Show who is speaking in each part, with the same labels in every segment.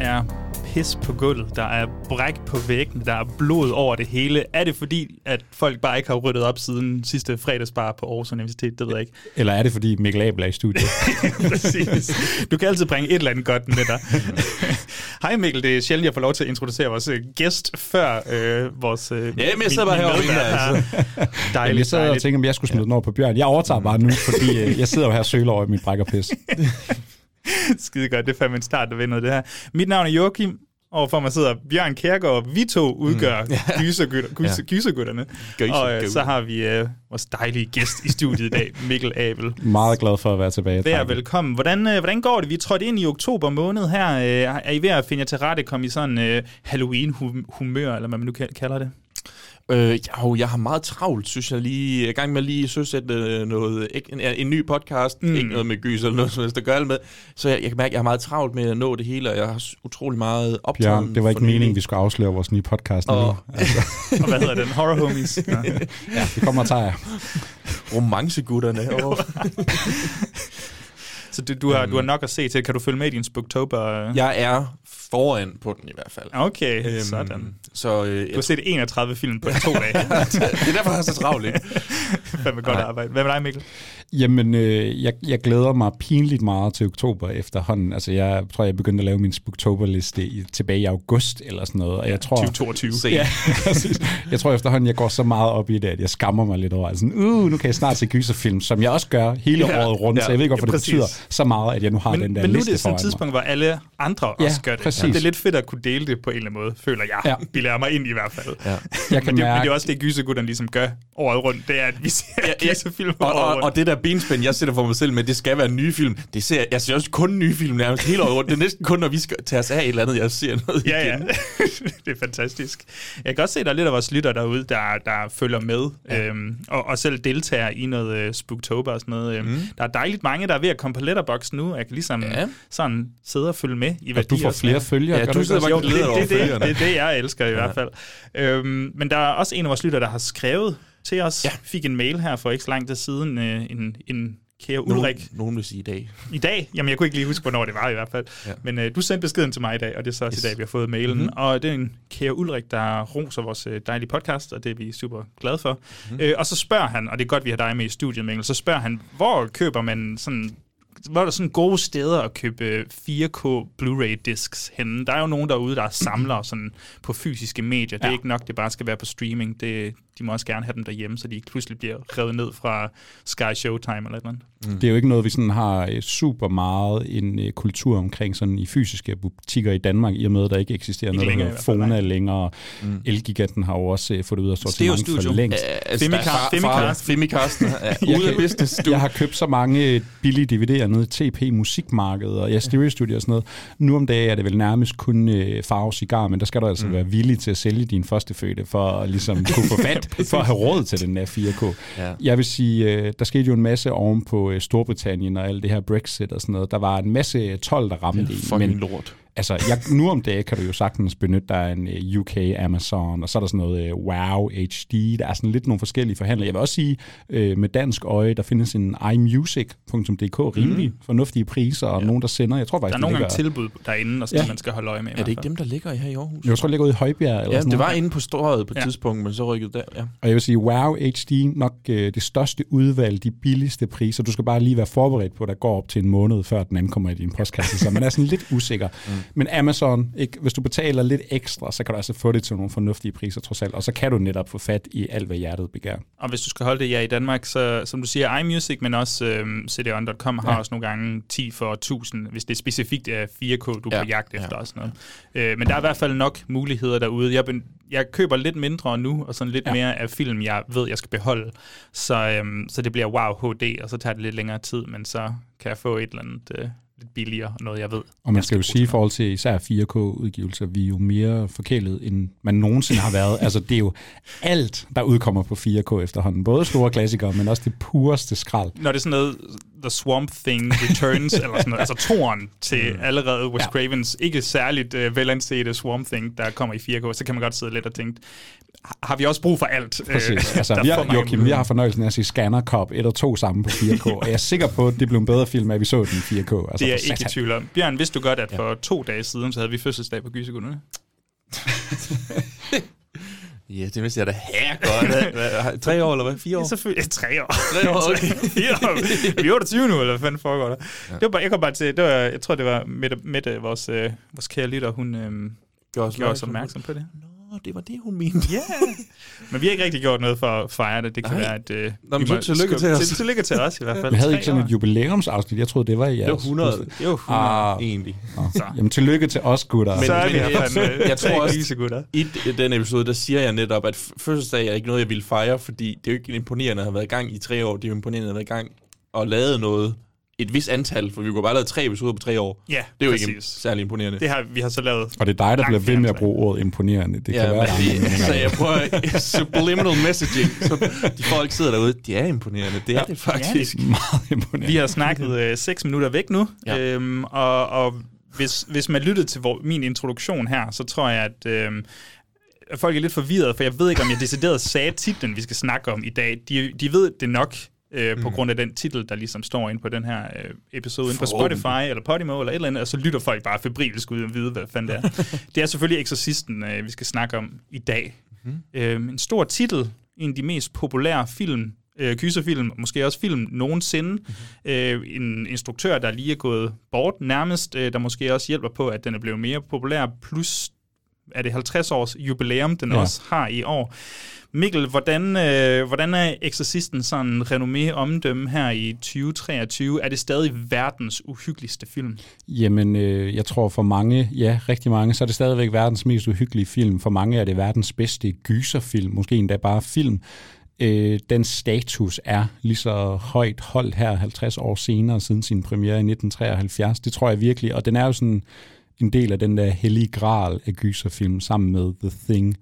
Speaker 1: Er pis på gulvet, der er bræk på væggen, der er blod over det hele. Er det fordi, at folk bare ikke har ryddet op siden sidste fredagsbar på Aarhus Universitet? Det ved jeg ikke.
Speaker 2: Eller er det, fordi Mikkel Abel er i studiet?
Speaker 1: Præcis. Du kan altid bringe et eller andet godt med dig. Hej Mikkel, det er sjældent, jeg får lov til at introducere vores øh, gæst før øh, vores... Øh,
Speaker 3: Ja, men jeg sidder bare herovre altså.
Speaker 2: Jamen,
Speaker 1: Dejligt,
Speaker 2: jeg sad og tænkte, om jeg skulle smide den over på Bjørn. Jeg overtager bare nu, fordi øh, jeg sidder jo her og søler over i mit brækkerpis.
Speaker 1: Skide godt, det er fandme en start, der vinder det her. Mit navn er Joachim, Overfor mig sidder Bjørn Kærgaard. Vi to udgør mm. gysergutter, gyser, gysergutterne.
Speaker 3: Gyser-
Speaker 1: Og øh, så har vi øh, vores dejlige gæst i studiet i dag, Mikkel Abel.
Speaker 2: Meget glad for at være tilbage.
Speaker 1: Vær velkommen. Hvordan, øh, hvordan går det? Vi er trådt ind i oktober måned her. Øh, er I ved at finde jer til rette, kom i sådan øh, Halloween-humør, eller hvad man nu ka- kalder det?
Speaker 3: Øh, jo, jeg har meget travlt, synes jeg lige. Jeg er i gang med lige søsætte øh, noget, ikke, en, en ny podcast,
Speaker 1: Mm.
Speaker 3: ikke noget med gys eller noget som helst, der gør det med. Så jeg, jeg kan mærke, at jeg har meget travlt med at nå det hele, og jeg har utrolig meget optaget.
Speaker 2: Bjørn, det var ikke meningen, vi skulle afsløre vores nye podcast nu.
Speaker 3: Åh.
Speaker 2: Altså,
Speaker 1: Og hvad hedder den? Horror Homies?
Speaker 2: Ja, vi kommer og tager jer.
Speaker 3: Romancegutterne. Oh.
Speaker 1: Så du, du, har, du har nok at se til. Kan du følge med i din Spooktober?
Speaker 3: jeg er foran på den i hvert fald.
Speaker 1: Okay,
Speaker 3: Øhm,
Speaker 1: sådan.
Speaker 3: Så øh,
Speaker 1: Du har set 31 film på to dage.
Speaker 3: det er derfor, jeg er så travlt, ikke?
Speaker 1: Fandme godt arbejde. Hvad med dig, Mikkel?
Speaker 2: Jamen, øh, jeg, jeg glæder mig pinligt meget til oktober efterhånden. Altså, jeg tror, jeg begyndte at lave min Spooktober-liste i, tilbage i august eller sådan noget. Og jeg tror,
Speaker 1: 2022.
Speaker 3: Se.
Speaker 2: Ja, præcis. Jeg tror efterhånden, jeg går så meget op i det, at jeg skammer mig lidt over. Altså, uh, nu kan jeg snart se gyserfilm, som jeg også gør hele
Speaker 1: Ja,
Speaker 2: året rundt.
Speaker 1: ja,
Speaker 2: så jeg ved ikke, hvorfor
Speaker 1: ja,
Speaker 2: det betyder så meget, at jeg nu har
Speaker 1: Men,
Speaker 2: den der
Speaker 1: men nu er
Speaker 2: liste
Speaker 1: det sådan et tidspunkt, hvor alle andre
Speaker 2: Ja,
Speaker 1: også gør det.
Speaker 2: præcis.
Speaker 1: Det er lidt fedt at kunne dele det på en eller anden måde, føler jeg.
Speaker 2: Ja.
Speaker 1: Ja. Bilder mig ind i hvert fald.
Speaker 3: Ja.
Speaker 2: Jeg kan
Speaker 1: Men det, men
Speaker 2: mærke,
Speaker 1: det er også det, gysergutterne ligesom gør året rundt. Det er, at vi ser ja,
Speaker 3: ja.
Speaker 1: gyserfilm
Speaker 3: Og, og,
Speaker 1: rundt.
Speaker 3: og det der benspænd, jeg sætter for mig selv med, det skal være nye film. Det ser, jeg ser også kun nye film nærmest hele året rundt. Det er næsten kun, når vi skal tage os af et eller andet, jeg ser noget
Speaker 1: Ja, ja.
Speaker 3: igen.
Speaker 1: det er fantastisk. Jeg kan også se, at der er lidt af vores lytter derude, der, der følger med, ja. øhm, og, og selv deltager i noget uh, Spooktober og sådan noget. Øhm. Mm. Der er dejligt mange, der er ved at komme på Letterboxd nu, og jeg kan ligesom ja.
Speaker 3: Ja.
Speaker 1: sådan sidde og følge med i, hvad
Speaker 2: du får flere følgere.
Speaker 3: Ja, du sidder bare
Speaker 1: Jo, det, det, det, det er det, jeg elsker i hvert fald. Øhm, men der er også en af vores lytter, der har skrevet til os. Ja. Fik en mail her for ikke så lang tid siden. Øh, en, en kære Ulrik.
Speaker 3: Nogen, nogen vil sige i dag.
Speaker 1: I dag? Jamen, jeg kunne ikke lige huske, hvornår det var i hvert fald. Ja. Men øh, du sendte beskeden til mig i dag, og det er så yes. i dag, vi har fået mailen. Mm-hmm. Og det er en kære Ulrik, der roser vores øh, dejlige podcast, og det er vi super glade for. Mm-hmm. Øh, og så spørger han, og det er godt, vi har dig med i studiet, Mikkel, så spørger han, hvor køber man sådan hvor er der sådan gode steder at købe øh, 4K Blu-ray discs henne? Der er jo nogen derude, der samler sådan på fysiske medier. Det er ikke nok, det bare skal være på streaming. Det, de må også gerne have dem derhjemme, så de ikke pludselig bliver revet ned fra Sky Showtime eller et eller andet.
Speaker 2: Det er jo ikke noget, vi sådan har øh, super meget en øh, kultur omkring sådan i fysiske butikker i Danmark, i og med, at der ikke eksisterer
Speaker 1: Ikke
Speaker 2: noget,
Speaker 1: længere
Speaker 2: Fona længere. Mm. Elgiganten har jo også øh, fået det ud af sortiment for længst.
Speaker 1: Femicast- Femicast.
Speaker 3: Femicast. Ja,
Speaker 2: Jeg
Speaker 3: ude af business. Du.
Speaker 2: Jeg har købt så mange billige DVD'er nede i TP Musikmarkedet og ja, Stereo Studio og sådan noget. Nu om dagen er det vel nærmest kun øh, farve cigar, men der skal du altså mm. være villig til at sælge din første fødte for at ligesom kunne få fat, for at have råd til den der 4K.
Speaker 3: Ja.
Speaker 2: Jeg vil sige, øh, der skete jo en masse oven på øh, Storbritannien og alt det her Brexit og sådan noget. Der var en masse 12, der ramte i.
Speaker 3: Fucking
Speaker 2: Men
Speaker 3: lort.
Speaker 2: Altså, jeg, nu om dagen kan du jo sagtens benytte dig af en øh, UK Amazon, og så er der sådan noget øh, Wow HD. Der er sådan lidt nogle forskellige forhandlere. Jeg vil også sige, øh, med dansk øje, der findes en imusic.dk rimelig mm. fornuftige priser, og ja. nogen, der sender. Jeg tror
Speaker 1: Der
Speaker 2: faktisk,
Speaker 1: er nogle
Speaker 2: det
Speaker 1: gange
Speaker 2: ligger,
Speaker 1: tilbud derinde, og sådan,
Speaker 2: Ja.
Speaker 1: man skal holde øje med. i
Speaker 3: Er det ikke dem, der ligger her i Aarhus?
Speaker 2: jeg tror, det ligger ude i Højbjerg. Eller
Speaker 3: Ja,
Speaker 2: sådan
Speaker 3: det
Speaker 2: noget.
Speaker 3: var inde på strøget på et
Speaker 1: Ja.
Speaker 3: ja. tidspunkt, men så rykkede der. Ja.
Speaker 2: Og jeg vil sige, Wow HD, nok øh, det største udvalg, de billigste priser. Du skal bare lige være forberedt på, at der går op til en måned, før den ankommer i din postkasse, så man er sådan lidt usikker. Mm. Men Amazon, ikke, hvis du betaler lidt ekstra, så kan du altså få det til nogle fornuftige priser trods alt, og så kan du netop få fat i alt, hvad hjertet begær.
Speaker 1: Og hvis du skal holde det ja i Danmark, så som du siger, iMusic, men også øhm, cdon.com har
Speaker 2: Ja.
Speaker 1: også nogle gange 10 for 1000, hvis det er specifikt er 4K, du er
Speaker 3: Ja.
Speaker 1: på jagt efter
Speaker 3: Ja.
Speaker 1: og sådan noget. Øh, men der er i hvert fald nok muligheder derude. Jeg, jeg køber lidt mindre nu, og sådan lidt
Speaker 2: ja.
Speaker 1: mere af film, jeg ved, jeg skal beholde. Så, øhm, så det bliver wow HD, og så tager det lidt længere tid, men så kan jeg få et eller andet øh, lidt billigere, og noget jeg ved.
Speaker 2: Og man skal jo sige i forhold til især 4K-udgivelser, vi er jo mere forkælet, end man nogensinde har været. altså det er jo alt, der udkommer på 4K efterhånden. Både store klassikere, men også det pureste skrald.
Speaker 1: Når det er sådan noget The Swamp Thing Returns, eller sådan noget, altså toren til mm. allerede Wes ja. Cravens ikke særligt uh, velansete Swamp Thing, der kommer i 4K, så kan man godt sidde lidt og tænke, har vi også brug for alt?
Speaker 2: Præcis. Øh, altså, vi har, Joachim, vi har fornøjelsen af at se Scanner Cop 1 og 2 sammen på 4K, og jeg er sikker på, at det blev en bedre film, at vi så den i 4K. Altså,
Speaker 1: det er jeg ikke i tvivl om. Bjørn, vidste du godt, at for ja. to dage siden, så havde vi fødselsdag på Gysekunderne?
Speaker 3: Ja, det vidste jeg da her godt. Tre år, eller hvad? Fire år?
Speaker 1: Ja, selvfølgelig. Tre år.
Speaker 3: Tre år, okay.
Speaker 1: Fire år. Vi er 28 nu, eller hvad fanden foregår der? Ja. Det var bare, jeg kom bare til, det var, jeg tror, det var Mette, Mette vores, øh, vores kære lytter, hun øhm, gjorde os, opmærksom på det.
Speaker 3: Nå, det var det, hun mente.
Speaker 1: Ja. Yeah. Men vi har ikke rigtig gjort noget for at fejre det. Det kan Ej. være, at... Øh,
Speaker 3: Nå, men så tillykke til os.
Speaker 1: Til, tillykke til os i hvert fald.
Speaker 2: Vi havde ikke sådan et jubilæumsafsnit. Jeg troede, det var i jeres.
Speaker 3: Det var 100. Det var 100 ah. egentlig.
Speaker 2: Så. Jamen, tillykke til os, gutter.
Speaker 1: Men, så er vi
Speaker 3: jeg, jeg, jeg tror også, i den episode, der siger jeg netop, at fødselsdag er ikke noget, jeg vil fejre, fordi det er jo ikke imponerende at have været i gang i tre år. Det er jo imponerende at have været i gang og lavet noget et vis antal, for vi kunne bare lave tre episoder på tre år.
Speaker 1: Ja,
Speaker 3: Det er jo
Speaker 1: præcis.
Speaker 3: ikke særlig imponerende.
Speaker 1: Det har vi har så lavet.
Speaker 2: Og det er dig, der bliver ved med at bruge ordet imponerende. Det
Speaker 3: ja,
Speaker 2: kan være,
Speaker 3: det, så jeg prøver subliminal messaging, så de folk sidder derude, de er imponerende. Det er ja, det faktisk.
Speaker 2: Det er meget imponerende.
Speaker 1: Vi har snakket øh, seks minutter væk nu, ja. øhm, og, og hvis, hvis man lyttede til vor, min introduktion her, så tror jeg, at øhm, folk er lidt forvirret, for jeg ved ikke, om jeg decideret sagde titlen, vi skal snakke om i dag. De, de ved det nok, øh, på mm. grund af den titel, der ligesom står inde på den her øh, episode, inde på Spotify eller Podimo eller et eller andet, og så lytter folk bare febrilsk ud og vide, hvad fanden det er. det er selvfølgelig Exorcisten, øh, vi skal snakke om i dag. Mm. Øh, en stor titel, en af de mest populære film, øh, kyserfilm, måske også film nogensinde. Mm. Øh, en instruktør, der lige er gået bort nærmest, øh, der måske også hjælper på, at den er blevet mere populær, plus er det 50 års jubilæum, den ja. også har i år. Mikkel, hvordan, øh, hvordan er Exorcisten sådan renommé omdømme her i 2023? Er det stadig verdens uhyggeligste film?
Speaker 2: Jamen, øh, jeg tror for mange, ja, rigtig mange, så er det stadigvæk verdens mest uhyggelige film. For mange er det verdens bedste gyserfilm, måske endda bare film. Øh, den status er lige så højt holdt her 50 år senere, siden sin premiere i 1973. Det tror jeg virkelig, og den er jo sådan en del af den der hellige gral af gyserfilm, sammen med The Thing,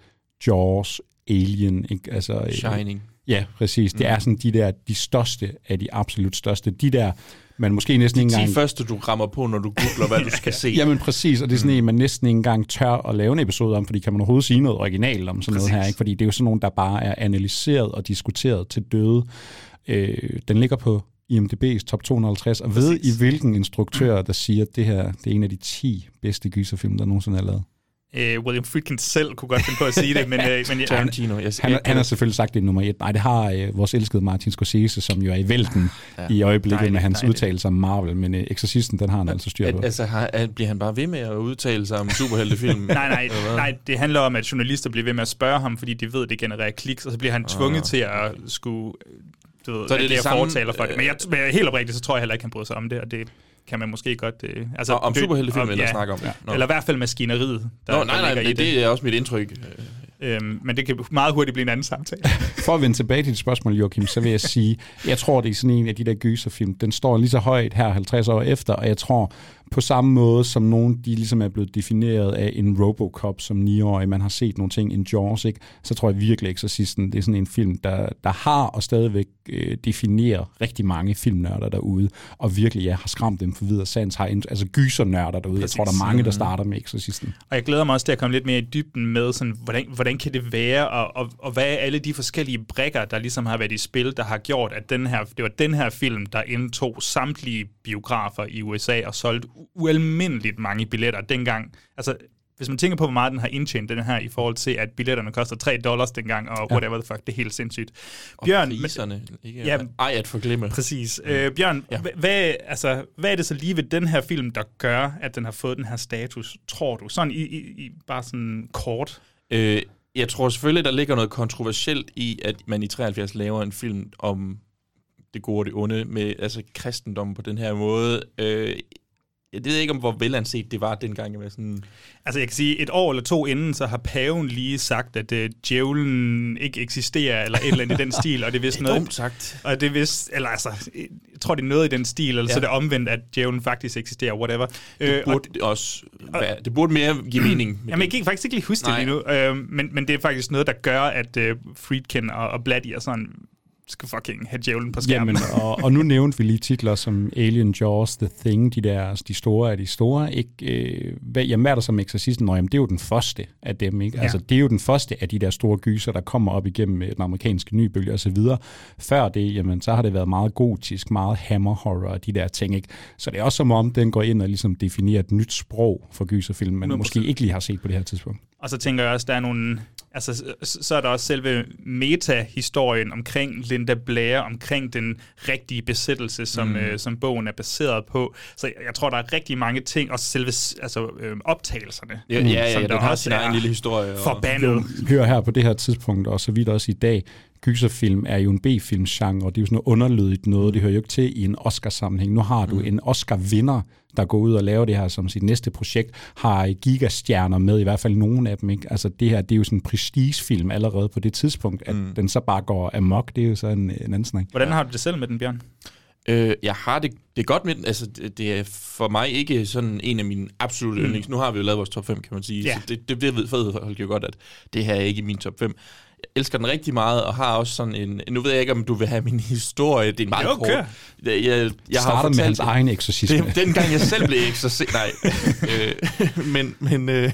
Speaker 2: Jaws, Alien. Ikke? Altså,
Speaker 3: Shining.
Speaker 2: Øh, ja, præcis. Det er sådan de der, de største af de absolut største. De der, man måske næsten ikke engang...
Speaker 3: De første, du rammer på, når du googler, hvad du skal se.
Speaker 2: Jamen præcis, og det er sådan mm. en, man næsten ikke engang tør at lave en episode om, fordi kan man overhovedet sige noget originalt om sådan præcis. noget her, ikke? fordi det er jo sådan nogle, der bare er analyseret og diskuteret til døde. Øh, den ligger på IMDb's top 250, og ved I hvilken instruktør, der siger, at det her det er en af de 10 bedste gyserfilm, der nogensinde er lavet?
Speaker 1: Uh, William Friedkin selv kunne godt finde på at sige det, men... Uh, men
Speaker 3: Tarantino.
Speaker 2: Jeg, han, han har selvfølgelig sagt det nummer et. Nej, det har uh, vores elskede Martin Scorsese, som jo er i vælten ja. i øjeblikket dejligt, med hans dejligt. udtalelser om Marvel, men uh, Exorcisten, den har han altså styr på.
Speaker 3: Altså, har, bliver han bare ved med at udtale sig om superheltefilm?
Speaker 1: nej, nej, nej, det handler om, at journalister bliver ved med at spørge ham, fordi de ved, at det genererer kliks, og så bliver han tvunget ah. til at skulle du ved, så det er det, samme, fortaler for det. Men jeg, men helt oprigtigt, så tror jeg heller ikke, han bryder sig om det, og det kan man måske godt... Øh,
Speaker 3: altså, og om superheltefilm eller ja, snakke om?
Speaker 1: Ja. Eller i hvert fald maskineriet.
Speaker 3: Der, Nå, nej, nej, nej det, det er også mit indtryk.
Speaker 1: Øhm, men det kan meget hurtigt blive en anden samtale.
Speaker 2: For at vende tilbage til dit spørgsmål, Joachim, så vil jeg sige, jeg tror, det er sådan en af de der gyserfilm. Den står lige så højt her 50 år efter, og jeg tror, på samme måde som nogen, de ligesom er blevet defineret af en Robocop som 9-årig, man har set nogle ting, en Jaws, ikke? så tror jeg virkelig Exorcisten, det er sådan en film, der, der har og stadigvæk øh, definerer rigtig mange filmnørder derude, og virkelig ja, har skræmt dem for videre sans, har altså gysernørder derude. Præcis. Jeg tror, der er mange, der starter med Exorcisten.
Speaker 1: Og jeg glæder mig også til at komme lidt mere i dybden med, sådan, hvordan, hvordan kan det være, og, og, og hvad er alle de forskellige brækker, der ligesom har været i spil, der har gjort, at den her, det var den her film, der indtog samtlige biografer i USA og solgte ualmindeligt mange billetter dengang. Altså, hvis man tænker på, hvor meget den har indtjent, den her, i forhold til, at billetterne koster 3 dollars dengang, og ja. whatever the fuck, det er helt sindssygt.
Speaker 3: Og Bjørn, priserne, ikke? Ja, ej, at forglemme.
Speaker 1: Præcis. Mm. Øh, Bjørn, ja. hvad, altså, hvad er det så lige ved den her film, der gør, at den har fået den her status, tror du? Sådan i, i, i bare sådan kort.
Speaker 3: Øh, jeg tror selvfølgelig, der ligger noget kontroversielt i, at man i 73 laver en film om det gode og det onde, med altså kristendom på den her måde. Øh, jeg ved ikke, om hvor velanset det var dengang. Jeg var sådan,
Speaker 1: Altså jeg kan sige, et år eller to inden, så har paven lige sagt, at uh, djævlen ikke eksisterer, eller et eller andet i den stil, og det er vist
Speaker 3: det er
Speaker 1: noget...
Speaker 3: dumt sagt.
Speaker 1: Og det er vist, eller altså, jeg tror, det er noget i den stil, eller ja. så er det omvendt, at djævlen faktisk eksisterer, whatever. Øh,
Speaker 3: Det
Speaker 1: og
Speaker 3: burde, det, også være, det burde mere give mening. med
Speaker 1: Jamen, jeg
Speaker 3: det.
Speaker 1: kan faktisk ikke lige huske
Speaker 3: Nej.
Speaker 1: det lige nu, øh, men, men det er faktisk noget, der gør, at øh, Friedkin og, og Blatty og sådan skal fucking have djævlen på skærmen.
Speaker 2: Jamen, og, og nu nævnte vi lige titler som Alien, Jaws, The Thing, de der, de store af de store. Ikke, øh, hvad, jamen, hvad er der som Exorcisten? Nå, jamen, det er jo den første af dem, ikke?
Speaker 1: Ja.
Speaker 2: Altså, det er jo den første af de der store gyser, der kommer op igennem øh, den amerikanske nybølge og så videre. Før det, jamen, så har det været meget gotisk, meget hammer horror og de der ting, ikke? Så det er også som om, den går ind og ligesom definerer et nyt sprog for gyserfilm, man
Speaker 1: 100%.
Speaker 2: måske ikke lige har set på det her tidspunkt.
Speaker 1: Og så tænker jeg også, der er nogle... Altså, så- så er der også selve meta-historien omkring Linda Blair, omkring den rigtige besættelse, som, mm. øh, som bogen er baseret på. Så jeg, jeg tror, der er rigtig mange ting, også selve altså, øh, optagelserne.
Speaker 3: Ja, ja, ja,
Speaker 1: som
Speaker 3: den
Speaker 1: der
Speaker 3: har
Speaker 1: også
Speaker 3: sin egen lille historie. Og,
Speaker 1: Forbandet.
Speaker 2: Hør her på det her tidspunkt, og så vidt også i dag, gyserfilm er jo en B-filmsgenre, og det er jo sådan noget underlydigt noget, det hører jo ikke til i en Oscar-sammenhæng. Nu har du mm. en Oscar-vinder, der går ud og laver det her som sit næste projekt, har gigastjerner med, i hvert fald nogle af dem. Ikke? Altså det her, det er jo sådan en prestigefilm allerede på det tidspunkt, at mm. den så bare går amok, det er jo så en, en anden snak.
Speaker 1: Hvordan har du det selv med den, Bjørn?
Speaker 3: Øh, jeg har det, det er godt med den. Altså, det, det er for mig ikke sådan en af mine absolutte mm. yndlings. Nu har vi jo lavet vores top 5, kan man sige.
Speaker 1: Ja.
Speaker 3: Så det, det, det ved folk jo godt, at det her er ikke i min top 5. Jeg elsker den rigtig meget, og har også sådan en... Nu ved jeg ikke, om du vil have min historie. Det er meget
Speaker 1: Jo,
Speaker 3: kort... Jeg, jeg, jeg har
Speaker 2: Starter med
Speaker 3: fortalt
Speaker 2: hans
Speaker 3: det.
Speaker 2: egen eksorcisme.
Speaker 3: Det, dengang jeg selv blev eksorcist... Nej. øh, men men øh,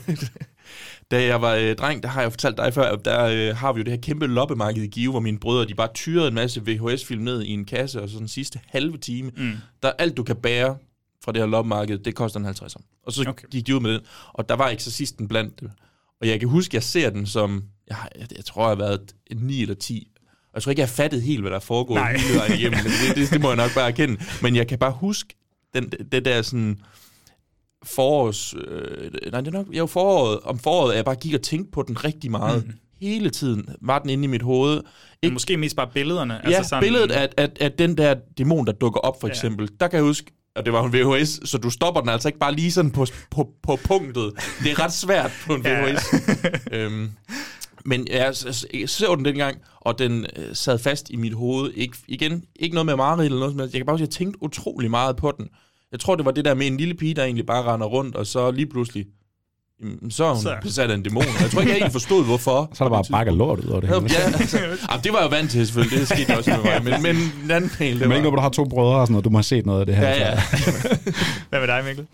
Speaker 3: da jeg var øh, dreng, der har jeg fortalt dig før, at der øh, har vi jo det her kæmpe loppemarked i Give, hvor mine brødre, de bare tyrede en masse VHS-film ned i en kasse, og så den sidste halve time, mm. der er alt, du kan bære fra det her loppemarked, det koster en 50'er. Og så
Speaker 1: Okay.
Speaker 3: okay. gik de ud med den, og der var eksorcisten blandt dem. Og jeg kan huske, jeg ser den som, jeg, jeg, jeg tror, jeg har været en 9 eller 10, og jeg tror ikke, jeg har fattet helt, hvad der er foregået
Speaker 1: Nej.
Speaker 3: hele vejen igennem, det, det, det må jeg nok bare erkende. Men jeg kan bare huske den, det der sådan forårs... Øh, nej, det er nok... Jo, foråret. Om foråret, at jeg bare gik og tænkte på den rigtig meget. Mm. Hele tiden var den inde i mit hoved.
Speaker 1: Men
Speaker 3: Ikke,
Speaker 1: måske mest bare billederne.
Speaker 3: ja, altså sådan, billedet af, af, af den der dæmon, der dukker op, for
Speaker 1: Ja.
Speaker 3: eksempel. Der kan jeg huske, og det var en VHS, så du stopper den altså ikke bare lige sådan på, på, på punktet. Det er ret svært på en
Speaker 1: Ja.
Speaker 3: VHS. øhm, men jeg, så den dengang, og den øh, sad fast i mit hoved. Ikke, igen, ikke noget med Marit eller noget som helst. Jeg kan bare huske, at jeg tænkte utrolig meget på den. Jeg tror, det var det der med en lille pige, der egentlig bare render rundt, og så lige pludselig, jamen, så er hun
Speaker 1: Så-
Speaker 3: så. besat af en dæmon. Jeg tror ikke, jeg egentlig forstod, hvorfor.
Speaker 2: Så er der bare bakker lort ud over det
Speaker 3: Ja,
Speaker 2: hele.
Speaker 3: ja, altså, jamen, det var jeg jo vant til selvfølgelig, det skete også med mig, men, men den anden del, det
Speaker 2: Men ikke, når du har to brødre og sådan noget, du må have set noget af det her.
Speaker 3: Ja, ja.
Speaker 2: jeg.
Speaker 1: Hvad med dig, Mikkel?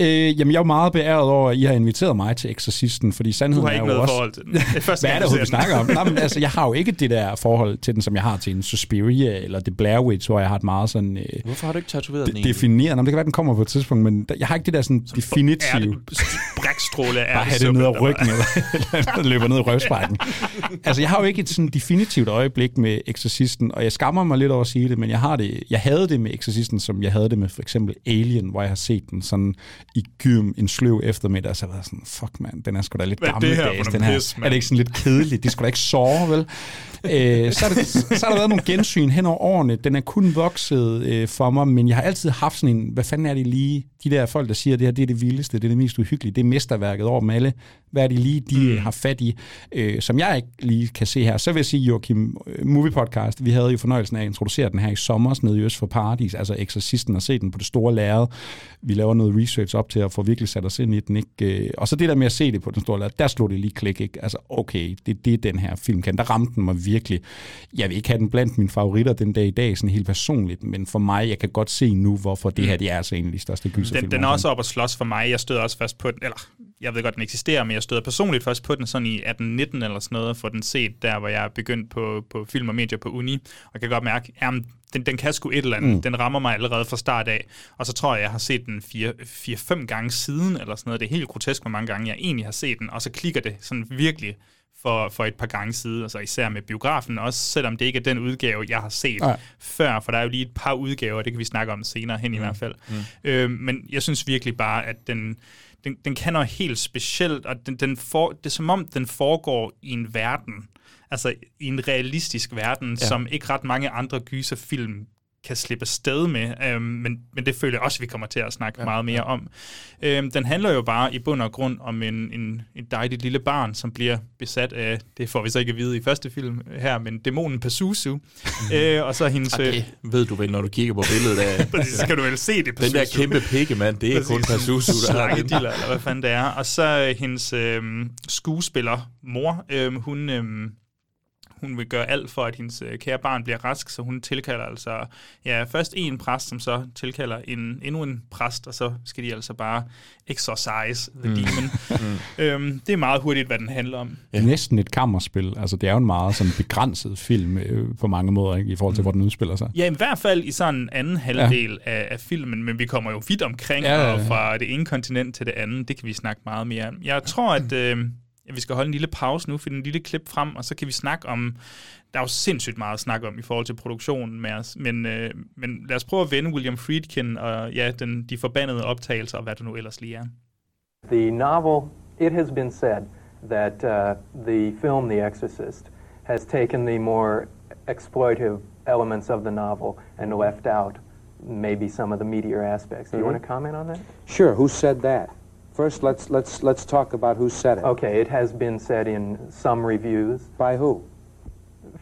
Speaker 2: Øh, jamen, jeg er jo meget beæret over, at I har inviteret mig til Exorcisten, fordi
Speaker 1: Du
Speaker 2: sandheden
Speaker 1: har
Speaker 2: er
Speaker 1: ikke
Speaker 2: jo
Speaker 1: noget
Speaker 2: også...
Speaker 1: forhold til den. Det er første
Speaker 2: Hvad er det,
Speaker 1: du
Speaker 2: snakker om? Nej, men, altså, jeg har jo ikke det der forhold til den, som jeg har til en Suspiria eller The Blair Witch, hvor jeg har et meget sådan øh,
Speaker 3: Hvorfor har du ikke tatoveret den
Speaker 2: de-
Speaker 3: egentlig?
Speaker 2: defineret. Nå, det kan være, den kommer på et tidspunkt, men jeg har ikke det der sådan
Speaker 1: Er
Speaker 2: definitive...
Speaker 1: det brækstråle er
Speaker 2: Bare have det ned ad ryggen, eller, eller løber ned i røvsprækken. altså, jeg har jo ikke et sådan definitivt øjeblik med Exorcisten, og jeg skammer mig lidt over at sige det, men jeg har det, jeg havde det med Exorcisten, som jeg havde det med for eksempel Alien, hvor jeg har set den sådan i gym en sløv eftermiddag, og så har jeg sådan, fuck man, den er sgu da lidt gammeldags, den her.
Speaker 1: pis,
Speaker 2: er det ikke sådan lidt kedeligt? Det skulle da ikke sove, vel? Øh, så, er det, så har der været nogle gensyn hen over årene. Den er kun vokset øh, for mig, men jeg har altid haft sådan en, hvad fanden er det lige, de der folk, der siger, at det her det er det vildeste, det er det mest uhyggelige, det er mesterværket over dem alle. Hvad er det lige, de mm. har fat i, øh, som jeg ikke lige kan se her. Så vil jeg sige, Joachim, øh, Movie Podcast, vi havde jo fornøjelsen af at introducere den her i sommer nede i Øst for Paradis, altså Exorcisten, og se den på det store lærred. Vi laver noget research op til at få virkelig sat os ind i den. Ikke? Øh, Og så det der med at se det på den store lærred, der slog det lige klik. Ikke? Altså, okay, det er det, den her film kan. Der ramte den mig virkelig. Jeg vil ikke have den blandt mine favoritter den dag i dag, sådan helt personligt, men for mig, jeg kan godt se nu, hvorfor det her det er altså en af de største gyserfilm.
Speaker 1: Den, den er også op at slås for mig. Jeg støder også først på den, eller jeg ved godt, den eksisterer, men jeg støder personligt først på den sådan i 18-19 eller sådan noget, for den set der, hvor jeg er begyndt på, på film og medier på uni, og kan godt mærke, at den, den kan sgu et eller andet. Mm. Den rammer mig allerede fra start af, og så tror jeg, jeg har set den 4-5 gange siden, eller sådan noget. Det er helt grotesk, hvor mange gange jeg egentlig har set den, og så klikker det sådan virkelig for, for et par gange siden, altså især med biografen, også selvom det ikke er den udgave, jeg har set
Speaker 2: Nej.
Speaker 1: før, for der er jo lige et par udgaver, det kan vi snakke om senere hen mm. i hvert fald. Mm. Øh, men jeg synes virkelig bare, at den, den, den kan noget helt specielt, og den, den for, det er som om, den foregår i en verden, altså i en realistisk verden, ja. som ikke ret mange andre gyserfilm kan slippe sted med, øhm, men, men det føler jeg også, vi kommer til at snakke ja, meget mere om. Øhm, den handler jo bare i bund og grund om en, en, en dejligt lille barn, som bliver besat af, det får vi så ikke at vide i første film her, men dæmonen Pazuzu. Øh, og så hendes...
Speaker 3: Okay, ved du vel, når du kigger på billedet af...
Speaker 1: Præcis, så kan du vel se det,
Speaker 3: Pazuzu. Den der kæmpe pikkemand, det er Præcis, kun Pazuzu,
Speaker 1: der har det. eller hvad fanden det er. Og så hendes øh, skuespiller, mor, øh, hun... Øh, hun vil gøre alt for, at hendes øh, kære barn bliver rask, så hun tilkalder altså ja, først en præst, som så tilkalder en, endnu en præst, og så skal de altså bare exorcise the mm. demon. mm. øhm, det er meget hurtigt, hvad den handler om.
Speaker 2: Ja. Næsten et kammerspil. Altså, det er jo en meget sådan begrænset film øh, på mange måder, ikke, i forhold til, mm. hvor den udspiller sig.
Speaker 1: Ja, i hvert fald i sådan en anden halvdel ja. af, af filmen, men vi kommer jo vidt omkring, ja, ja, ja. og fra det ene kontinent til det andet, det kan vi snakke meget mere om. Jeg tror, at... Øh, ja, vi skal holde en lille pause nu, finde en lille klip frem, og så kan vi snakke om, der er jo sindssygt meget at snakke om i forhold til produktionen med os, men, øh, men lad os prøve at vende William Friedkin og ja, den, de forbandede optagelser, og hvad det nu ellers lige er.
Speaker 4: The novel, it has been said that uh, the film The Exorcist has taken the more exploitive elements of the novel and left out maybe some of the meatier aspects. Do you mm-hmm. want to comment on that?
Speaker 5: Sure. Who said that? First, let's let's let's talk about who said it.
Speaker 4: Okay, it has been said in some reviews.
Speaker 5: By who?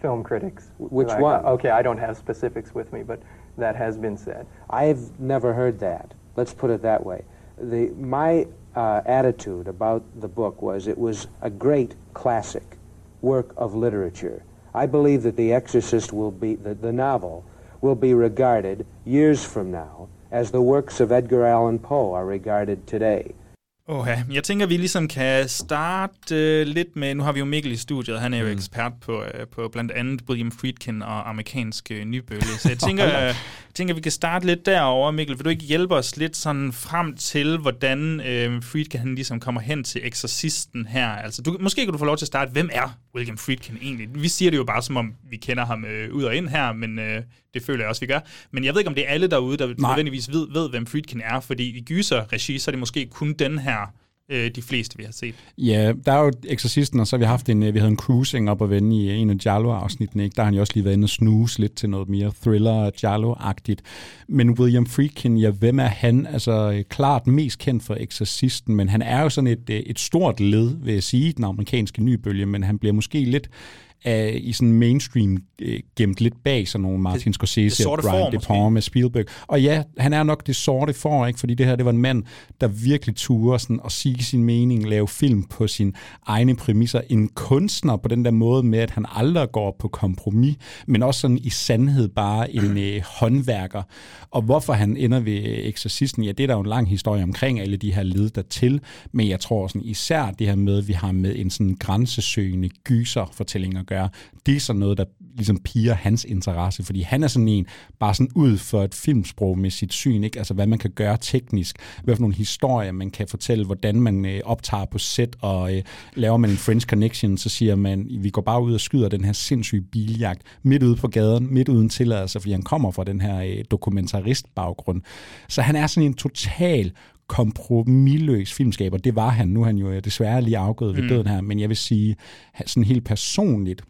Speaker 4: Film critics.
Speaker 5: Which one?
Speaker 4: Okay, I don't have specifics with me, but that has been said.
Speaker 5: I've never heard that. Let's put it that way. The my uh, attitude about the book was it was a great classic work of literature. I believe that The Exorcist will be the, the novel will be regarded years from now as the works of Edgar Allan Poe are regarded today.
Speaker 1: Okay. Jeg tænker, vi ligesom kan starte uh, lidt med, nu har vi jo Mikkel i studiet, han er jo mm. ekspert på, uh, på blandt andet William Friedkin og amerikansk uh, nybølge, så jeg tænker, uh, tænker, vi kan starte lidt derover. Mikkel. Vil du ikke hjælpe os lidt sådan frem til, hvordan uh, Friedkin han ligesom kommer hen til eksorcisten her? Altså, du, måske kan du få lov til at starte, hvem er William Friedkin egentlig? Vi siger det jo bare, som om vi kender ham uh, ud og ind her, men uh, det føler jeg også, vi gør. Men jeg ved ikke, om det er alle derude, der Nej. nødvendigvis ved, ved, hvem Friedkin er, fordi i gyser-regi, så er det måske kun den her øh, de fleste, vi har set.
Speaker 2: Ja, der er jo Exorcisten, og så har vi haft en, øh, vi havde en cruising op og vende i en af Giallo-afsnittene, ikke? der har han jo også lige været inde og snuse lidt til noget mere thriller Giallo-agtigt. Men William Friedkin, ja, hvem er han? Altså, øh, klart mest kendt for Exorcisten, men han er jo sådan et, øh, et stort led, vil jeg sige, den amerikanske nybølge, men han bliver måske lidt er i sådan mainstream øh, gemt lidt bag sådan nogle Martin Scorsese
Speaker 1: og
Speaker 2: Brian De Palma Spielberg. Og ja, han er nok det sorte for, ikke? fordi det her det var en mand, der virkelig turde sådan at sige sin mening, lave film på sin egne præmisser. En kunstner på den der måde med, at han aldrig går på kompromis, men også sådan i sandhed bare en øh, håndværker. Og hvorfor han ender ved eksorcisten, ja, det er der jo en lang historie omkring alle de her led der til, men jeg tror sådan især det her med, at vi har med en sådan grænsesøgende gyser fortælling at gøre, det er sådan noget, der ligesom piger hans interesse, fordi han er sådan en, bare sådan ud for et filmsprog med sit syn, ikke? altså hvad man kan gøre teknisk, hvad for nogle historier man kan fortælle, hvordan man øh, optager på set, og øh, laver man en French Connection, så siger man, vi går bare ud og skyder den her sindssyge biljagt midt ude på gaden, midt uden tilladelse, fordi han kommer fra den her øh, dokumentarist-baggrund. Så han er sådan en total kompromilløs filmskaber. Det var han. Nu er han jo desværre lige afgået ved mm. døden her, men jeg vil sige, sådan helt personligt,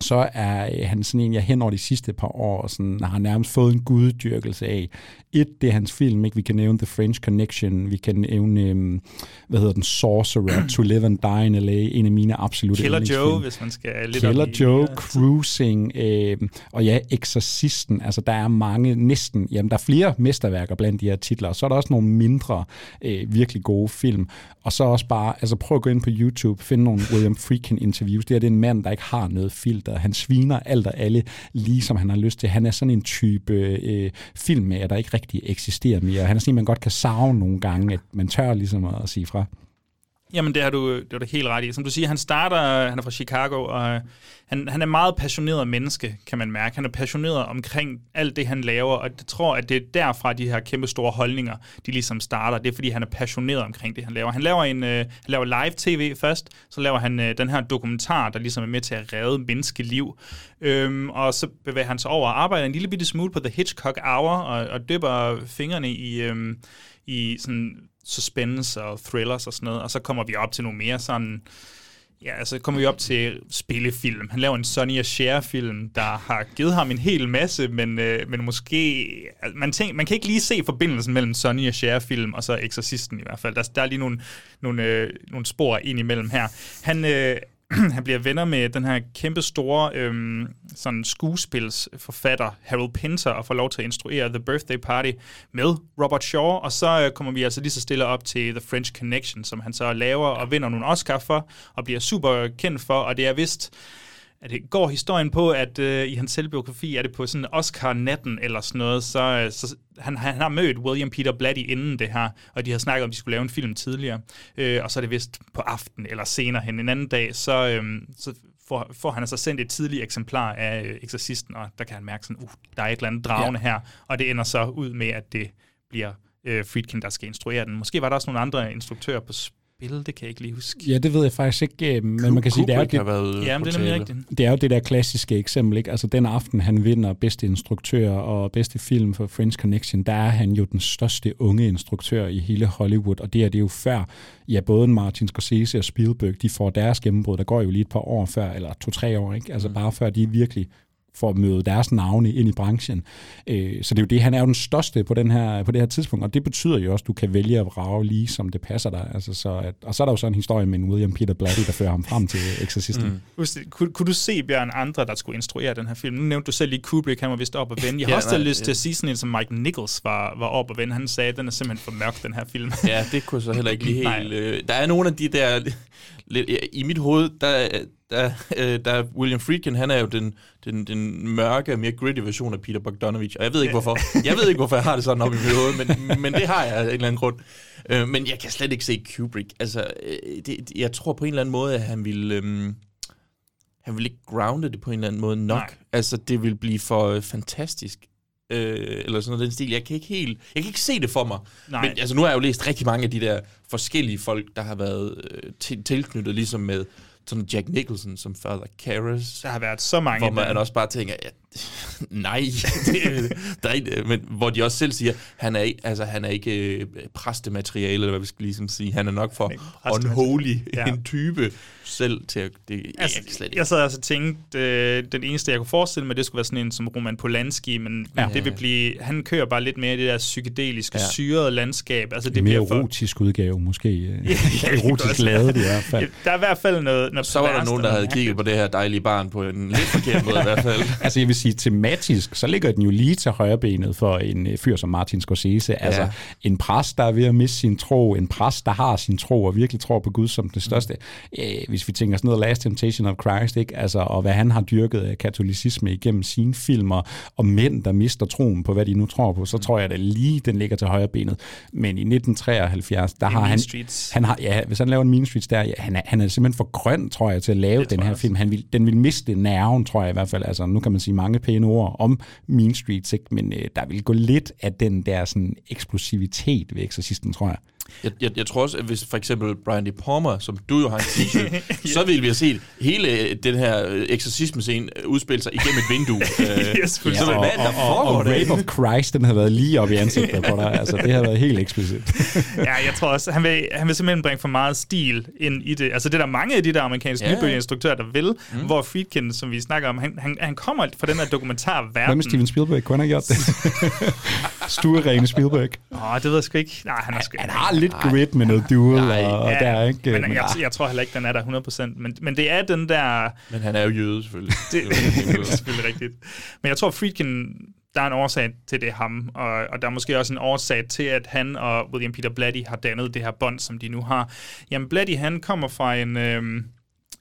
Speaker 2: så er han sådan en, jeg hen over de sidste par år sådan, har nærmest fået en guddyrkelse af. Et, det er hans film, ikke? vi kan nævne The French Connection, vi kan nævne, um, hvad hedder den, Sorcerer, To Live and Die in L.A., en af mine absolutte
Speaker 1: Killer Joe, hvis man skal lidt
Speaker 2: Killer Joe, ja, Cruising, øh, og ja, Exorcisten, altså der er mange, næsten, jamen der er flere mesterværker blandt de her titler, og så er der også nogle mindre, øh, virkelig gode film, og så også bare, altså prøv at gå ind på YouTube, finde nogle William Friedkin interviews, det er det en mand, der ikke har noget filter, han sviner alt og alle, lige som han har lyst til, han er sådan en type øh, filmmager, der ikke rigtig eksisterer mere. Han er sådan en, man godt kan savne nogle gange, at man tør ligesom at sige fra.
Speaker 1: Jamen, det har du, det har du helt ret i. Som du siger, han starter, han er fra Chicago, og øh, han, han er meget passioneret menneske, kan man mærke. Han er passioneret omkring alt det, han laver, og jeg tror, at det er derfra, de her kæmpe store holdninger, de ligesom starter. Det er, fordi han er passioneret omkring det, han laver. Han laver, en, øh, han laver live-tv først, så laver han øh, den her dokumentar, der ligesom er med til at redde menneskeliv. Øhm, og så bevæger han sig over og arbejder en lille bitte smule på The Hitchcock Hour, og, og dypper fingrene i, øhm, i sådan suspense og thrillers og sådan noget, og så kommer vi op til nogle mere sådan Ja, altså kommer vi op til spillefilm. Han laver en Sonny og Cher-film, der har givet ham en hel masse, men, øh, men måske... Altså, man, tænker, man kan ikke lige se forbindelsen mellem Sonny og Cher-film og så Exorcisten i hvert fald. Der, der er lige nogle, nogle, øh, nogle spor ind imellem her. Han, øh, han bliver venner med den her kæmpe store øhm, sådan skuespilsforfatter Harold Pinter og får lov til at instruere The Birthday Party med Robert Shaw, og så øh, kommer vi altså lige så stille op til The French Connection, som han så laver og vinder nogle Oscar for, og bliver super kendt for, og det er vist at det går historien på, at øh, i hans selvbiografi er det på sådan Oscar-natten eller sådan noget, så, øh, så han, han har mødt William Peter Blatty inden det her, og de har snakket om, at de skulle lave en film tidligere, øh, og så er det vist på aften eller senere hen en anden dag, så, øh, så får, får han altså sendt et tidligt eksemplar af øh, Exorcisten, og der kan han mærke sådan, uh, der er et eller andet dragende ja. her, og det ender så ud med, at det bliver øh, Friedkin, der skal instruere den. Måske var der også nogle andre instruktører på spil, det kan jeg ikke lige huske.
Speaker 2: Ja, det ved jeg faktisk ikke, øh, men man kan sige, det er,
Speaker 3: det, været
Speaker 1: ja, men det er nemlig rigtigt.
Speaker 2: det er jo det der klassiske eksempel, ikke? Altså den aften, han vinder bedste instruktør og bedste film for French Connection, der er han jo den største unge instruktør i hele Hollywood, og det er det jo før, ja, både Martin Scorsese og Spielberg, de får deres gennembrud, der går jo lige et par år før, eller to-tre år, ikke? Altså mm. bare før de virkelig for at møde deres navne ind i branchen. Øh, så det er jo det, han er jo den største på, den her, på det her tidspunkt, og det betyder jo også, at du kan vælge at vrage lige, som det passer dig. Altså, så at, og så er der jo sådan en historie med en William Peter Blatty, der fører ham frem til Exorcisten.
Speaker 1: Mm. Kunne, kunne du se, Bjørn, andre, der skulle instruere den her film? Nu nævnte du selv lige Kubrick, han var vist op og vende. Jeg har ja, også nej, lyst til at sige sådan en, som Mike Nichols var, var op og vende. Han sagde, at den er simpelthen for mørk, den her film.
Speaker 3: ja, det kunne så heller ikke lige helt... Øh, der er nogle af de der... Lidt, I mit hoved, der, der, øh, der William Friedkin, han er jo den, den, den mørke, mere gritty version af Peter Bogdanovich, og jeg ved ikke hvorfor. Jeg ved ikke, hvorfor jeg har det sådan op i mit hoved, men, men det har jeg af en eller anden grund. Øh, men jeg kan slet ikke se Kubrick. Altså, øh, det, jeg tror på en eller anden måde, at han ville... Øh, han vil ikke grounde det på en eller anden måde nok. Nej. Altså, det vil blive for øh, fantastisk. Øh, eller sådan noget den stil. Jeg kan ikke helt... Jeg kan ikke se det for mig. Nej. Men altså, nu har jeg jo læst rigtig mange af de der forskellige folk, der har været øh, til, tilknyttet, ligesom med sådan Jack Nicholson som Father Karras.
Speaker 1: Der har været så mange.
Speaker 3: Hvor man også bare tænker, ja, nej, det, der er ikke, men hvor de også selv siger, han er, altså, han er ikke øh, præstemateriale, eller hvad vi skal ligesom sige. Han er nok for unholy ja. en type selv til at... Det,
Speaker 1: altså,
Speaker 3: jeg, slet
Speaker 1: ikke. jeg sad altså og tænkte, øh, den eneste, jeg kunne forestille mig, det skulle være sådan en som Roman Polanski, men ja. det vil blive... Han kører bare lidt mere i det der psykedeliske, ja. syrede landskab. Altså, det
Speaker 2: en mere erotisk for, udgave, måske. ja, erotisk lavet i hvert fald.
Speaker 1: Der er i hvert fald noget... noget
Speaker 3: Så var der nogen, der havde kigget på det her dejlige barn på en lidt forkert måde i hvert fald.
Speaker 2: altså, jeg vil sige, tematisk, så ligger den jo lige til højre benet for en øh, fyr som Martin Scorsese. Ja. Altså, en præst, der er ved at miste sin tro, en præst, der har sin tro og virkelig tror på Gud som det største. Mm. Øh, hvis vi tænker sådan noget Last Temptation of Christ, ikke? Altså, og hvad han har dyrket af katolicisme igennem sine filmer, og mænd, der mister troen på, hvad de nu tror på, så mm. tror jeg, at lige den ligger til højre benet. Men i 1973, der har han,
Speaker 1: Streets.
Speaker 2: han har, ja, hvis han laver en Mean Streets der, ja, han, er, han er simpelthen for grøn, tror jeg, til at lave det den her film. Han vil, den vil miste nerven, tror jeg i hvert fald. Altså, nu kan man sige mange pæne ord om Mean Streets, ikke? men øh, der vil gå lidt af den der sådan, eksplosivitet ved eksorcisten, tror jeg.
Speaker 3: Jeg, jeg, jeg tror også, at hvis for eksempel Brian De Palma, som du jo har en t-shirt, ja. så ville vi have set hele øh, den her øh, eksorcisme-scene øh, udspille sig igennem et vindue.
Speaker 1: ja, så
Speaker 2: og, hvad, der og, og, og Rape of Christ, den har været lige op i ansigtet på dig. Altså, det har været helt eksplicit.
Speaker 1: ja, jeg tror også, han vil, han vil simpelthen bringe for meget stil ind i det. Altså, det er der mange af de der amerikanske ja. nybølgeinstruktører, der vil, mm. hvor Friedkin, som vi snakker om, han, han, han kommer fra den her dokumentarverden.
Speaker 2: Hvad med Steven Spielberg? Kunne han have gjort det? Stuerene Spielberg.
Speaker 1: Åh, oh, det ved jeg sgu ikke. Nej, han, er sgu,
Speaker 2: han har lidt grit med noget duel, Nej, og, ja, der ikke...
Speaker 1: Men, men jeg, jeg tror heller ikke, den er der 100%. Men, men det er den der...
Speaker 3: Men han er jo jøde, selvfølgelig.
Speaker 1: det, det er selvfølgelig rigtigt. Men jeg tror, Friedkin, der er en årsag til det ham, og, og der er måske også en årsag til, at han og William Peter Blatty har dannet det her bånd, som de nu har. Jamen, Blatty, han kommer fra en... Øh,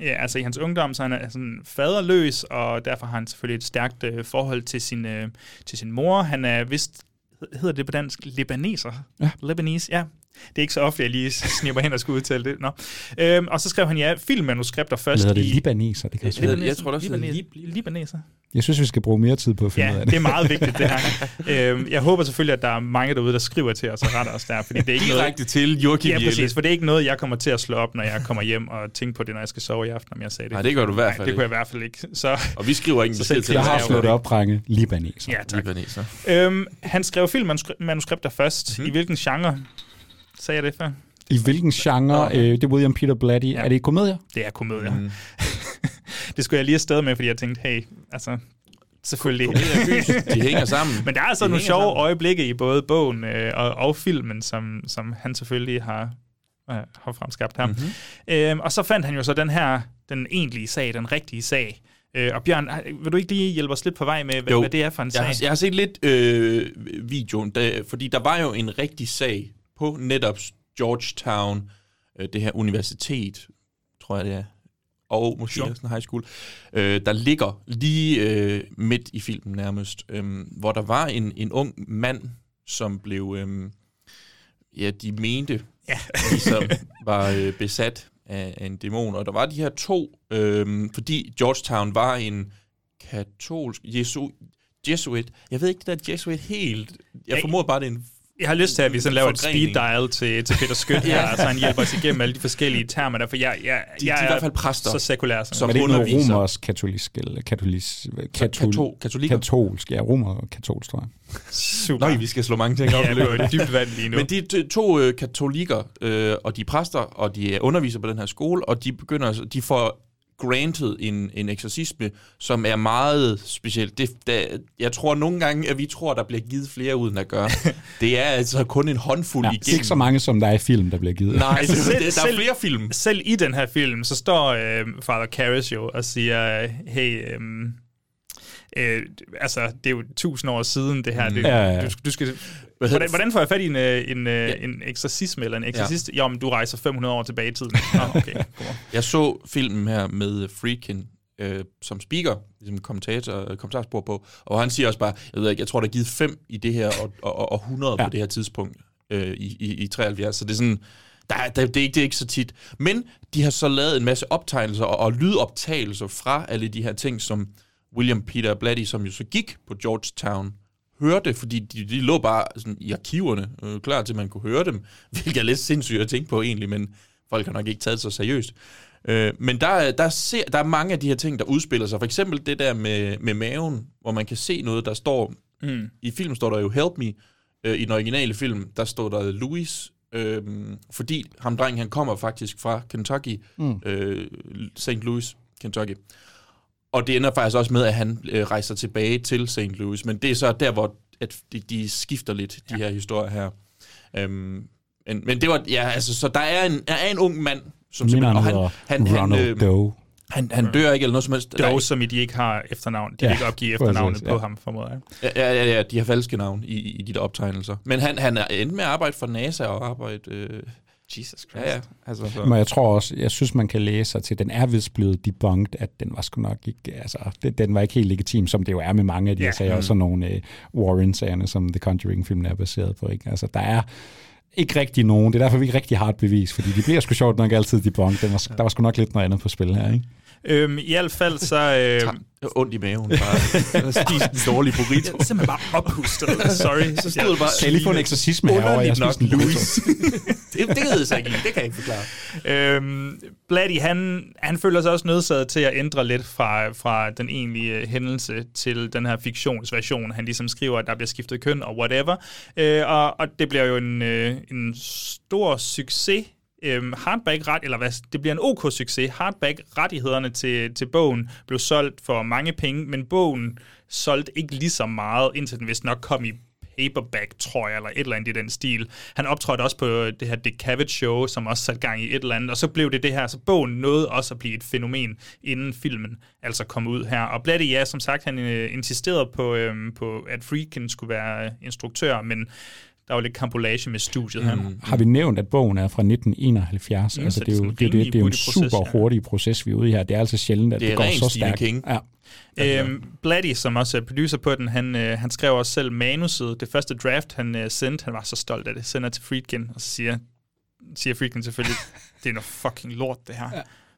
Speaker 1: Ja, altså i hans ungdom, så han er sådan faderløs, og derfor har han selvfølgelig et stærkt øh, forhold til sin, øh, til sin mor. Han er vist hedder det på dansk, libaneser?
Speaker 2: Ja.
Speaker 1: Lebanese, ja. Det er ikke så ofte, jeg lige snipper hen og skal udtale det. Nå. Øhm, og så skrev han ja, filmmanuskripter først
Speaker 2: Hedder det
Speaker 1: i...
Speaker 2: libaneser? Det kan
Speaker 3: jeg, jeg, jeg tror også,
Speaker 1: det er libaneser.
Speaker 2: Jeg synes, vi skal bruge mere tid på at finde
Speaker 1: ja,
Speaker 2: ud af det.
Speaker 1: det er meget vigtigt, det her. øhm, jeg håber selvfølgelig, at der er mange derude, der skriver til os og retter os der, fordi det er ikke
Speaker 3: Direkte noget... til Joachim
Speaker 1: Ja, præcis, for det er ikke noget, jeg kommer til at slå op, når jeg kommer hjem og tænke på det, når jeg skal sove i aften, om jeg sagde det.
Speaker 3: Nej, det gør du i hvert fald
Speaker 1: Nej, det kunne jeg i hvert fald ikke. Så,
Speaker 3: og vi skriver ikke besked til
Speaker 2: Jeg har slået op, drenge. Libaneser.
Speaker 1: Ja, tak.
Speaker 3: Libaneser.
Speaker 1: Øhm, han skrev filmmanuskripter først. Mm-hmm. I hvilken genre? Sagde jeg det før?
Speaker 2: I hvilken genre?
Speaker 1: Okay.
Speaker 2: Øh, det er William Peter Blatty. Ja. Er det komedier?
Speaker 1: Det er komedier. Mm. det skulle jeg lige afsted med, fordi jeg tænkte, hey, altså, selvfølgelig.
Speaker 3: de hænger sammen.
Speaker 1: Men der er altså
Speaker 3: De
Speaker 1: nogle sjove
Speaker 3: sammen.
Speaker 1: øjeblikke i både bogen øh, og, og filmen, som, som han selvfølgelig har, øh, har fremskabt her.
Speaker 3: Mhm.
Speaker 1: Mm-hmm. Øhm, og så fandt han jo så den her, den egentlige sag, den rigtige sag. Øh, og Bjørn, vil du ikke lige hjælpe os lidt på vej med, hvad,
Speaker 3: Jo.
Speaker 1: hvad det er for en
Speaker 3: Jeg
Speaker 1: sag?
Speaker 3: har, jeg har set lidt øh, videoen, da, fordi der var jo en rigtig sag på netop Georgetown, øh, det her universitet, tror jeg det er, og måske
Speaker 1: Sure.
Speaker 3: sådan en high school, øh, der ligger lige øh, midt i filmen nærmest, øh, hvor der var en, en ung mand, som blev, øh, ja, de mente,
Speaker 1: ja.
Speaker 3: ligesom var øh, besat af, af en dæmon. Og der var de her to, øh, fordi Georgetown var en katolsk, jesu, jesuit, jeg ved ikke det der jesuit helt, jeg
Speaker 1: Jeg-
Speaker 3: formoder bare, det er en
Speaker 1: Jeg har lyst til, at vi sådan laver et speed dial til, til Peter Skødt
Speaker 3: Ja.
Speaker 1: her, så han hjælper os igennem alle de forskellige termer der, for jeg, jeg,
Speaker 3: De-
Speaker 1: jeg
Speaker 3: de er i hvert fald præster,
Speaker 1: så sekulær som,
Speaker 3: som
Speaker 2: er det ikke noget romersk katolisk? Eller katolisk, katol,
Speaker 3: kato- katolikker?
Speaker 2: katolsk, ja, romer og katolsk, tror jeg.
Speaker 1: Super.
Speaker 3: Nøj, vi skal slå mange ting op.
Speaker 1: Ja, det er jo dybt vand lige nu.
Speaker 3: Men de to, to øh, katolikker, øh, og de er præster, og de er underviser på den her skole, og de begynder, de får granted en, en eksorcisme, som er meget speciel. Det, der, jeg tror nogle gange, at vi tror, der bliver givet flere ud, end der gør. det er altså kun en håndfuld
Speaker 2: Ja,
Speaker 3: igennem.
Speaker 2: ikke så mange, som der er i film, der bliver givet.
Speaker 3: Nej,
Speaker 1: Altså,
Speaker 3: det,
Speaker 1: selv-
Speaker 3: det, der er
Speaker 1: selv-
Speaker 3: flere film.
Speaker 1: Selv i den her film, så står øh, Father Karras jo og siger, hey, øh, øh, altså, det er jo tusind år siden det her. Det,
Speaker 2: Ja, ja, ja.
Speaker 1: Du, du skal, hvordan, hvordan får jeg fat i en, øh, en, ja. en eksorcisme eller en eksorcist? Ja. Jo, men du rejser 500 år tilbage i tiden. Nå, okay.
Speaker 3: Jeg så filmen her med Freakin øh, som speaker, ligesom kommentator, kommentarspor på, og han siger også bare, jeg ved ikke, jeg tror, der er givet fem i det her, og, og, og 100 ja. På det her tidspunkt øh, i, i, i 73, så det er sådan, der, er- der, det, er ikke, det er ikke så tit. Men de har så lavet en masse optegnelser og, og lydoptagelser fra alle de her ting, som William Peter Blatty, som jo så gik på Georgetown, hørte, fordi de, de lå bare sådan i arkiverne, øh, klar til, at man kunne høre dem, hvilket er lidt sindssygt at tænke på egentlig, men folk har nok ikke taget det så seriøst. Øh, men der, er- der, ser, der er mange af de her ting, der udspiller sig. For eksempel det der med, med maven, hvor man kan se noget, der står...
Speaker 1: Mm.
Speaker 3: I filmen står der jo Help Me. Øh, I den originale film, der står der Louis. Øh, fordi ham dreng, han kommer faktisk fra Kentucky.
Speaker 2: Mm.
Speaker 3: Øh, St. Louis, Kentucky. Og det ender faktisk også med, at han øh, rejser tilbage til St. Louis. Men det er så der, hvor at de, de skifter lidt, de ja. her historier her. Øhm, men, men det var, ja, altså, så der er en, der er en ung mand, som
Speaker 2: han
Speaker 3: og
Speaker 2: hedder
Speaker 3: han, han,
Speaker 2: Ronald
Speaker 3: øh,
Speaker 2: Doe.
Speaker 3: han, han dør ikke eller noget som helst. Er
Speaker 1: Dog, som I de ikke har efternavn. De
Speaker 2: Ja,
Speaker 1: ja, ikke opgive efternavnet
Speaker 2: præcis,
Speaker 1: på
Speaker 2: ja.
Speaker 1: ham, formoder jeg.
Speaker 3: Ja, ja, ja, de har falske navn i, i de der optegnelser. Men han, han er endt med at arbejde for NASA og arbejde... Øh,
Speaker 1: Jesus Christ.
Speaker 3: ja, ja. Altså, så.
Speaker 2: Men jeg tror også, jeg synes, man kan læse sig til, den er vist blevet debunked, at den var sgu nok ikke, altså, den, den var ikke helt legitim, som det jo er med mange af de
Speaker 1: Ja.
Speaker 2: her sager, og sådan nogle uh, Warren-sagerne, som The Conjuring-filmen er baseret på. Ikke? Altså, der er ikke rigtig nogen, det er derfor, vi ikke rigtig har et bevis, fordi de bliver sgu sjovt nok altid debunked. Den var, der var sgu nok lidt noget andet på spil her, ikke?
Speaker 1: Øhm, I hvert fald så... Øh,
Speaker 3: Det ondt i maven. Bare spise en dårlig burrito.
Speaker 1: jeg er simpelthen bare oppustet. Sorry.
Speaker 3: Så stod det bare...
Speaker 2: Kan jeg lige få en eksorcisme herovre? Jeg
Speaker 3: nok,
Speaker 2: spiste en
Speaker 3: Louis. det, det ved jeg så ikke. Det kan jeg ikke forklare.
Speaker 1: Øhm, Blatty, han, han føler sig også nødsaget til at ændre lidt fra, fra den egentlige hændelse til den her fiktionsversion. Han ligesom skriver, at der bliver skiftet køn og whatever. Øh, og, og det bliver jo en, øh, en stor succes. Øhm, hardback ret, eller hvad, det bliver en ok succes. Hardback rettighederne til, til bogen blev solgt for mange penge, men bogen solgte ikke lige så meget, indtil den vist nok kom i paperback, tror jeg, eller et eller andet i den stil. Han optrådte også på øh, det her Dick Cavett show, som også satte gang i et eller andet, og så blev det det her, så bogen nåede også at blive et fænomen, inden filmen altså kom ud her. Og Blatty, ja, som sagt, han øh, insisterede på, øh, på, at Freakin skulle være øh, instruktør, men der var lidt kampolage med studiet her. Mm.
Speaker 2: Har vi nævnt, at bogen er fra 1971?
Speaker 1: Mm,
Speaker 2: altså,
Speaker 1: så
Speaker 2: det er jo,
Speaker 1: det er
Speaker 2: det, det, det er jo en
Speaker 1: hurtig
Speaker 2: super
Speaker 1: proces, ja.
Speaker 2: hurtig proces, vi er ude i her. Det er altså sjældent, at
Speaker 3: Det
Speaker 2: det, går så stærkt.
Speaker 3: King.
Speaker 2: Ja.
Speaker 1: Øhm, Blatty, som også er producer på den, han, øh, han skrev også selv manuset. Det første draft, han øh, sendte, han var så stolt af det, sender til Friedkin, og så siger, siger Friedkin selvfølgelig, det er noget fucking lort, det her.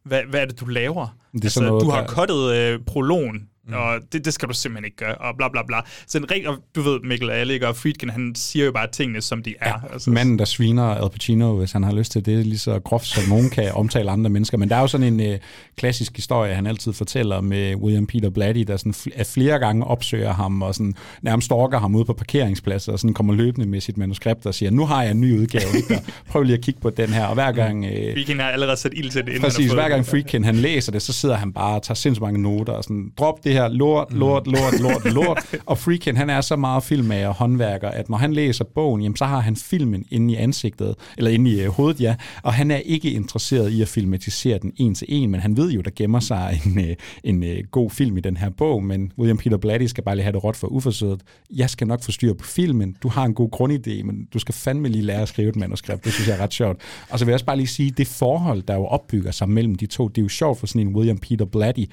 Speaker 1: Hvad, hvad er det, du laver?
Speaker 2: Det er sådan noget,
Speaker 1: du har
Speaker 2: der-
Speaker 1: kottet øh, prologen mm. og det, det skal du simpelthen ikke gøre, og bla bla bla. Så en rigtig, du ved, Mikkel Alec og Friedkin, han siger jo bare tingene, som de er. Ja,
Speaker 2: altså. Manden, der sviner Al Pacino, hvis han har lyst til det, er lige så groft, som nogen kan omtale andre mennesker. Men der er jo sådan en øh, klassisk historie, han altid fortæller med William Peter Blatty, der sådan f- flere gange opsøger ham, og sådan nærmest stalker ham ude på parkeringspladser, og sådan kommer løbende med sit manuskript og siger, nu har jeg en ny udgave, ikke? Prøv lige at kigge på den her. Og hver gang... Øh,
Speaker 1: Friedkin har allerede sat ild til det,
Speaker 2: Præcis, hver gang Friedkin han læser det, så sidder han bare og tager sindssygt mange noter, og sådan, drop det her lort, lort, lort, lort, lort. og Friedkin, han er så meget filmager og håndværker, at når han læser bogen, jamen, så har han filmen inde i ansigtet, eller inde i øh, hovedet, ja, og han er ikke interesseret i at filmatisere den en til en, men han ved jo, der gemmer sig en, øh, en øh, god film i den her bog, men William Peter Blatty skal bare lige have det råt for uforsøget. Jeg skal nok få styr på filmen, du har en god grundidé, men du skal fandme lige lære at skrive et manuskript, det synes jeg er ret sjovt. Og så vil jeg også bare lige sige, det forhold, der jo opbygger sig mellem de to, det er jo sjovt for sådan en William Peter Blatty,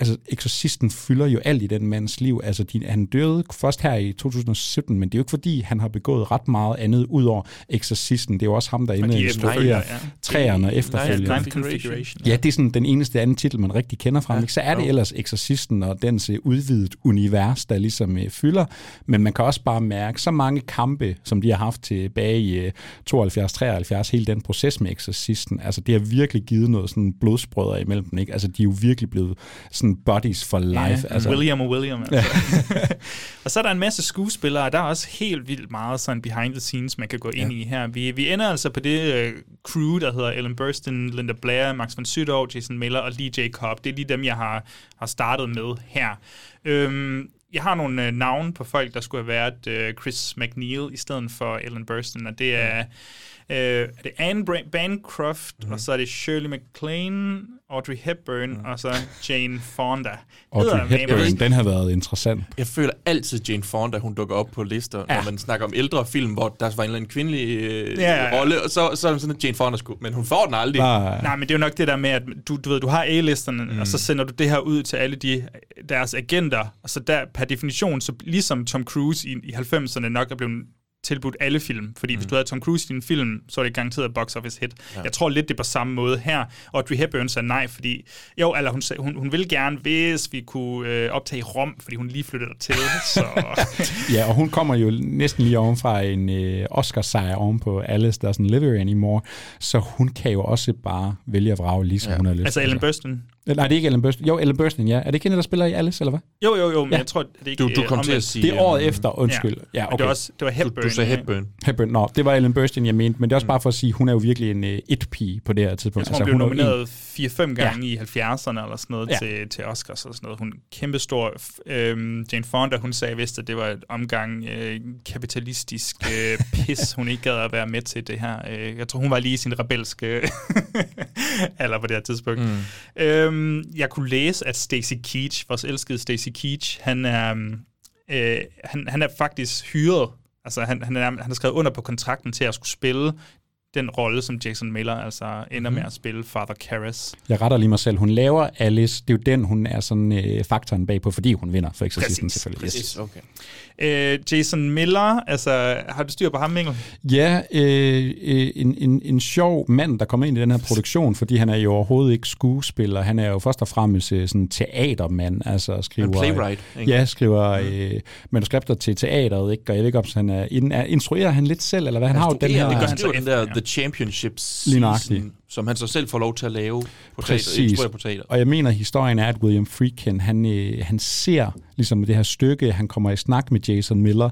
Speaker 2: altså eksorcisten fylder jo alt i den mands liv. Altså, de, han døde først her i 2017, men det er jo ikke fordi, han har begået ret meget andet ud over eksorcisten. Det er jo også ham, der inde
Speaker 1: de
Speaker 2: instruerer ja. træerne og efterfølgende. Ja, det er sådan den eneste anden titel, man rigtig kender fra ham. Så er det ellers eksorcisten og dens øh, udvidet univers, der ligesom øh, fylder. Men man kan også bare mærke, så mange kampe, som de har haft tilbage i øh, 72-73, hele den proces med eksorcisten, altså det har virkelig givet noget sådan blodsbrødre imellem dem. Ikke? Altså de er jo virkelig blevet sådan buddies for life.
Speaker 1: Ja,
Speaker 2: altså.
Speaker 1: William og William. Altså. og så er der en masse skuespillere, og der er også helt vildt meget sådan behind the scenes, man kan gå ind i her. Vi, vi ender altså på det uh, crew, der hedder Ellen Burstyn, Linda Blair, Max von Sydow, Jason Miller og Lee J. Cobb. Det er lige dem, jeg har, har startet med her. Øhm, jeg har nogle uh, navne på folk, der skulle have været uh, Chris McNeil i stedet for Ellen Burstyn, og det er... Uh, er det Anne Bancroft, mm-hmm. og så er det Shirley MacLaine, Audrey Hepburn, mm. og så Jane Fonda.
Speaker 2: Audrey Hepburn, den har været interessant.
Speaker 3: Jeg føler altid, Jane Fonda, hun dukker op på lister, ja. når man snakker om ældre film, hvor der var en eller anden kvindelig øh, ja, ja, ja. rolle, og så, så er det sådan, at Jane Fonda skulle, men hun får den aldrig.
Speaker 1: Nej, Nej men det er jo nok det der med, at du, du ved, du har A-listerne, mm. og så sender du det her ud til alle de, deres agenter, og så der per definition, så ligesom Tom Cruise i, i 90'erne nok er blevet tilbudt alle film. Fordi mm. hvis du havde Tom Cruise i din film, så er det garanteret box office hit. Ja. Jeg tror lidt, det er på samme måde her. Og Audrey Hepburn sagde nej, fordi jo, eller hun, hun, hun ville gerne, hvis vi kunne øh, optage Rom, fordi hun lige flyttede til. så.
Speaker 2: ja, og hun kommer jo næsten lige ovenfra en øh, Oscar-sejr oven på Alice Doesn't Live Here Anymore, så hun kan jo også bare vælge at vrage, ligesom ja. hun har lyst
Speaker 1: Altså Ellen Burstyn?
Speaker 2: Nej, det er ikke Ellen Burstyn. Jo, Ellen Burstyn, ja. Er det ikke hende, der spiller i Alice, eller hvad?
Speaker 1: Jo, jo, jo, men ja. jeg tror, det er ikke...
Speaker 3: Du, du kom til at sige...
Speaker 2: Det er året efter, undskyld. Ja,
Speaker 1: ja okay. det, var også, det var Hepburn.
Speaker 3: Du, du sagde Hepburn.
Speaker 2: Hepburn, nå, det var Ellen Burstyn, jeg mente, men det er også bare for at sige, hun er jo virkelig en uh, it-pige på det her tidspunkt.
Speaker 1: Jeg tror, altså, hun blev nomineret 4-5 gange ja. i 70'erne eller sådan noget ja. til, til Oscars og sådan noget. Hun er kæmpestor. Øhm, Jane Fonda, hun sagde vist, at det var et omgang øh, kapitalistisk øh, pis, hun ikke gad at være med til det her. Øh, jeg tror, hun var lige i sin rebelske alder på det her tidspunkt. Mm. Øhm, Øhm, jeg kunne læse, at Stacy Keach, vores elskede Stacy Keach, han er, øhm, øh, han, han er faktisk hyret. Altså, han, han, er, han har skrevet under på kontrakten til at skulle spille den rolle, som Jason Miller altså ender mm. med at spille Father Karras.
Speaker 2: Jeg retter lige mig selv. Hun laver Alice. Det er jo den, hun er sådan øh, faktoren bagpå, fordi hun vinder for Exorcisten selvfølgelig.
Speaker 1: Præcis, yes. okay. Øh, Jason Miller, altså har du styr på ham, Mikkel?
Speaker 2: Ja, øh, en, en, en sjov mand, der kommer ind i den her produktion, fordi han er jo overhovedet ikke skuespiller. Han er jo først og fremmest sådan teatermand, altså skriver...
Speaker 3: En playwright, ikke?
Speaker 2: Ja, skriver mm. øh, manuskripter til teateret, ikke? Og jeg ved ikke, om han er, er... Instruerer han lidt selv, eller hvad? Han, han har jo den her...
Speaker 3: Det gør han så den der The Championship season, som han så selv får lov til at lave på teater.
Speaker 2: Og jeg mener, historien er, at William Friedkin, han, øh, han ser ligesom det her stykke, han kommer i snak med Jason Miller,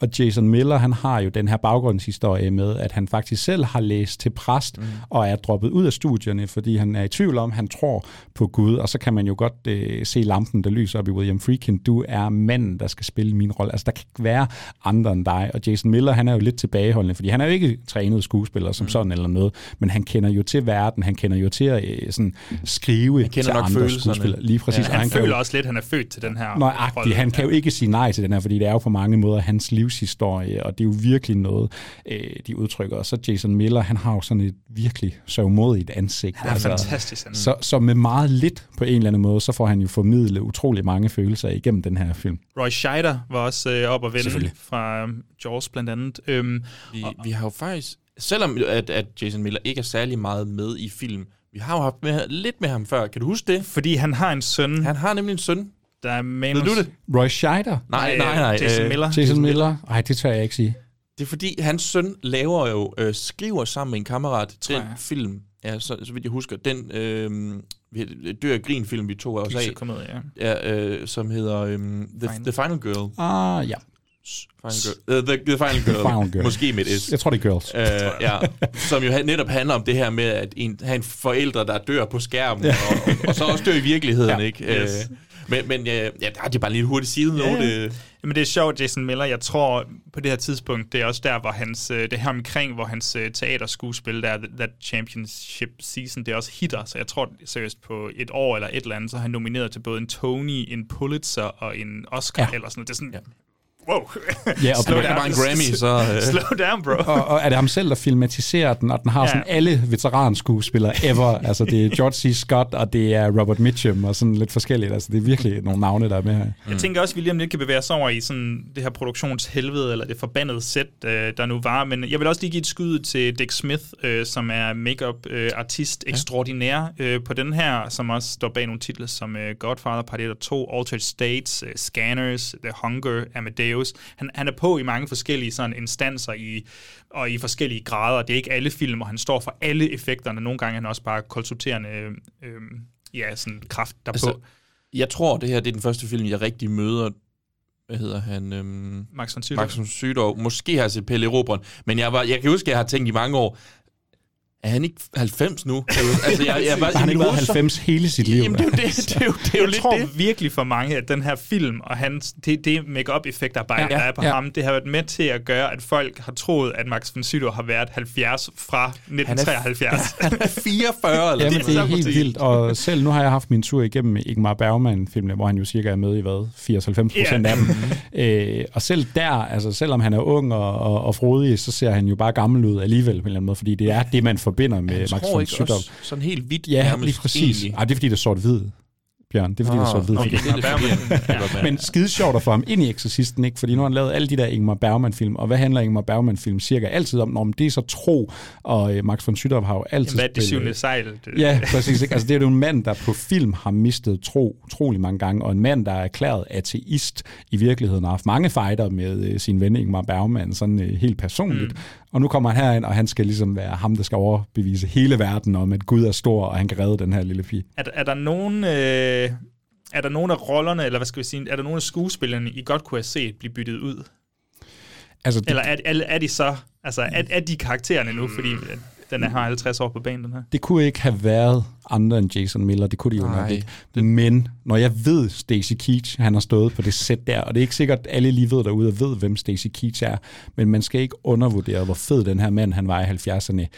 Speaker 2: og Jason Miller, han har jo den her baggrundshistorie med, at han faktisk selv har læst til præst, mm. og er droppet ud af studierne, fordi han er i tvivl om, han tror på Gud, og så kan man jo godt øh, se lampen, der lyser op i William Friedkin. Du er manden, der skal spille min rolle. Altså, der kan ikke være andre end dig. Og Jason Miller, han er jo lidt tilbageholdende, fordi han er jo ikke trænet skuespiller som mm. sådan eller noget, men han kender jo til verden, han kender jo til at øh, sådan, skrive
Speaker 3: han kender
Speaker 2: til
Speaker 3: nok
Speaker 2: andre skuespillere. Lige præcis.
Speaker 1: Ja, han, han føler jo, også lidt, at han er født til den her
Speaker 2: Nøjagtigt. Han kan jo ikke sige nej til den her, fordi det er jo på mange måder hans livshistorie, og det er jo virkelig noget, øh, de udtrykker. Og så Jason Miller, han har jo sådan et virkelig sørgmodigt ansigt.
Speaker 1: Han er altså, fantastisk. Han.
Speaker 2: Så, så med meget lidt på en eller anden måde, så får han jo formidlet utrolig mange følelser igennem den her film.
Speaker 1: Roy Scheider var også øh, op og vende fra um, Jaws blandt andet. Øhm,
Speaker 3: vi, og, vi har jo faktisk, selvom at, at Jason Miller ikke er særlig meget med i film, vi har jo haft med, lidt med ham før. Kan du huske det?
Speaker 1: Fordi han har en søn.
Speaker 3: Han har nemlig en søn.
Speaker 1: Der er manus...
Speaker 3: Ved du det?
Speaker 2: Roy Scheider?
Speaker 3: Nej, nej, nej.
Speaker 1: Jason
Speaker 3: øh,
Speaker 1: Miller.
Speaker 2: Jason Miller? Nej, det tør jeg ikke sige.
Speaker 3: Det er fordi, hans søn laver jo, øh, skriver sammen med en kammerat den
Speaker 1: jeg.
Speaker 3: film, ja, så, så vidt jeg husker, den øh, vi- dør af grin film, vi tog os af,
Speaker 1: Gyserkomedie, ja.
Speaker 3: ja, øh, som hedder øh, The,
Speaker 1: Final.
Speaker 3: The Final Girl.
Speaker 2: Ah, ja.
Speaker 3: Final Girl. Uh, the, the Final Girl.
Speaker 2: Final Girl.
Speaker 3: Måske med et S.
Speaker 2: Jeg tror, det er Girls.
Speaker 3: Øh, ja, som jo netop handler om det her med at en, have en forælder, der dør på skærmen, ja. og, og så også dør i virkeligheden,
Speaker 2: Ja.
Speaker 3: ikke?
Speaker 1: Yes.
Speaker 3: Øh, men, men ja, ja, der er det bare lige hurtigt side
Speaker 1: Ja,
Speaker 3: note.
Speaker 1: ja.
Speaker 3: øh.
Speaker 1: Jamen det er sjovt, Jason Miller. Jeg tror på det her tidspunkt, det er også der, hvor hans, det her omkring, hvor hans teaterskuespil, der er That Championship Season, det er også hitter. Så jeg tror seriøst på et år eller et eller andet, så er han nomineret til både en Tony, en Pulitzer og en Oscar
Speaker 2: Ja.
Speaker 1: eller sådan noget. Det er sådan, wow.
Speaker 2: Ja, og
Speaker 1: Slow
Speaker 3: kan bare en Grammy, så, øh.
Speaker 1: Slow down, bro.
Speaker 2: Og, og er det ham selv, der filmatiserer den, og den har
Speaker 1: Ja.
Speaker 2: ja. sådan alle veteranskuespillere ever. altså, det er George C. Scott, og det er Robert Mitchum, og sådan lidt forskelligt. Altså, det er virkelig nogle navne, der er med her.
Speaker 1: Jeg tænker også, at William lidt kan bevæge sig over i sådan det her produktionshelvede, eller det forbandede sæt, øh, der nu var. Men jeg vil også lige give et skud til Dick Smith, øh, som er makeup-artist øh, ekstraordinær øh, på den her, som også står bag nogle titler som øh, Godfather Part 1 og 2, Altered States, øh, Scanners, The Hunger, Amadeus. Han, han er på i mange forskellige sådan instanser i, og i forskellige grader. Det er ikke alle film, og han står for alle effekterne. Nogle gange er han også bare konsulterende øh, ja, sådan kraft derpå.
Speaker 3: Altså, jeg tror, det her det er den første film, jeg rigtig møder hvad hedder han? Øhm,
Speaker 1: Max von Sydow.
Speaker 3: Max von Sydow. Måske har jeg set Pelle Robren, men jeg, var, jeg kan huske, at jeg har tænkt i mange år, er han ikke 90 nu? altså, jeg, jeg,
Speaker 2: Har han ikke været 90 hele sit liv?
Speaker 3: Jamen, det er jo det. Det er jo, det er jo
Speaker 1: jeg
Speaker 3: lidt
Speaker 1: tror
Speaker 3: det.
Speaker 1: virkelig for mange, at den her film og hans, det, det make-up effektarbejde,
Speaker 3: Ja,
Speaker 1: der er på
Speaker 3: ja.
Speaker 1: ham, det har været med til at gøre, at folk har troet, at Max von Sydow har været 70 fra 1973.
Speaker 3: Han er 44, eller
Speaker 2: Jamen, det er helt vildt. Og selv nu har jeg haft min tur igennem Ingmar Bergman-filmene, hvor han jo cirka er med i hvad? 80-90 procent
Speaker 1: Ja.
Speaker 2: af dem. øh, og selv der, altså selvom han er ung og, og, og frodig, så ser han jo bare gammel ud alligevel på en eller anden måde, fordi det er det, man forbinder med Max von Sydow.
Speaker 3: også sådan helt hvidt
Speaker 2: Ja, lige præcis.
Speaker 3: egentlig.
Speaker 2: Ej, det er fordi, det er sort-hvid. Bjørn, det er fordi, det er
Speaker 3: Ah, okay, det er lidt forvirrende. Ja.
Speaker 2: Men skide sjovt at få ham ind i Exorcisten, ikke? Fordi nu har han lavet alle de der Ingmar Bergman-film, og hvad handler Ingmar Bergman-film cirka altid om? Når det er så tro, og øh, Max von Sydow har jo altid
Speaker 1: Hvad er det
Speaker 2: spillet-
Speaker 1: syvende sejl? Det,
Speaker 2: Ja, præcis. Ikke? Altså, det er jo en mand, der på film har mistet tro utrolig mange gange, og en mand, der er erklæret ateist i virkeligheden, og har haft mange fighter med øh, sin ven Ingmar Bergman, sådan øh, helt personligt. Mm. Og nu kommer han herind, og han skal ligesom være ham, der skal overbevise hele verden om, at Gud er stor, og han kan redde den her lille pige.
Speaker 1: Er, er der nogen... Øh, er der nogen af rollerne, eller hvad skal vi sige, er der nogen af skuespillerne, I godt kunne have set blive byttet ud?
Speaker 2: Altså, det,
Speaker 1: Eller er, er, er de så, altså er, er de karaktererne nu, fordi at den er, har 50 år på banen, den her?
Speaker 2: det kunne ikke have været andre end Jason Miller, det kunne de jo nok
Speaker 3: Nej,
Speaker 2: ikke. Men når jeg ved, Stacy Keach, han har stået på det sæt der, og det er ikke sikkert, at alle lige ved derude og ved, hvem Stacy Keach er, men man skal ikke undervurdere, hvor fed den her mand, han var i 70'erne. Jeg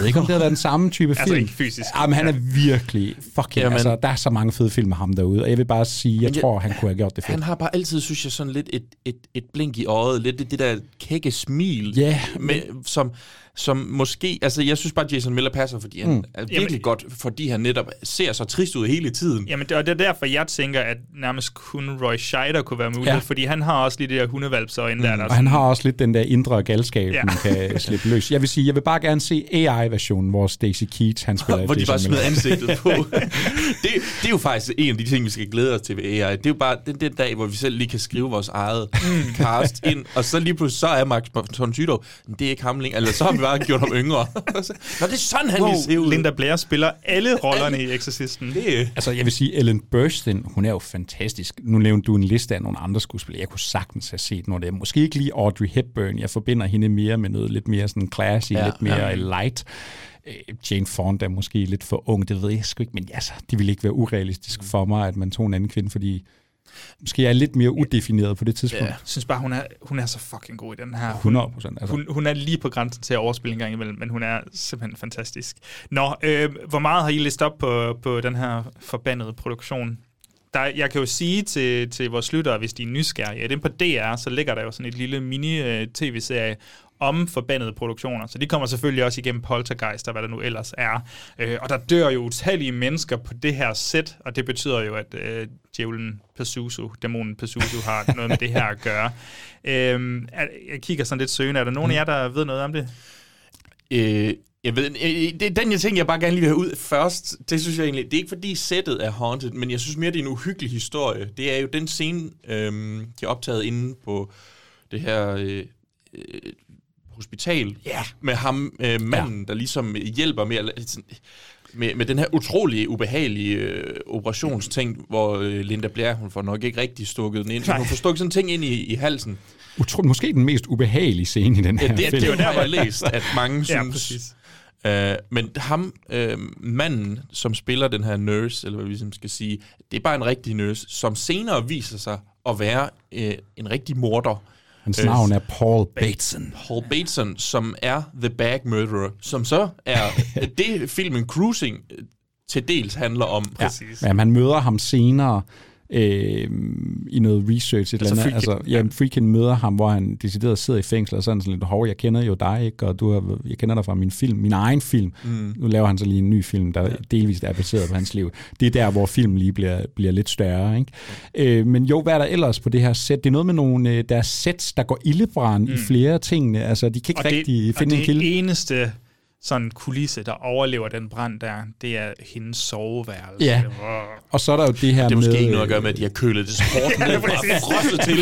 Speaker 2: ved ikke, om det har været den samme type
Speaker 1: Altså
Speaker 2: film.
Speaker 1: ikke fysisk.
Speaker 2: Jamen, han er virkelig fucking...
Speaker 3: Jamen.
Speaker 2: altså, der er så mange fede film med ham derude, og jeg vil bare sige, jeg
Speaker 3: Men jeg-
Speaker 2: tror, han kunne have gjort det fedt.
Speaker 3: Han har bare altid, synes jeg, sådan lidt et, et, et blink i øjet, lidt det, det der kække smil,
Speaker 2: Ja,
Speaker 3: med, som, som måske, altså jeg synes bare, at Jason Miller passer, fordi han
Speaker 2: mm.
Speaker 3: er virkelig
Speaker 1: Jamen-
Speaker 3: godt, fordi han netop ser så trist ud hele tiden.
Speaker 1: Jamen, det, og det er derfor, jeg tænker, at nærmest kun Roy Scheider kunne være mulig,
Speaker 2: Ja.
Speaker 1: fordi han har også lige det der hundevalpsøjne der, der er
Speaker 2: Og han har også lidt den der indre galskab,
Speaker 1: Ja.
Speaker 2: man kan slippe løs. Jeg vil sige, jeg vil bare gerne se AI-versionen, hvor Stacy Keach, han spiller
Speaker 3: hvor de bare smider ansigtet på. det, det er jo faktisk en af de ting, vi skal glæde os til ved AI. Det er jo bare den, den dag, hvor vi selv lige kan skrive vores eget
Speaker 2: Mm.
Speaker 3: cast ind, og så lige pludselig, så er Max von Sydow, det er ikke ham længere, eller så har vi bare gjort ham yngre. Nå, det er sådan, han
Speaker 1: wow,
Speaker 3: vil se ud.
Speaker 1: Linda Blair spiller alle rollerne i Exorcisten.
Speaker 3: Det,
Speaker 2: Altså, jeg vil sige, Ellen Burstyn, hun er jo fantastisk. Nu nævnte du en liste af nogle andre skuespillere. Jeg kunne sagtens have set nogle af dem. Måske ikke lige Audrey Hepburn. Jeg forbinder hende mere med noget lidt mere sådan classy, ja, lidt mere
Speaker 3: ja.
Speaker 2: ja. light. Øh, Jane Fonda er måske lidt for ung, det ved jeg sgu ikke, men altså, det ville ikke være urealistisk for mig, at man tog en anden kvinde, fordi måske er lidt mere udefineret på det tidspunkt.
Speaker 1: Jeg synes bare, hun er, hun er så fucking god i den her.
Speaker 2: 100 procent. Altså.
Speaker 1: Hun, hun er lige på grænsen til at overspille en gang imellem, men hun er simpelthen fantastisk. Nå, øh, hvor meget har I listet op på, på den her forbandede produktion? Der, jeg kan jo sige til, til vores lyttere, hvis de er nysgerrige, at inde på DR, så ligger der jo sådan et lille mini-tv-serie om forbandede produktioner. Så de kommer selvfølgelig også igennem Poltergeist og hvad der nu ellers er. Øh, og der dør jo utallige mennesker på det her sæt, og det betyder jo, at øh, djævlen Pazuzu, dæmonen Pazuzu, har noget med det her at gøre. Øh, jeg kigger sådan lidt søgende. Er der nogen af jer, der ved noget om det?
Speaker 3: Øh, Jeg ved, øh, det er den, jeg tænker, jeg bare gerne lige vil have ud først. Det synes jeg egentlig, det er ikke fordi sættet er haunted, men jeg synes mere, det er en uhyggelig historie. Det er jo den scene, øhm, de har optaget inde på det her øh, øh, hospital
Speaker 1: Ja.
Speaker 3: med ham, øh, manden, ja. der ligesom hjælper med, at- sådan- med, med den her utrolig ubehagelige øh, operationsting, hvor øh, Linda Blair, hun får nok ikke rigtig stukket den ind,
Speaker 2: Nej.
Speaker 3: hun får stukket sådan en ting ind i, i halsen.
Speaker 2: Utro, måske den mest ubehagelige scene i den her
Speaker 3: Ja, det,
Speaker 2: film.
Speaker 3: det er jo der, hvor jeg læst, at mange
Speaker 1: Ja,
Speaker 3: synes...
Speaker 1: præcis.
Speaker 3: Øh, men ham, øh, manden, som spiller den her nurse, eller hvad vi ligesom skal sige, det er bare en rigtig nurse, som senere viser sig at være øh, en rigtig morder.
Speaker 2: Hans navn er Paul Bateson.
Speaker 3: Paul Bateson, som er The Bag Murderer, som så er det filmen Cruising øh, til dels handler om.
Speaker 2: Ja, ja man møder ham senere øh, i noget research, et
Speaker 3: Altså
Speaker 2: eller andet. Altså, ja, Freakin møder ham, hvor han decideret sidder i fængsel, og sådan, sådan lidt, hov, jeg kender jo dig, ikke? og du har, jeg kender dig fra min film, min egen film.
Speaker 3: Mm.
Speaker 2: Nu laver han så lige en ny film, der ja. delvist er baseret på hans liv. Det er der, hvor filmen lige bliver, bliver lidt større. Ikke? Øh, men jo, hvad er der ellers på det her sæt? Det er noget med nogle, øh, der er sæts, der går ildebrand mm. i flere tingene. Altså, de kan ikke
Speaker 1: Og
Speaker 2: rigtig
Speaker 1: det,
Speaker 2: finde
Speaker 1: og
Speaker 2: en kilde.
Speaker 1: det eneste sådan kulisse, der overlever den brand der, det er hendes soveværelse.
Speaker 2: Ja. Og så er der jo det her
Speaker 3: Det er måske
Speaker 2: med...
Speaker 3: ikke noget at gøre med, at de har kølet det så hårdt ned fra frosset til.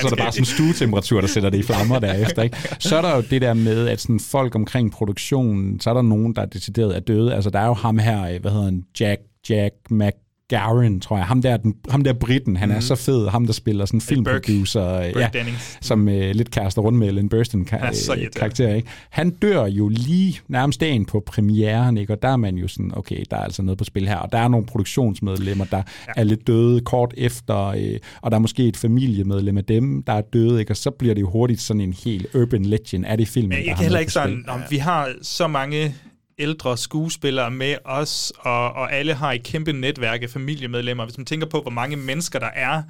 Speaker 2: Så er der bare sådan en stuetemperatur, der sætter det i flammer derefter. Ikke? Så er der jo det der med, at sådan folk omkring produktionen, så er der nogen, der er decideret er døde. Altså der er jo ham her, hvad hedder han, Jack, Jack McGarren, tror jeg. Ham der, den, ham der britten, han mm. er så fed. Ham, der spiller sådan en filmproducer,
Speaker 1: Burke
Speaker 2: ja,
Speaker 1: Dennings.
Speaker 2: som øh, lidt kaster rundt med Ellen Burstyn
Speaker 1: Han er så
Speaker 2: øh, karakter. Ikke? Han dør jo lige nærmest dagen på premieren, ikke? og der er man jo sådan, okay, der er altså noget på spil her. Og der er nogle produktionsmedlemmer, der ja. er lidt døde kort efter, øh, og der er måske et familiemedlem af dem, der er døde, ikke? og så bliver det jo hurtigt sådan en helt urban legend af det film.
Speaker 1: Men jeg kan heller ikke sådan, om vi har så mange ældre skuespillere med os, og, og alle har et kæmpe netværk af familiemedlemmer. Hvis man tænker på, hvor mange mennesker der er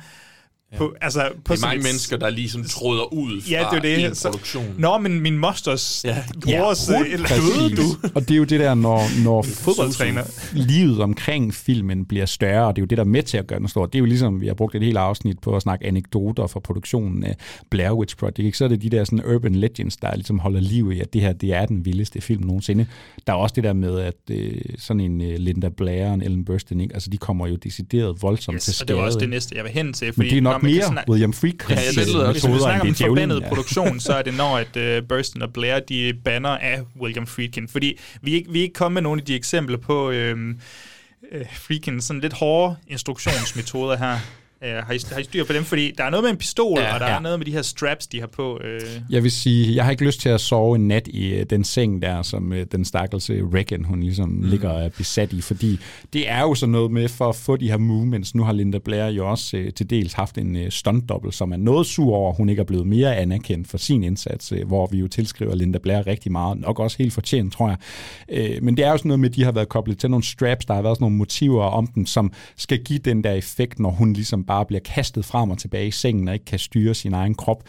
Speaker 1: på, altså, på
Speaker 3: Det er mange
Speaker 1: et-
Speaker 3: mennesker, der ligesom tråder ud fra
Speaker 1: Ja, det er
Speaker 3: en
Speaker 1: det. Så-
Speaker 3: produktion.
Speaker 1: Nå, men min mosters
Speaker 3: Ja.
Speaker 1: ja, brors...
Speaker 3: Ja,
Speaker 1: øh, eller-
Speaker 2: Præcis. Og det er jo det der, når, når
Speaker 1: fodboldtræner.
Speaker 2: livet omkring filmen bliver større, og det er jo det, der er med til at gøre den stor. Det er jo ligesom, vi har brugt et helt afsnit på at snakke anekdoter fra produktionen af Blair Witch Project. Ikke? Så er det de der sådan urban legends, der ligesom holder liv i, at det her det er den vildeste film nogensinde. Der er også det der med, at øh, sådan en øh, Linda Blair og en Ellen Burstyn, ikke? Altså, de kommer jo decideret voldsomt til
Speaker 1: Yes,
Speaker 2: skade.
Speaker 1: og det var også det næste, jeg vil hen til.
Speaker 2: Men det er nok
Speaker 1: kan
Speaker 2: mere
Speaker 1: snakke-
Speaker 2: William Friedkin
Speaker 3: Ja, ja, det lyder også-
Speaker 1: Hvis vi
Speaker 2: metoder,
Speaker 1: snakker
Speaker 2: end
Speaker 1: om
Speaker 2: det
Speaker 1: forbandet
Speaker 2: ja.
Speaker 1: produktion, så er det når, at uh, Burstyn og Blair, de banner af William Friedkin. Fordi vi er ikke, vi er ikke kommet med nogle af de eksempler på øhm, øh, Friedkins sådan lidt hårde instruktionsmetoder her. Uh, har, I, har I styr på dem? Fordi der er noget med en pistol,
Speaker 2: Ja,
Speaker 1: og der
Speaker 2: ja.
Speaker 1: er noget med de her straps, de har på. Øh.
Speaker 2: Jeg vil sige, jeg har ikke lyst til at sove en nat i øh, den seng der, som øh, den stakkels øh, Regan, hun ligesom mm. ligger og er besat i, fordi det er jo sådan noget med, for at få de her movements, nu har Linda Blair jo også øh, til dels haft en øh, stuntdobbel, som er noget sur over, hun ikke er blevet mere anerkendt for sin indsats, øh, hvor vi jo tilskriver Linda Blair rigtig meget, nok også helt fortjent, tror jeg. Øh, men det er jo sådan noget med, at de har været koblet til nogle straps, der har været sådan nogle motiver om dem, som skal give den der effekt, når hun ligesom bare bliver kastet frem og tilbage i sengen og ikke kan styre sin egen krop.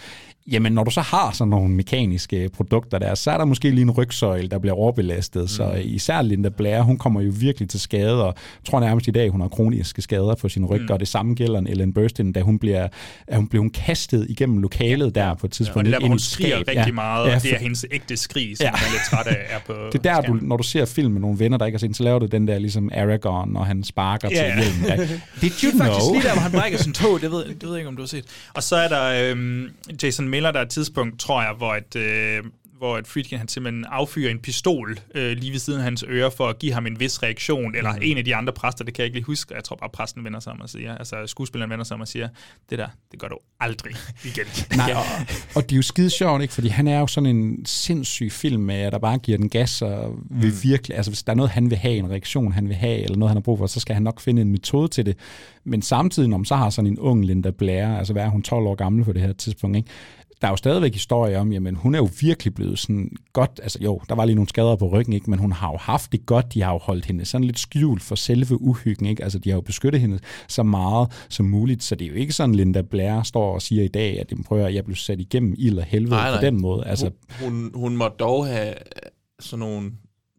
Speaker 2: Jamen, når du så har sådan nogle mekaniske produkter der, så er der måske lige en rygsøjle, der bliver overbelastet. Mm. Så især Linda Blair, hun kommer jo virkelig til skade, og jeg tror nærmest i dag, hun har kroniske skader på sin ryg, mm. og det samme gælder en Ellen Burstyn, da hun bliver, at hun blev hun kastet igennem lokalet der på et tidspunkt.
Speaker 1: Og det der, hvor hun skriger
Speaker 2: skab.
Speaker 1: rigtig meget, og det er
Speaker 2: for-
Speaker 1: hendes ægte skrig, som
Speaker 2: Ja.
Speaker 1: man er lidt træt af, er på
Speaker 2: det er der, du, når du ser film med nogle venner, der ikke har set så laver du den der ligesom Aragorn, og han sparker til
Speaker 1: Ja, ja.
Speaker 2: hjelmen. Ja. Did you
Speaker 1: det er faktisk
Speaker 2: know?
Speaker 1: lige der, hvor han brækker sin tog. Det ved, det ved jeg ikke, om du har set. Og så er der øhm, Jason Miller, der er et tidspunkt, tror jeg, hvor et, øh, hvor et Friedkin han simpelthen affyrer en pistol øh, lige ved siden af hans øre for at give ham en vis reaktion, eller mm. en af de andre præster, det kan jeg ikke lige huske, jeg tror bare præsten vender sig om og siger, altså skuespilleren vender sig om og siger, det der, det gør du aldrig igen.
Speaker 2: Nej, og, og det er jo skide sjovt, ikke? Fordi han er jo sådan en sindssyg film med, der bare giver den gas, og vil
Speaker 1: Mm.
Speaker 2: virkelig, altså hvis der er noget, han vil have, en reaktion, han vil have, eller noget, han har brug for, så skal han nok finde en metode til det. Men samtidig, når man så har sådan en ung Linda Blair, altså hvad er hun 12 år gammel på det her tidspunkt, ikke? Der er jo stadigvæk historie om, jamen hun er jo virkelig blevet sådan godt, altså jo, der var lige nogle skader på ryggen, ikke, men hun har jo haft det godt, de har jo holdt hende sådan lidt skjult for selve uhyggen, ikke, altså de har jo beskyttet hende så meget som muligt, så det er jo ikke sådan, Linda Blair står og siger i dag, at jamen, prøv at, jeg blev sat igennem ild og helvede
Speaker 3: Nej, nej.
Speaker 2: på den måde, altså
Speaker 3: Hun, hun, hun må dog have sådan nogle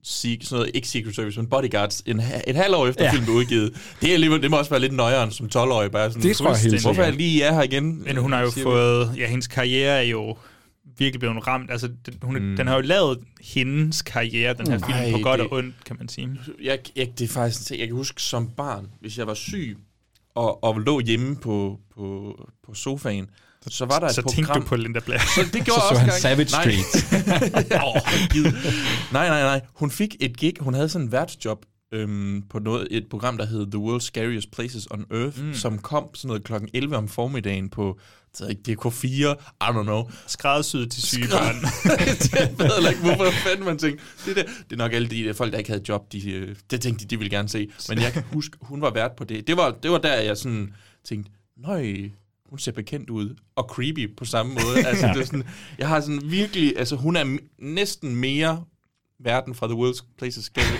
Speaker 3: sådan noget, ikke Secret Service, men Bodyguards en, et halvt år efter
Speaker 2: Ja.
Speaker 3: filmen blev udgivet. Det, er alligevel, det må også være lidt nøjeren som 12-årig. Bare sådan,
Speaker 2: Det tror jeg helt
Speaker 3: Hvorfor er jeg lige er her igen?
Speaker 1: Men hun har jo fået, ja, hendes karriere er jo virkelig blevet ramt. Altså, den, hun, mm. den har jo lavet hendes karriere, den her
Speaker 3: Mm.
Speaker 1: film,
Speaker 3: Ej,
Speaker 1: på godt
Speaker 3: det-
Speaker 1: og ondt, kan man sige.
Speaker 3: Jeg, jeg, det er faktisk en ting, jeg kan huske som barn, hvis jeg var syg og, og lå hjemme på, på, på sofaen, så var der et
Speaker 1: så
Speaker 3: program...
Speaker 1: tænkte du på Linda Blair.
Speaker 3: Så det gjorde
Speaker 2: Så så
Speaker 3: også
Speaker 2: han
Speaker 3: engang.
Speaker 2: Savage
Speaker 3: Nej. Gid. nej, nej, nej. Hun fik et gig. Hun havde sådan en værtsjob øhm, på noget, et program, der hed The World's Scariest Places on Earth,
Speaker 1: Mm.
Speaker 3: som kom sådan noget klokken 11 om formiddagen på det ved jeg ikke, DK4, I don't know.
Speaker 1: Skræddersyet til syge
Speaker 3: Skræd-
Speaker 1: børn.
Speaker 3: det ved jeg heller ikke, hvorfor fanden man tænkte. Det, der, det er nok alle de der folk, der ikke havde job, de, øh, det tænkte de, de ville gerne se. Men jeg kan huske, hun var vært på det. Det var, det var der, jeg sådan tænkte, nøj, hun ser bekendt ud, og creepy på samme måde. Altså, det er sådan, jeg har sådan virkelig, altså hun er næsten mere verden fra The World's Places Scary.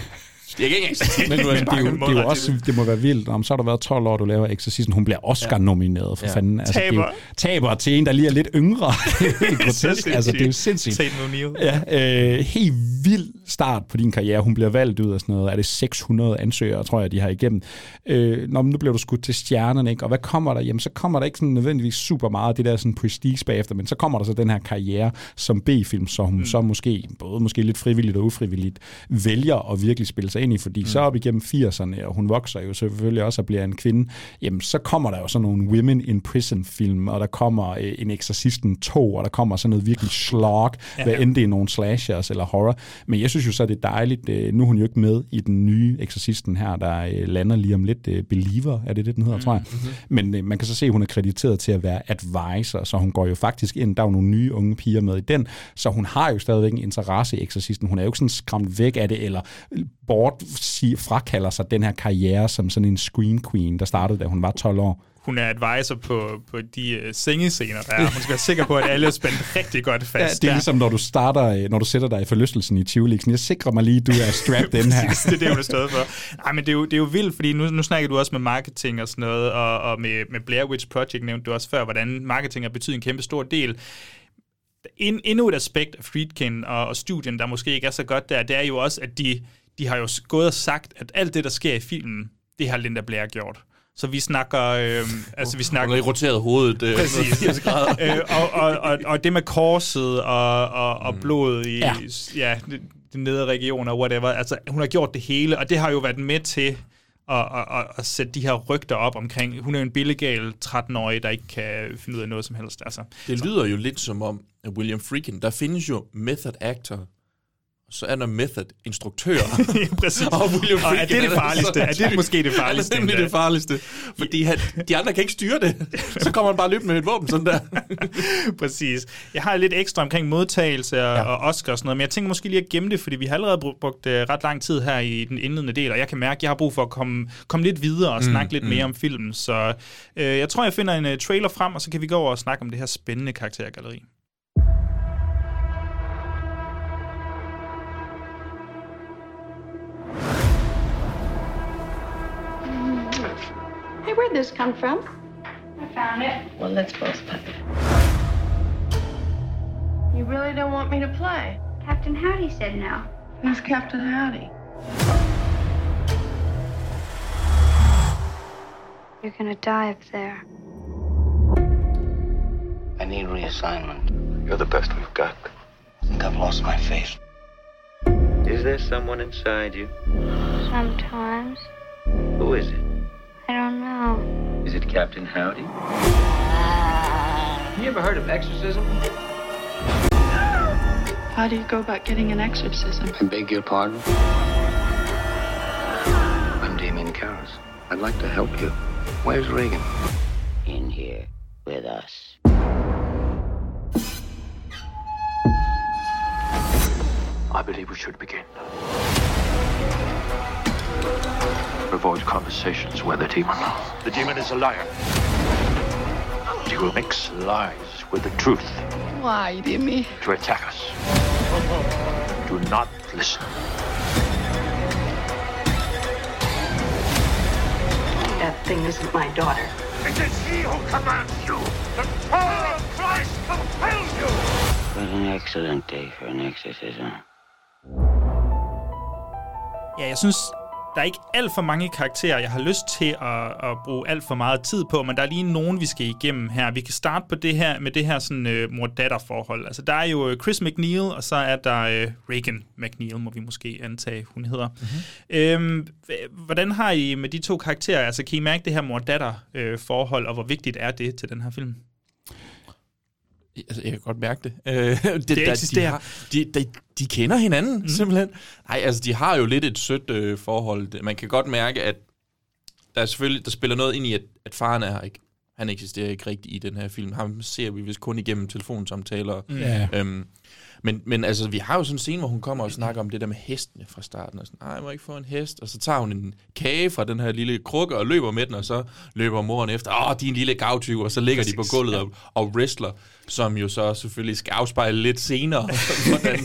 Speaker 3: Jeg kan ikke engang
Speaker 2: Men,
Speaker 3: det,
Speaker 2: men
Speaker 3: er
Speaker 2: det, er jo, det, er jo også, det må være vildt. Om så har der været 12 år, du laver Exorcisten. Hun bliver Oscar-nomineret for
Speaker 3: Ja.
Speaker 2: fanden. Altså, det er jo,
Speaker 1: Taber.
Speaker 2: taber til en, der lige er lidt yngre. det er grotesk. altså, det er jo sindssygt.
Speaker 1: Tate O'Neill.
Speaker 2: Ja, øh, helt vild start på din karriere. Hun bliver valgt ud af sådan noget. Er det 600 ansøgere, tror jeg, de har igennem. Øh, når nu bliver du skudt til stjernerne, ikke? Og hvad kommer der? Jamen, så kommer der ikke sådan nødvendigvis super meget af det der sådan prestige bagefter, men så kommer der så den her karriere som B-film, så hun mm. så måske, både måske lidt frivilligt og ufrivilligt, vælger at virkelig spille sig ind i, fordi mm. så op igennem 80'erne, og hun vokser jo selvfølgelig også og bliver en kvinde, jamen så kommer der jo sådan nogle Women in Prison film, og der kommer øh, en Exorcisten 2, og der kommer sådan noget virkelig slog,
Speaker 1: Ja.
Speaker 2: hvad end det er nogle slashers eller horror. Men jeg synes jo så, det er dejligt. øh, Nu er hun jo ikke med i den nye Exorcisten her, der øh, lander lige om lidt. øh, Believer, er det det, den hedder, mm, tror jeg. Mm-hmm. Men øh, man kan så se, at hun er krediteret til at være advisor, så hun går jo faktisk ind. Der er jo nogle nye unge piger med i den, så hun har jo stadigvæk en interesse i Exorcisten. Hun er jo ikke sådan skræmt væk af det, eller bort sig, frakalder sig den her karriere som sådan en screen queen, der startede, da hun var 12 år.
Speaker 1: Hun er advisor på, på de uh, sengescener, der er. Hun skal være sikker på, at alle er spændt rigtig godt
Speaker 2: Ja,
Speaker 1: fast.
Speaker 2: det er
Speaker 1: der.
Speaker 2: ligesom, når du starter, øh, når du sætter dig i forlystelsen i Tivoli. Jeg sikrer mig lige, du er strapped den her.
Speaker 1: Det er det, hun er stået for. Nej, men det er jo, det er jo vildt, fordi nu, nu snakker du også med marketing og sådan noget, og, og med, med Blair Witch Project nævnte du også før, hvordan marketing har betydet en kæmpe stor del. En, endnu et aspekt af Friedkin og, og studien, der måske ikke er så godt der, det er jo også, at de, de har jo gået og sagt, at alt det, der sker i filmen, det har Linda Blair gjort. Så vi snakker... Øh, altså, vi snakker
Speaker 3: Hun har roteret hovedet øh,
Speaker 1: Præcis.
Speaker 3: 80 grader.
Speaker 1: øh, og, og, og, og det med korset og, og, og blodet i
Speaker 2: Ja.
Speaker 1: ja. De, nedre regioner, whatever. Altså, hun har gjort det hele, og det har jo været med til at, at, at, at sætte de her rygter op omkring. Hun er jo en billegal 13-årig, der ikke kan finde ud af noget som helst. Altså,
Speaker 3: Det lyder jo lidt som om, at William Friedkin, der findes jo method actor, så er der method instruktør.
Speaker 1: Præcis.
Speaker 3: og William
Speaker 1: Og er det det farligste? Er det måske det farligste
Speaker 3: er nemlig
Speaker 1: endda?
Speaker 3: det farligste. Fordi han, de andre kan ikke styre det. Så kommer han bare løbende med et våben sådan der.
Speaker 1: Præcis. Jeg har lidt ekstra omkring modtagelse og, ja. og Oscar og sådan noget, men jeg tænker måske lige at gemme det, fordi vi har allerede brugt, uh, ret lang tid her i den indledende del, og jeg kan mærke, at jeg har brug for at komme, komme lidt videre og
Speaker 3: Mm,
Speaker 1: snakke lidt
Speaker 3: mm.
Speaker 1: mere om filmen. Så uh, jeg tror, jeg finder en uh, trailer frem, og så kan vi gå over og snakke om det her spændende karaktergalleri.
Speaker 6: Where'd this come from? I found it. Well, let's both play. You really don't want me to play?
Speaker 7: Captain Howdy said no.
Speaker 6: Who's Captain Howdy?
Speaker 7: You're gonna die up there.
Speaker 8: I need reassignment.
Speaker 9: You're the best we've got.
Speaker 8: I think I've lost my faith.
Speaker 10: Is there someone inside you?
Speaker 7: Sometimes.
Speaker 10: Who is it?
Speaker 7: I don't know.
Speaker 10: Is it Captain Howdy?
Speaker 8: Uh, you ever heard of exorcism?
Speaker 6: How do you go about getting an exorcism?
Speaker 8: I beg your pardon? I'm Damien Karras. I'd like to help you. Where's Reagan?
Speaker 7: In here with us.
Speaker 9: I believe we should begin. Avoid conversations with the demon. The demon is a liar. He will mix lies with the truth
Speaker 6: Why, Dimmy?
Speaker 9: to attack us. Do not listen.
Speaker 6: That thing isn't my daughter.
Speaker 9: It is he who commands you. The power of Christ compels you.
Speaker 7: What an excellent day for an exorcism.
Speaker 1: Ja, jeg synes, der er ikke alt for mange karakterer, jeg har lyst til at, at bruge alt for meget tid på, men der er lige nogen, vi skal igennem her. Vi kan starte på det her med det her sådan uh, mor-datter-forhold. Altså, der er jo Chris McNeil, og så er der uh, Reagan McNeil, må vi måske antage, hun hedder. Mm-hmm. Øhm, hvordan har I med de to karakterer, altså kan I mærke det her mor-datter-forhold, og hvor vigtigt er det til den her film?
Speaker 3: Altså, jeg kan godt mærke det. Øh, det,
Speaker 1: det
Speaker 3: der,
Speaker 1: eksisterer.
Speaker 3: De, har, de, de, de kender hinanden, mm. simpelthen. Nej, altså, de har jo lidt et sødt øh, forhold. Man kan godt mærke, at der er selvfølgelig der spiller noget ind i, at, at faren er her ikke. Han eksisterer ikke rigtigt i den her film. Ham ser vi vist kun igennem telefonsamtaler.
Speaker 2: Mm. Ja.
Speaker 3: Øhm, men, men altså, vi har jo sådan en scene, hvor hun kommer og snakker om det der med hestene fra starten. Og sådan, nej, jeg må ikke få en hest. Og så tager hun en kage fra den her lille krukke og løber med den, og så løber moren efter. Åh, din lille gavtyv. Og så ligger Præcis. de på gulvet og, og wrestler, som jo så selvfølgelig skal afspejle lidt senere, hvordan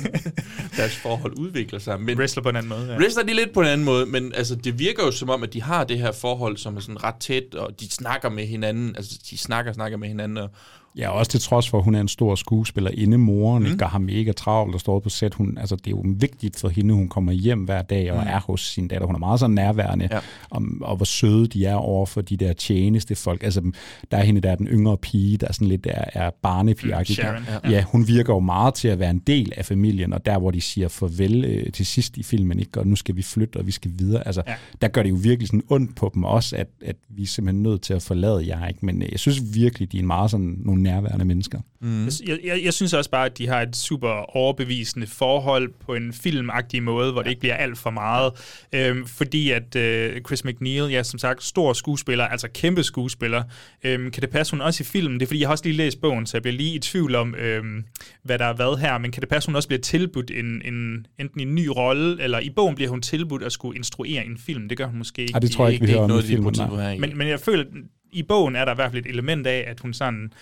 Speaker 3: deres forhold udvikler sig. Men
Speaker 1: wrestler på en anden måde. Ja.
Speaker 3: Wrestler de lidt på en anden måde, men altså, det virker jo som om, at de har det her forhold, som er sådan ret tæt, og de snakker med hinanden. Altså, de snakker snakker med hinanden, og
Speaker 2: Ja, også til trods for, at hun er en stor skuespiller inde moren, mm. ikke, og har mega travlt og står på sæt. Hun, altså, det er jo vigtigt for hende, hun kommer hjem hver dag og mm. er hos sin datter. Hun er meget så nærværende, ja. om, og hvor søde de er over for de der tjeneste folk. Altså, der er hende, der er den yngre pige, der er sådan lidt er, er barnepige
Speaker 1: Mm, Sharon,
Speaker 2: ja. ja, hun virker jo meget til at være en del af familien, og der, hvor de siger farvel øh, til sidst i filmen, ikke, og nu skal vi flytte, og vi skal videre. Altså, ja. der gør det jo virkelig sådan ondt på dem også, at, at vi er simpelthen nødt til at forlade jer. Ikke? Men øh, jeg synes virkelig, de er meget sådan nogle nærværende mennesker.
Speaker 1: Mm. Jeg, jeg, jeg synes også bare, at de har et super overbevisende forhold på en filmagtig måde, hvor ja. det ikke bliver alt for meget. Øhm, fordi at øh, Chris McNeil, ja, som sagt, stor skuespiller, altså kæmpe skuespiller. Øhm, kan det passe, hun også i filmen? Det er fordi, jeg har også lige læst bogen, så jeg bliver lige i tvivl om, øhm, hvad der er hvad her. Men kan det passe, hun også bliver tilbudt en, en, enten en ny rolle, eller i bogen bliver hun tilbudt at skulle instruere en film? Det gør hun måske ikke.
Speaker 2: Ja, det tror jeg ikke, vi hører om i filmen.
Speaker 1: Men, men jeg føler, at i bogen er der i hvert fald et element af, at hun sådan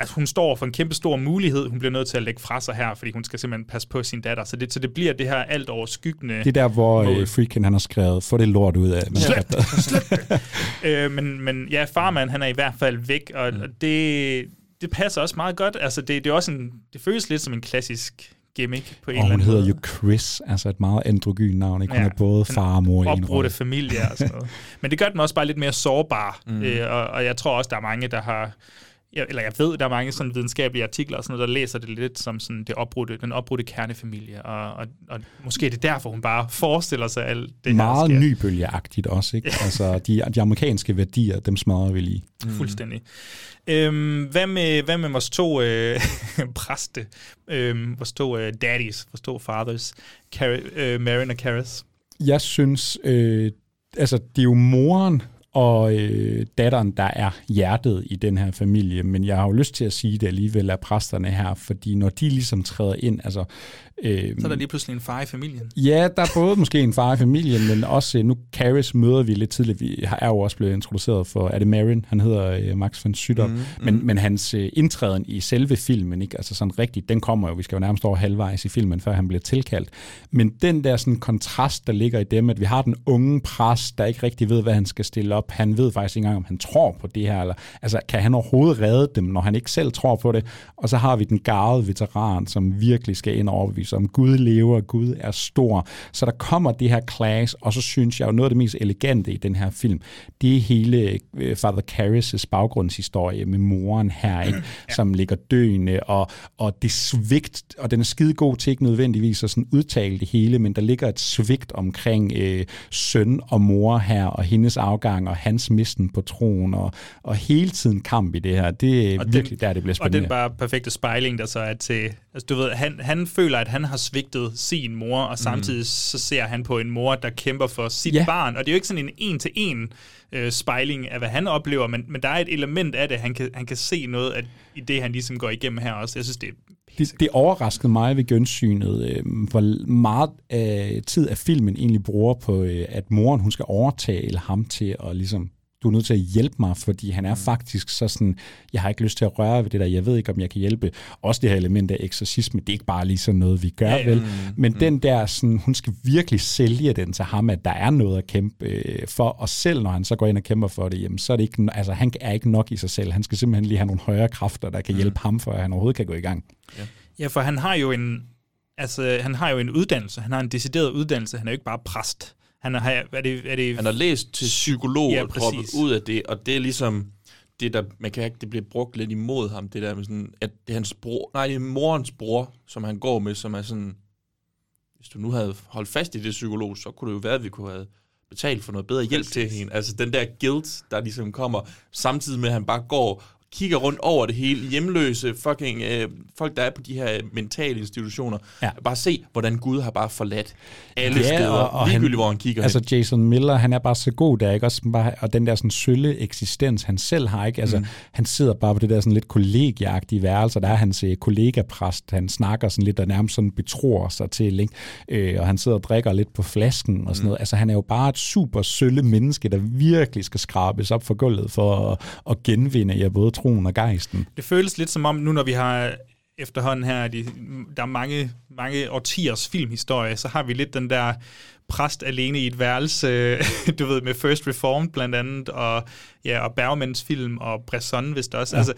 Speaker 1: altså hun står for en kæmpe stor mulighed, hun bliver nødt til at lægge fra sig her, fordi hun skal simpelthen passe på sin datter. Så det, så det bliver det her alt overskyggende...
Speaker 2: Det er der, hvor øh, Freakin han har skrevet, få det lort ud af.
Speaker 1: Slet, slet. øh, men, men ja, farmand, han er i hvert fald væk, og, mm. og det, det passer også meget godt. Altså, det, det, er også en, det føles lidt som en klassisk gimmick på en
Speaker 2: og
Speaker 1: eller anden
Speaker 2: hun hedder jo Chris, altså et meget androgyn navn. Ikke? Hun ja, er både far og mor i en
Speaker 1: rolle. familie og sådan noget. Men det gør den også bare lidt mere sårbar,
Speaker 3: Mm.
Speaker 1: øh, og, og jeg tror også, der er mange, der har jeg, eller jeg ved, der er mange sådan videnskabelige artikler og sådan noget, der læser det lidt som sådan det opbrudte, den opbrudte kernefamilie, og, og, og måske er det derfor, hun bare forestiller sig alt det
Speaker 2: Meget
Speaker 1: her
Speaker 2: nybølgeagtigt også, ikke? altså, de, de amerikanske værdier, dem smadrer vi lige.
Speaker 1: Mm. Fuldstændig. Øhm, hvad, med, hvad med vores to øh, præste, øhm, vores to øh, daddies, vores to fathers, Car- øh, Marin og Karis?
Speaker 2: Jeg synes, øh, altså det er jo moren og øh, datteren, der er hjertet i den her familie, men jeg har jo lyst til at sige det alligevel af præsterne her, fordi når de ligesom træder ind, altså... Øh,
Speaker 1: Så er der lige pludselig en far i familien.
Speaker 2: Ja, der er både måske en far i familien, men også øh, nu Caris møder vi lidt tidligt. Vi er jo også blevet introduceret for, er det Marin? Han hedder øh, Max von Sydow. Mm, mm. Men, men hans øh, indtræden i selve filmen, ikke? altså sådan rigtigt, den kommer jo, vi skal jo nærmest over halvvejs i filmen, før han bliver tilkaldt. Men den der sådan kontrast, der ligger i dem, at vi har den unge præst, der ikke rigtig ved, hvad han skal stille op. Han ved faktisk ikke engang, om han tror på det her, eller altså kan han overhovedet redde dem, når han ikke selv tror på det. Og så har vi den garvede veteran, som virkelig skal ind og overbevise om, Gud lever, Gud er stor. Så der kommer det her clash, og så synes jeg jo noget af det mest elegante i den her film, det er hele øh, Father Karras' baggrundshistorie med moren her, ikke? Som ligger døende, og, og det svigt, og den er skide god til ikke nødvendigvis at sådan udtale det hele, men der ligger et svigt omkring øh, søn og mor her, og hendes afgang, og hans misten på troen, og, og hele tiden kamp i det her. Det er
Speaker 1: Og
Speaker 2: virkelig
Speaker 1: den,
Speaker 2: der, det bliver
Speaker 1: Og
Speaker 2: spændende.
Speaker 1: den bare perfekte spejling, der så er til... Altså, du ved, han, han føler, at han har svigtet sin mor, og samtidig mm. så ser han på en mor, der kæmper for sit
Speaker 2: Ja.
Speaker 1: barn. Og det er jo ikke sådan en en-til-en øh, spejling af, hvad han oplever, men, men der er et element af det. Han kan, han kan se noget af, i det, han ligesom går igennem her også. Jeg synes, det er
Speaker 2: det, det overraskede mig ved gensynet, øh, hvor meget øh, tid af filmen egentlig bruger på, øh, at moren hun skal overtale ham til at ligesom du er nødt til at hjælpe mig, fordi han er faktisk så sådan, jeg har ikke lyst til at røre ved det der, jeg ved ikke, om jeg kan hjælpe. Også det her element af eksorcisme, det er ikke bare lige sådan noget, vi gør
Speaker 1: Ja,
Speaker 2: ja,
Speaker 1: ja.
Speaker 2: vel.
Speaker 1: Mm,
Speaker 2: Men
Speaker 1: mm.
Speaker 2: den der, sådan, hun skal virkelig sælge den til ham, at der er noget at kæmpe øh, for, og selv når han så går ind og kæmper for det, jamen, så er det ikke, altså han er ikke nok i sig selv. Han skal simpelthen lige have nogle højere kræfter, der kan hjælpe ham, for at han overhovedet kan gå i gang.
Speaker 1: Ja, for han har jo en, altså, han har jo en uddannelse. Han har en decideret uddannelse. Han er jo ikke bare præst. Han har, er det, er det,
Speaker 3: Han har læst til psykolog
Speaker 1: Ja,
Speaker 3: og droppet
Speaker 1: præcis.
Speaker 3: ud af det, og det er ligesom det, der, man kan ikke, det bliver brugt lidt imod ham, det der med sådan, at det er hans bror, nej, det er morens bror, som han går med, som er sådan, hvis du nu havde holdt fast i det psykolog, så kunne det jo være, at vi kunne have betalt for noget bedre hjælp til hende. Altså den der guilt, der ligesom kommer, samtidig med, at han bare går kigger rundt over det hele, hjemløse, fucking øh, folk, der er på de her mentale institutioner.
Speaker 2: Ja.
Speaker 3: Bare se, hvordan Gud har bare forladt alle
Speaker 2: Ja,
Speaker 3: steder,
Speaker 2: og- og
Speaker 3: ligegyldigt,
Speaker 2: han-
Speaker 3: hvor han kigger
Speaker 2: Altså
Speaker 3: hen.
Speaker 2: Jason Miller, han er bare så god der, ikke? Også bare, og den der sådan sølle eksistens, han selv har, ikke? Altså,
Speaker 3: Mm.
Speaker 2: han sidder bare på det der sådan lidt kollegiagtige værelse, der er hans øh, kollegapræst, han snakker sådan lidt og nærmest sådan betror sig til, ikke? Øh, og han sidder og drikker lidt på flasken og sådan
Speaker 3: Mm.
Speaker 2: noget. Altså, han er jo bare et super sølle menneske, der virkelig skal skrabes op for gulvet for at, at genvinde ja, både troen og gejsten.
Speaker 1: Det føles lidt som om, nu når vi har efterhånden her, de, der er mange, mange årtiers filmhistorie, så har vi lidt den der præst alene i et værelse, du ved, med First Reformed blandt andet, og, ja, og Bergmans film, og Bresson vist også. Ja. Altså,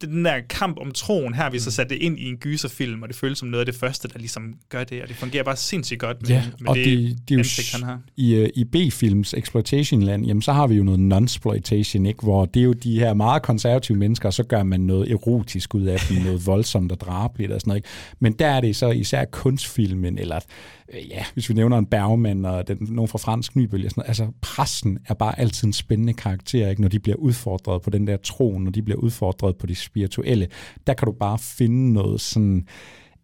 Speaker 1: den der kamp om troen, her vi så sat det ind i en gyserfilm, og det føles som noget af det første, der ligesom gør det, og det fungerer bare sindssygt godt med,
Speaker 2: Ja,
Speaker 1: med
Speaker 2: og
Speaker 1: det,
Speaker 2: det, det er
Speaker 1: ansigt, han har.
Speaker 2: i, øh, i B-films exploitation-land, jamen så har vi jo noget non-exploitation, ikke? hvor det er jo de her meget konservative mennesker, og så gør man noget erotisk ud af dem, noget voldsomt og drabeligt og sådan noget. Ikke? Men der er det så især kunstfilmen, eller øh, ja, hvis vi nævner en Bergman og den, nogen fra fransk nybølge, sådan noget. altså pressen er bare altid en spændende karakter, ikke? når de bliver udfordret på den der tro, når de bliver udfordret på det spirituelle. Der kan du bare finde noget sådan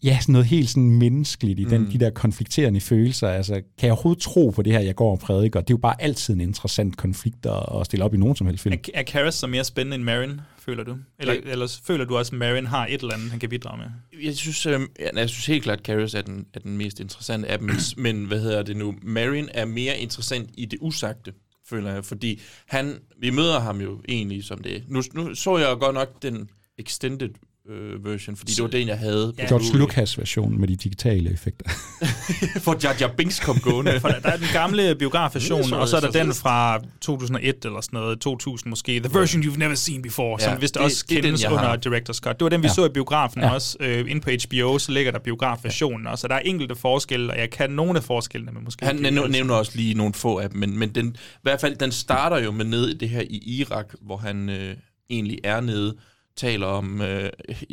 Speaker 2: ja, sådan noget helt sådan menneskeligt i den,
Speaker 3: Mm.
Speaker 2: de der konflikterende følelser. Altså, kan jeg overhovedet tro på det her, jeg går og prædiker? Det er jo bare altid en interessant konflikt at at stille op i nogen som helst film.
Speaker 1: Er, er Karras så mere spændende end Marin, føler du? Eller,
Speaker 3: Ja.
Speaker 1: eller føler du også, at Marin har et eller andet, han kan bidrage med?
Speaker 3: Jeg synes, øh, jeg synes helt klart, at Karras er den, er den mest interessante af dem, men, men hvad hedder det nu? Marin er mere interessant i det usagte, føler jeg, fordi han, vi møder ham jo egentlig som det. Nu, nu så jeg godt nok den extended øh, version, fordi det var den, jeg havde.
Speaker 2: Ja. George Lucas version med de digitale effekter.
Speaker 3: For Jar Jar Binks kom gående.
Speaker 1: For der, der er den gamle biografversion, og så er der
Speaker 3: så
Speaker 1: den fra 2001 eller sådan noget, 2000 måske. The version you've never seen before,
Speaker 3: Ja,
Speaker 1: som vist
Speaker 3: det-
Speaker 1: også
Speaker 3: det den,
Speaker 1: kendes
Speaker 3: jeg
Speaker 1: under
Speaker 3: har.
Speaker 1: Director's Cut. Det var den, vi
Speaker 2: Ja.
Speaker 1: så i biografen
Speaker 2: Ja.
Speaker 1: også. Øh, inde på HBO, så ligger der biografversionen også, og der er enkelte forskelle, og jeg kan nogle af forskellene, men måske
Speaker 3: Han nævner, nævner også lige nogle få af dem, men, men den, i hvert fald, den starter jo med ned i det her i Irak, hvor han øh, egentlig er nede, taler om, øh,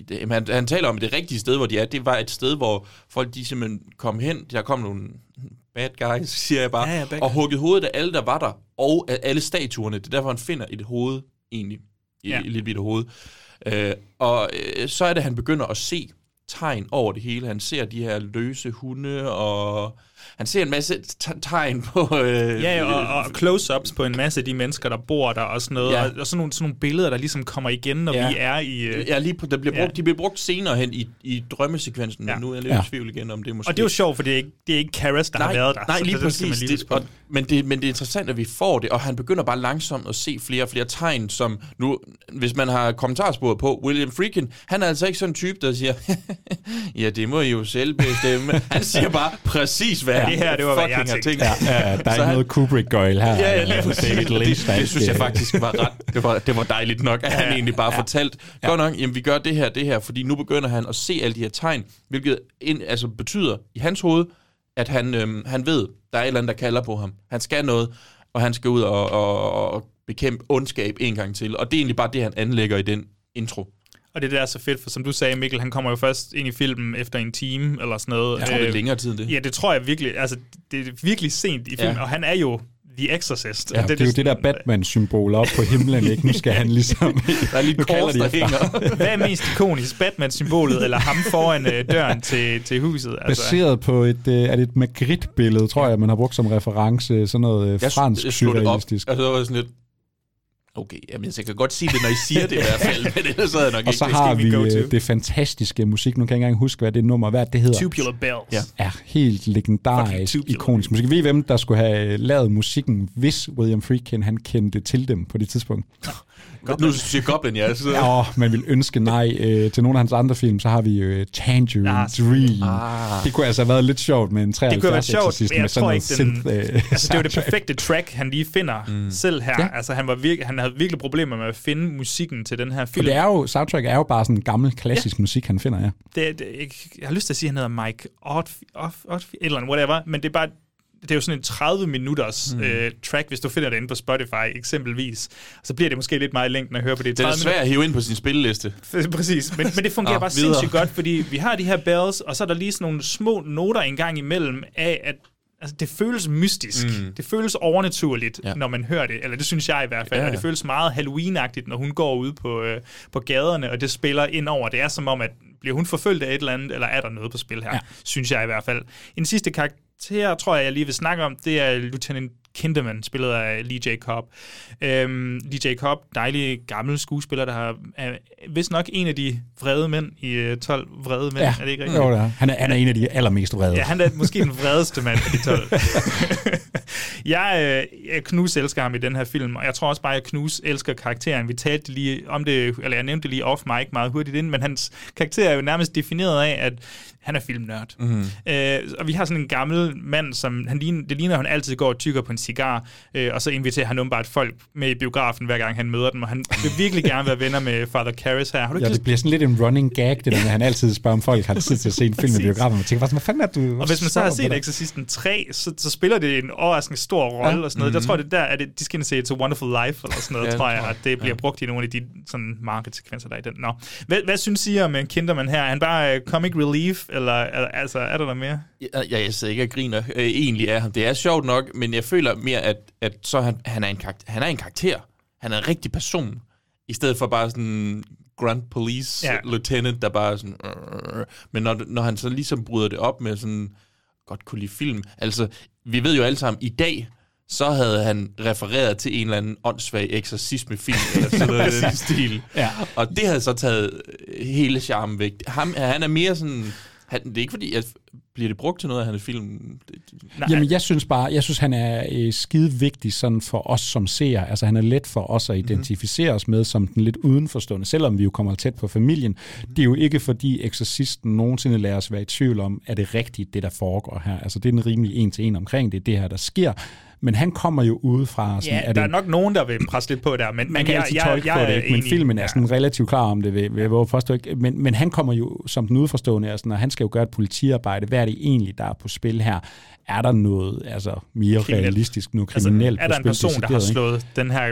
Speaker 3: det, han, han taler om det rigtige sted, hvor de er. Det var et sted, hvor folk de simpelthen kom hen, der kom nogle bad guys, siger jeg bare,
Speaker 1: Ja, ja,
Speaker 3: og huggede hovedet af alle, der var der, og af alle statuerne. Det er derfor, han finder et hoved, egentlig,
Speaker 1: Ja.
Speaker 3: ja. et lille bitte hoved. Øh, og øh, så er det, han begynder at se tegn over det hele. Han ser de her løse hunde, og han ser en masse tegn på... Øh,
Speaker 1: Ja, ja, og, og close-ups på en masse af de mennesker, der bor der og sådan noget.
Speaker 3: Ja.
Speaker 1: Ja. Og, og sådan, nogle, sådan nogle billeder, der ligesom kommer igen, når
Speaker 3: Ja.
Speaker 1: vi er i... øh,
Speaker 3: Ja, lige på, der bliver
Speaker 1: Ja.
Speaker 3: brugt, de bliver brugt senere hen i, i drømmesekvensen, ja.
Speaker 1: Ja.
Speaker 3: men nu er jeg lidt
Speaker 2: Ja.
Speaker 3: i tvivl igen om det måske.
Speaker 1: Og det er jo sjovt, for det er ikke, det er ikke Karras, der
Speaker 3: nej,
Speaker 1: har været der.
Speaker 3: Nej, lige
Speaker 1: det,
Speaker 3: præcis.
Speaker 1: lige
Speaker 3: det, og, men, det, men det er interessant, at vi får det, og han begynder bare langsomt at se flere og flere tegn, som nu, hvis man har kommentarsporet på, William Friedkin, han er altså ikke sådan en type, der siger, ja, det må I jo selv bestemme. han siger bare præcis, hvad
Speaker 1: Ja, det her, det var, hvad jeg tænkte.
Speaker 3: tænkt.
Speaker 2: Ja, ja, der er ikke noget Kubrick-gøjl her.
Speaker 3: Ja, ja, lige præcis.
Speaker 2: David
Speaker 3: Det,
Speaker 2: Lynch,
Speaker 3: det, synes jeg faktisk var ret. Det var, det var dejligt nok, at han egentlig bare fortalt, godt nok, jamen vi gør det her, det her, fordi nu begynder han at se alle de her tegn, hvilket ind, altså betyder i hans hoved, at han, øhm, han ved, der er et eller andet, der kalder på ham. Han skal noget, og han skal ud og, og, og bekæmpe ondskab en gang til. Og det er egentlig bare det, han anlægger i den intro.
Speaker 1: Og det der er så fedt, for som du sagde, Mikkel, han kommer jo først ind i filmen efter en time eller sådan noget.
Speaker 3: Jeg tror, det er længere tid, det.
Speaker 1: Ja, det tror jeg virkelig. Altså, det er virkelig sent i filmen,
Speaker 3: Ja.
Speaker 1: og han er jo The Exorcist.
Speaker 2: Ja, det, det er jo det der Batman-symbol op på himlen, ikke? Nu skal han ligesom...
Speaker 3: Der er lige
Speaker 2: nu
Speaker 3: kors, der
Speaker 2: de efter.
Speaker 3: hænger.
Speaker 1: Hvad er mest ikonisk? Batman-symbolet, eller ham foran øh, døren til, til huset? Altså,
Speaker 2: Baseret på et, øh, er det et Magritte-billede, tror jeg, man har brugt som reference. Sådan noget øh,
Speaker 3: Jeg,
Speaker 2: fransk
Speaker 3: jeg det op,
Speaker 2: surrealistisk.
Speaker 3: og så var jeg sådan lidt, okay, jamen, jeg kan godt sige det, når I siger det i hvert fald, men ellers havde jeg nok
Speaker 2: Og
Speaker 3: ikke
Speaker 2: så
Speaker 3: det.
Speaker 2: har vi
Speaker 1: vi go
Speaker 2: øh,
Speaker 1: to.
Speaker 2: det fantastiske musik. Nu kan jeg ikke engang huske, hvad det nummer hvad det hedder.
Speaker 1: Tubular Bells.
Speaker 3: Ja.
Speaker 2: er helt legendarisk, ikonisk musik. Ved I, hvem der skulle have lavet musikken, hvis William Friedkin han kendte til dem på det tidspunkt?
Speaker 3: Nu siger Goblin, ja. Så,
Speaker 2: Ja, åh, man vil ønske nej. Øh, til nogle af hans andre film, så har vi øh, Tangerine
Speaker 1: Ah,
Speaker 2: Dream.
Speaker 3: Ah.
Speaker 2: Det kunne altså have været lidt sjovt med en 73
Speaker 1: Det kunne have været sjovt, men jeg tror ikke, den,
Speaker 2: synth, øh,
Speaker 1: altså, det var det perfekte track, han lige finder mm. selv her.
Speaker 2: Ja.
Speaker 1: Altså, han, var virke, han havde virkelig problemer med at finde musikken til den her
Speaker 2: For
Speaker 1: film.
Speaker 2: det er jo, soundtrack er jo bare sådan gammel, klassisk ja. musik, han finder, ja.
Speaker 1: det, det, jeg, jeg har lyst til at sige, at han hedder Mike Odd, Odd, Odd, et eller andet, whatever, men det er bare, det er jo sådan en 30 minutters mm. øh, track, hvis du finder det inde på Spotify eksempelvis. Så bliver det måske lidt meget i længden at høre på det.
Speaker 3: Det er svært at hive ind på sin spilleliste.
Speaker 1: Præcis, men, men det fungerer oh, bare videre. sindssygt godt, fordi vi har de her bells, og så er der lige sådan nogle små noter engang imellem af, at altså, det føles mystisk. Mm. Det føles overnaturligt, ja. når man hører det. Eller det synes jeg i hvert fald. Ja. Og det føles meget Halloween-agtigt, når hun går ud på, øh, på gaderne, og det spiller ind over. Det er som om, at bliver hun forfølgt af et eller andet, eller er der noget på spil her? Ja. Synes jeg i hvert fald. En sidste karakter, tror jeg, jeg lige vil snakke om, det er Lieutenant Kinderman, spillet af Lee J. Cobb. Øhm, Lee J. Cobb, dejlig gammel skuespiller, der har, er vist nok en af de vrede mænd i 12 øh, vrede mænd.
Speaker 2: Ja,
Speaker 1: er det ikke rigtigt?
Speaker 2: Jo, det er. Han, er, han er en af de allermest vrede.
Speaker 1: Ja, han er måske den vredeste mand af de 12. jeg, øh, jeg Knus elsker ham i den her film, og jeg tror også bare, at Knus elsker karakteren. Vi talte lige om det, eller jeg nævnte det lige off mic meget hurtigt ind, men hans karakter er jo nærmest defineret af, at han er filmnørd. Mm-hmm. Øh, og vi har sådan en gammel mand, som han ligner, det ligner, at han altid går og tykker på en cigar, øh, og så inviterer han åbenbart folk med i biografen, hver gang han møder dem, og han vil virkelig gerne være venner med Father Karras her. Har
Speaker 2: du ja, det bliver sådan lidt en running gag, det der med, at han altid spørger, om folk har tid til at se en film i biografen, og tænker, hvad fanden er du?
Speaker 1: Og hvis man så har set Exorcisten 3, så, så spiller det en overraskende stor rolle ja. og sådan noget. Mm-hmm. Der tror jeg, det der er det, de skal se It's a Wonderful Life, eller sådan noget, ja, tror jeg, at det bliver ja. brugt i nogle af de sådan marked-sekvenser, der er i den. Nå. Hvad, hvad synes I om Kinderman her? Er han bare uh, comic relief, eller altså, er der der mere?
Speaker 3: Ja, jeg sidder ikke og griner øh, egentlig af ham. Det er sjovt nok, men jeg føler mere, at, at så han, han, er en karakter, han er en karakter. Han er en rigtig person. I stedet for bare sådan grunt police ja. lieutenant, der bare sådan... Øh, men når, når han så ligesom bryder det op med sådan... Godt kunne lide film. Altså, vi ved jo alle sammen, i dag, så havde han refereret til en eller anden åndssvag eksorcismefilm, eller sådan noget i den stil. Ja. Og det havde så taget hele charmen væk. Ham, han er mere sådan han, det er ikke fordi, at bliver det brugt til noget af hans film?
Speaker 2: Nej. Jamen, jeg synes bare, jeg synes, han er øh, skide vigtig sådan for os som ser. Altså, han er let for os at mhm. identificere mm-hmm. os med som den lidt udenforstående, selvom vi jo kommer tæt på familien. Mm-hmm. Det er jo ikke fordi eksorcisten nogensinde lader os være i tvivl om, er det rigtigt, det der foregår her. Altså, det er en rimelig en til en omkring det, det her, der sker. Men han kommer jo udefra.
Speaker 1: Sådan, ja, er der det, er nok nogen, der vil presse lidt på der. Men,
Speaker 2: man kan jeg, altid tolke jeg, jeg på det, ikke, men filmen er sådan relativt klar om det, vil, vil jeg påstå. Ikke? Men, men han kommer jo som den udforstående, og, sådan, og han skal jo gøre et politiarbejde. Hvad er det egentlig, der er på spil her? Er der noget altså, mere kriminelt. realistisk, noget altså, kriminelt
Speaker 1: altså, Er der en person, der har slået ikke? den her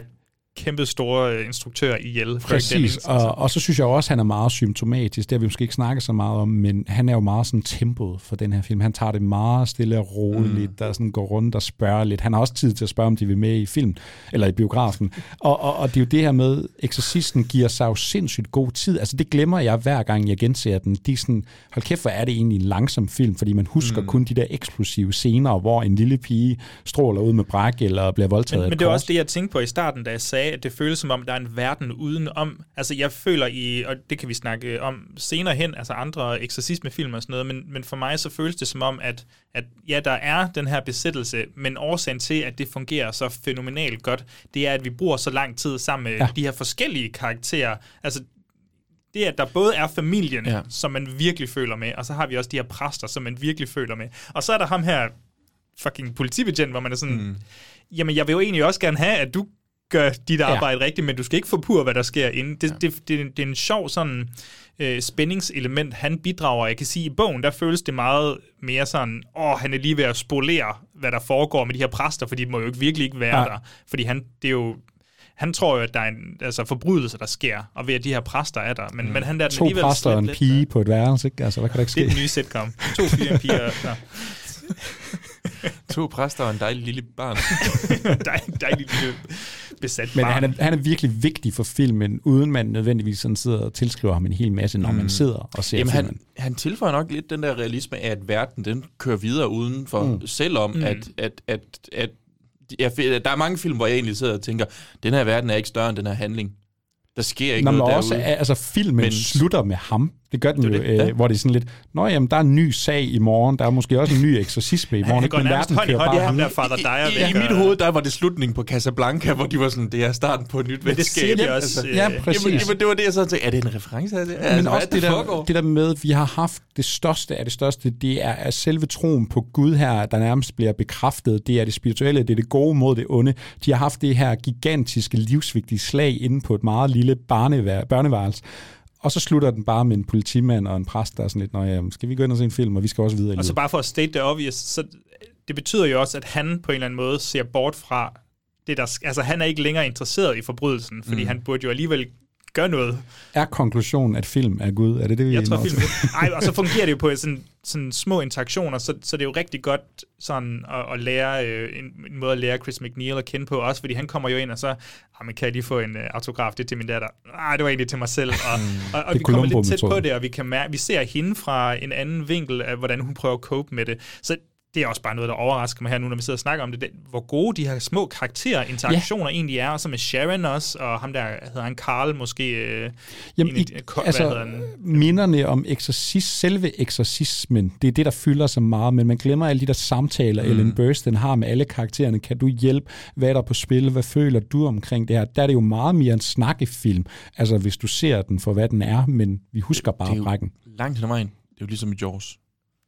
Speaker 1: kæmpe store øh, instruktør ihjel.
Speaker 2: Præcis, og, og så synes jeg også, at han er meget symptomatisk. Det har vi måske ikke snakket så meget om, men han er jo meget sådan tempoet for den her film. Han tager det meget stille og roligt, mm. der sådan går rundt og spørger lidt. Han har også tid til at spørge, om de vil med i film, eller i biografen. og, og, og det er jo det her med, Exorcisten giver sig jo sindssygt god tid. Altså det glemmer jeg hver gang, jeg genser den. De er sådan, hold kæft, hvor er det egentlig en langsom film, fordi man husker mm. kun de der eksplosive scener, hvor en lille pige stråler ud med bræk, eller bliver voldtaget
Speaker 1: Men, men det er også det, jeg tænkte på i starten, da jeg sagde, sagde, at det føles som om, der er en verden uden om. Altså, jeg føler i, og det kan vi snakke om senere hen, altså andre eksorcismefilm og sådan noget, men, men for mig så føles det som om, at, at ja, der er den her besættelse, men årsagen til, at det fungerer så fænomenalt godt, det er, at vi bruger så lang tid sammen med ja. de her forskellige karakterer. Altså, det at der både er familien, ja. som man virkelig føler med, og så har vi også de her præster, som man virkelig føler med. Og så er der ham her fucking politibetjent, hvor man er sådan, mm. jamen jeg vil jo egentlig også gerne have, at du gør dit arbejde ja. rigtigt, men du skal ikke forpure, hvad der sker inden. Det, ja. det, det, det, er en sjov sådan øh, spændingselement, han bidrager. Jeg kan sige, i bogen, der føles det meget mere sådan, åh, han er lige ved at spolere, hvad der foregår med de her præster, fordi de må jo ikke virkelig ikke være ja. der. Fordi han, det er jo han tror jo, at der er en altså, forbrydelse, der sker, og ved at de her præster er der. Men, mm. men han der
Speaker 2: To præster og en pige lidt, på et værelse, ikke? Altså, hvad kan der ikke ske?
Speaker 1: Det er den nye sitcom. To piger og en pige. Og,
Speaker 3: to præster og en dejlig lille barn.
Speaker 1: dejlig, dejlig lille besat
Speaker 2: Men han er, han er virkelig vigtig for filmen, uden man nødvendigvis sådan sidder og tilskriver ham en hel masse, når mm. man sidder og ser Jamen, filmen.
Speaker 3: Han, han tilføjer nok lidt den der realisme af, at verden den kører videre udenfor, mm. selvom mm. at, at, at, at jeg, der er mange film, hvor jeg egentlig sidder og tænker, den her verden er ikke større end den her handling. Der sker ikke Nå, noget
Speaker 2: også, derude. Altså, filmen men, slutter med ham. Det gør den det jo, det, ja. øh, hvor det er sådan lidt, nå jamen, der er en ny sag i morgen, der er måske også en ny eksorcisme i morgen.
Speaker 1: Han går nærmest hånd i hånd i ham der Father Dyer.
Speaker 3: I, i, i mit hoved, der var det slutningen på Casablanca, hvor de var sådan, det er starten på et nyt
Speaker 1: venskab. det siger de også. Altså,
Speaker 2: ja, præcis. Jamen,
Speaker 3: jamen, det var det, jeg så tænkte, er det en reference af det?
Speaker 2: Altså, Men også det, det, der, det der med, at vi har haft det største af det største, det er at selve troen på Gud her, der nærmest bliver bekræftet. Det er det spirituelle, det er det gode mod det onde. De har haft det her gigantiske livsvigtige slag inde på et meget lille børneværelse og så slutter den bare med en politimand og en præst, der er sådan lidt, Nå, ja, skal vi gå ind og se en film, og vi skal også videre
Speaker 1: Og så bare for at state det obvious, så det betyder jo også, at han på en eller anden måde ser bort fra det, der... Altså, han er ikke længere interesseret i forbrydelsen, fordi mm. han burde jo alligevel gøre noget.
Speaker 2: Er konklusionen, at film er Gud? Er det det, vi
Speaker 1: Jeg tror, film Ej, og så fungerer det jo på sådan, sådan små interaktioner, så, så det er jo rigtig godt sådan at, at lære, øh, en, en måde at lære Chris McNeil at kende på, også fordi han kommer jo ind og så, ah, men kan jeg lige få en uh, autograf, det er til min datter. Nej, det var egentlig til mig selv. Og,
Speaker 2: Mm.
Speaker 1: og, og vi kommer lidt tæt på det, og vi, kan mærke, vi ser hende fra en anden vinkel af, hvordan hun prøver at cope med det. Så det er også bare noget, der overrasker mig her nu, når vi sidder og snakker om det, det hvor gode de her små karakterer, interaktioner ja. egentlig er, og så med Sharon også, og ham der, hedder han Carl måske? Øh,
Speaker 2: Jamen,
Speaker 1: en,
Speaker 2: i,
Speaker 1: hvad
Speaker 2: altså,
Speaker 1: hedder han?
Speaker 2: minderne om eksorcist, selve eksorcismen, det er det, der fylder så meget, men man glemmer alle de der samtaler, mm. Ellen Burstyn har med alle karaktererne. Kan du hjælpe? Hvad er der på spil? Hvad føler du omkring det her? Der er det jo meget mere en snakkefilm, altså hvis du ser den for, hvad den er, men vi husker bare
Speaker 3: det er jo. Langt hen ad vejen, det er jo ligesom i Jaws.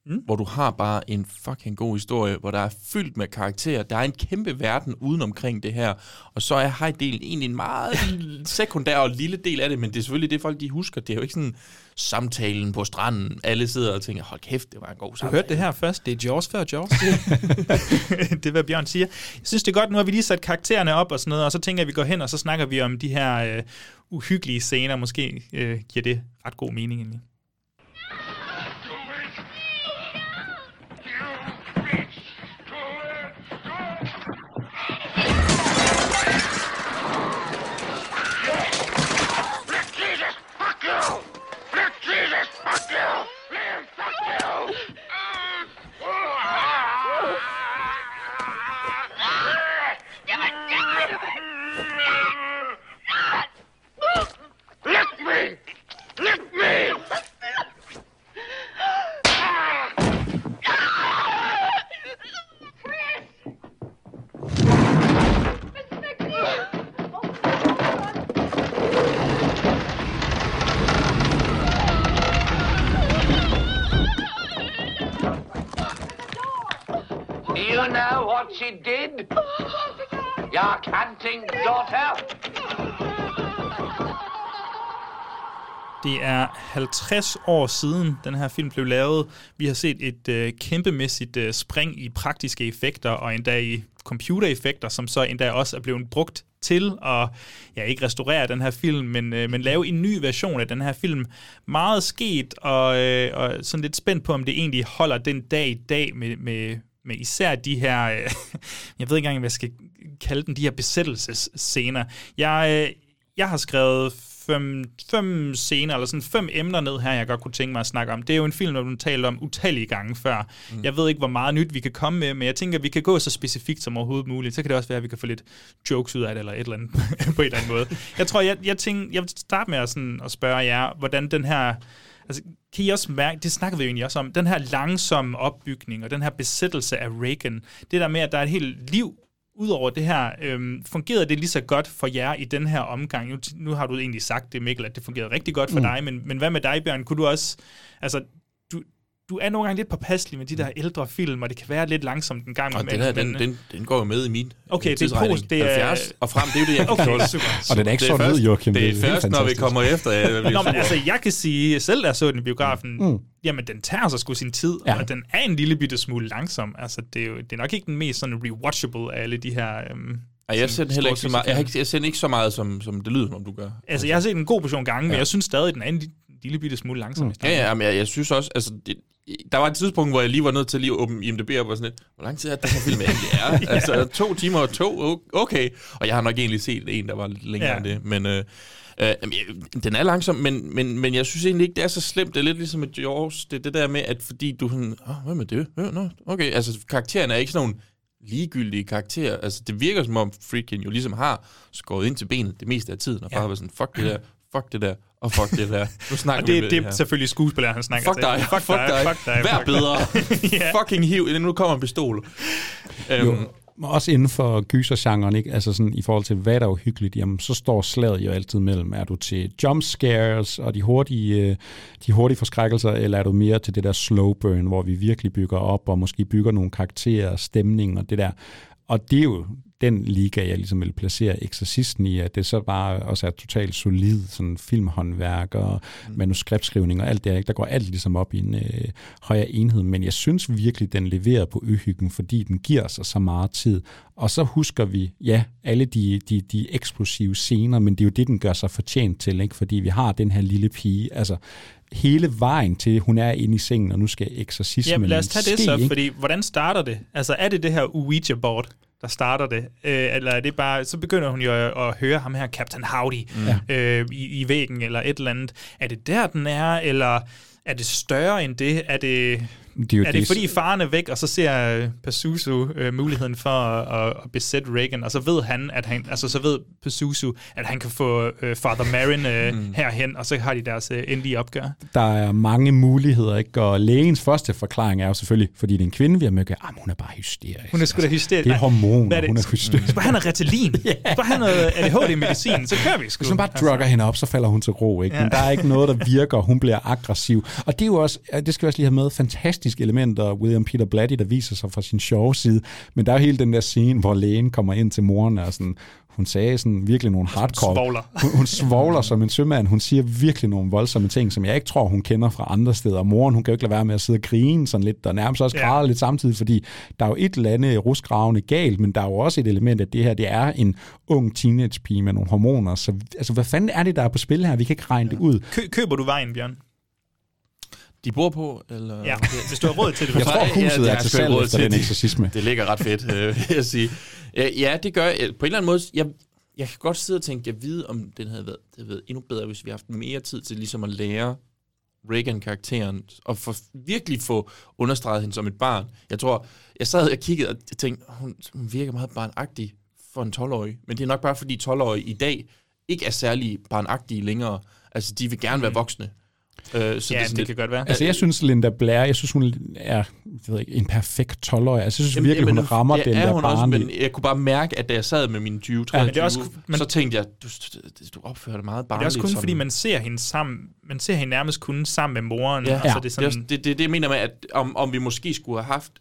Speaker 3: Mm. Hvor du har bare en fucking god historie, hvor der er fyldt med karakterer. Der er en kæmpe verden uden omkring det her. Og så er Heidel egentlig en meget sekundær og lille del af det, men det er selvfølgelig det, folk de husker. Det er jo ikke sådan samtalen på stranden. Alle sidder og tænker, hold kæft, det var en god
Speaker 1: Du
Speaker 3: samtale.
Speaker 1: hørte det her først. Det er Jaws før Jaws. det er, hvad Bjørn siger. Jeg synes, det er godt, nu har vi lige sat karaktererne op og sådan noget, og så tænker jeg, at vi går hen, og så snakker vi om de her øh, uhyggelige scener. Måske øh, giver det ret god mening egentlig.
Speaker 11: You know what she did? Your canting daughter?
Speaker 1: Det er 50 år siden, den her film blev lavet. Vi har set et øh, kæmpemæssigt øh, spring i praktiske effekter, og endda i computereffekter, som så endda også er blevet brugt til at ja, ikke restaurere den her film, men, øh, men lave en ny version af den her film. Meget sket, og, øh, og sådan lidt spændt på, om det egentlig holder den dag i dag med, med, med især de her, øh, jeg ved ikke engang, hvad jeg skal kalde dem, de her besættelsesscener. Jeg, øh, jeg har skrevet fem, fem scener, eller sådan fem emner ned her, jeg godt kunne tænke mig at snakke om. Det er jo en film, der du talt om utallige gange før. Mm. Jeg ved ikke, hvor meget nyt vi kan komme med, men jeg tænker, at vi kan gå så specifikt som overhovedet muligt. Så kan det også være, at vi kan få lidt jokes ud af det, eller et eller andet på en eller anden måde. Jeg tror, jeg, jeg, tænker, jeg vil starte med at, sådan, at spørge jer, hvordan den her... Altså, kan I også mærke, det snakkede vi jo egentlig også om, den her langsomme opbygning, og den her besættelse af Reagan, det der med, at der er et helt liv Udover det her, øhm, fungerede det lige så godt for jer i den her omgang? Nu, nu har du egentlig sagt det, Mikkel, at det fungerede rigtig godt for mm. dig, men, men hvad med dig, Bjørn? Kunne du også... Altså, du, er nogle gange lidt påpasselig med de der ældre film, og det kan være lidt langsomt en gang.
Speaker 3: Og
Speaker 1: med,
Speaker 3: den, her,
Speaker 1: men,
Speaker 3: den, den, den går jo med i min
Speaker 1: Okay, det er post, det er-
Speaker 3: 70 og frem, det er jo det, jeg kan
Speaker 1: Okay,
Speaker 3: tåle.
Speaker 1: super.
Speaker 2: Og den er ikke
Speaker 3: Det
Speaker 2: sådan ud,
Speaker 3: først-
Speaker 2: Joachim.
Speaker 3: Det
Speaker 2: Det
Speaker 3: er
Speaker 2: er helt
Speaker 3: først, når vi kommer efter. Jeg
Speaker 1: Nå, men altså, jeg kan sige, selv da jeg så den i biografen,
Speaker 2: Mm.
Speaker 1: mm. jamen, den tager sig sgu sin tid,
Speaker 2: Ja.
Speaker 1: og den er en lille bitte smule langsom. Altså, det er, jo, det er nok ikke den mest sådan rewatchable af alle de her... Øhm,
Speaker 3: Ej, jeg ser heller ikke så meget, jeg, har ikke, jeg ser den ikke så meget, som, som det lyder, som om du gør.
Speaker 1: Altså, jeg har set en god portion gange, men
Speaker 3: Ja.
Speaker 1: jeg synes stadig, den er en lille, bitte smule langsom.
Speaker 2: Mm.
Speaker 3: Ja, ja, men jeg, jeg synes også, altså, det, der var et tidspunkt, hvor jeg lige var nødt til lige at åbne IMDb op og sådan lidt, hvor lang tid er det, den her film egentlig er?
Speaker 1: Ja.
Speaker 3: Altså, to timer og to, okay. Og jeg har nok egentlig set en, der var lidt længere
Speaker 1: Ja.
Speaker 3: ja. end det, men... Øh, Øh, den er langsom, men, men, men jeg synes egentlig ikke, det er så slemt. Det er lidt ligesom med Jaws. Det er det der med, at fordi du sådan... Åh, hvad med det? Ja, nå, okay. Altså, karaktererne er ikke sådan nogle ligegyldige karakterer. Altså, det virker som om Freakin jo ligesom har skåret ind til benet det meste af tiden, og
Speaker 1: Ja.
Speaker 3: bare været sådan, fuck det der, fuck det der, og fuck det der. Nu snakker
Speaker 1: Og
Speaker 3: vi
Speaker 1: det,
Speaker 3: med
Speaker 1: det
Speaker 3: her.
Speaker 1: er selvfølgelig skuespilleren, han snakker
Speaker 3: Fuck
Speaker 1: til.
Speaker 3: dig, fuck, fuck dig,
Speaker 1: fuck dig,
Speaker 3: vær
Speaker 1: fuck
Speaker 3: bedre.
Speaker 1: dig. Ja.
Speaker 3: Fucking hiv, nu kommer en pistol.
Speaker 2: Jo,
Speaker 3: Øhm,
Speaker 2: også inden for gysergenren, ikke? Altså sådan, i forhold til, hvad der er uhyggeligt, jamen, så står slaget jo altid mellem, er du til jump scares og de hurtige, øh, de hurtige forskrækkelser, eller er du mere til det der slow burn, hvor vi virkelig bygger op, og måske bygger nogle karakterer, stemning og det der. Og det er jo den liga, jeg ligesom vil placere Exorcisten i, at det så bare også er totalt solid sådan filmhåndværk og mm. manuskriptskrivning og alt det, ikke? der går alt ligesom op i en øh, højere enhed, men jeg synes virkelig, den leverer på øhyggen, fordi den giver sig så meget tid, og så husker vi, ja, alle de, de, de eksplosive scener, men det er jo det, den gør sig fortjent til, ikke? fordi vi har den her lille pige, altså hele vejen til, hun er inde i sengen, og nu skal eksorcismen
Speaker 1: Jamen lad os tage det
Speaker 2: ske,
Speaker 1: så,
Speaker 2: ikke?
Speaker 1: fordi hvordan starter det? Altså er det det her Ouija-board, der starter det? Øh, eller er det bare, så begynder hun jo at, at høre ham her, Captain Howdy,
Speaker 2: Mm.
Speaker 1: øh, i, i væggen, eller et eller andet. Er det der, den er, eller er det større end det? Er det,
Speaker 2: Det er jo
Speaker 1: er det fordi faren er væk, og så ser øh, Pazuzu øh, muligheden for at, at, besætte Reagan, og så ved han, at han, altså så ved Pazuzu, at han kan få øh, Father Marin øh,
Speaker 2: Mm.
Speaker 1: herhen, og så har de deres øh, endelige opgør.
Speaker 2: Der er mange muligheder, ikke? og lægens første forklaring er jo selvfølgelig, fordi det er en kvinde, vi har mødt, at hun er bare hysterisk.
Speaker 1: Hun er sgu da hysterisk.
Speaker 2: Det er hormoner,
Speaker 1: er det?
Speaker 2: hun er hysterisk.
Speaker 1: Bare han har Ritalin. Bare han har ADHD-medicin, så kører vi sgu.
Speaker 2: Hvis man bare drugger hende op, så falder hun til ro. Ikke?
Speaker 1: Ja.
Speaker 2: Men der er ikke noget, der virker. Hun bliver aggressiv. Og det er jo også, det skal vi også lige have med, fantastiske elementer. William Peter Blatty, der viser sig fra sin sjove side. Men der er jo hele den der scene, hvor lægen kommer ind til moren og sådan, hun sagde sådan virkelig nogle hardcore...
Speaker 1: svovler.
Speaker 2: Hun, hun svogler som en sømand. Hun siger virkelig nogle voldsomme ting, som jeg ikke tror, hun kender fra andre steder. Moren, hun kan jo ikke lade være med at sidde og grine sådan lidt, og nærmest også
Speaker 1: Ja.
Speaker 2: græde lidt samtidig, fordi der er jo et eller andet rusgravende galt, men der er jo også et element, at det her, det er en ung teenagepige med nogle hormoner. Så altså, hvad fanden er det, der er på spil her? Vi kan ikke regne det ud.
Speaker 1: Kø- køber du vejen, Bjørn?
Speaker 3: De bor på, eller?
Speaker 1: Ja, hvis du har råd til det.
Speaker 2: Jeg tror, huset
Speaker 3: det
Speaker 2: er til salg efter
Speaker 3: til
Speaker 2: den
Speaker 3: det.
Speaker 2: eksorcisme.
Speaker 3: Det ligger ret fedt, øh, vil jeg sige. Ja, ja, det gør jeg. På en eller anden måde, jeg, jeg kan godt sidde og tænke, jeg ved, om den havde været, det havde været endnu bedre, hvis vi havde haft mere tid til ligesom at lære Reagan-karakteren, og for, virkelig få understreget hende som et barn. Jeg tror, jeg sad og kiggede og tænkte, hun, hun virker meget barnagtig for en 12-årig, men det er nok bare, fordi 12-årige i dag ikke er særlig barnagtige længere. Altså, de vil gerne være voksne. Øh, så
Speaker 1: Ja,
Speaker 3: er sådan
Speaker 1: det kan godt være.
Speaker 2: Altså, jeg synes, Linda Blair, jeg synes, hun er jeg ved ikke, en perfekt 12-årig. Altså, jeg synes virkelig, hun rammer
Speaker 3: det
Speaker 2: den
Speaker 3: er
Speaker 2: der
Speaker 3: hun også,
Speaker 2: barnlige.
Speaker 3: men jeg kunne bare mærke, at da jeg sad med mine 20
Speaker 1: Ja,
Speaker 3: 23
Speaker 1: men det er også- men-
Speaker 3: så tænkte jeg, du, du opfører dig meget barnligt.
Speaker 1: det er også kun,
Speaker 3: som-
Speaker 1: fordi man ser hende sammen, man ser hende nærmest kun sammen med moren.
Speaker 3: Ja,
Speaker 1: altså,
Speaker 3: ja.
Speaker 1: det er
Speaker 3: det, er
Speaker 1: sådan,
Speaker 3: også, det, det, det jeg mener med, at om, om vi måske skulle have haft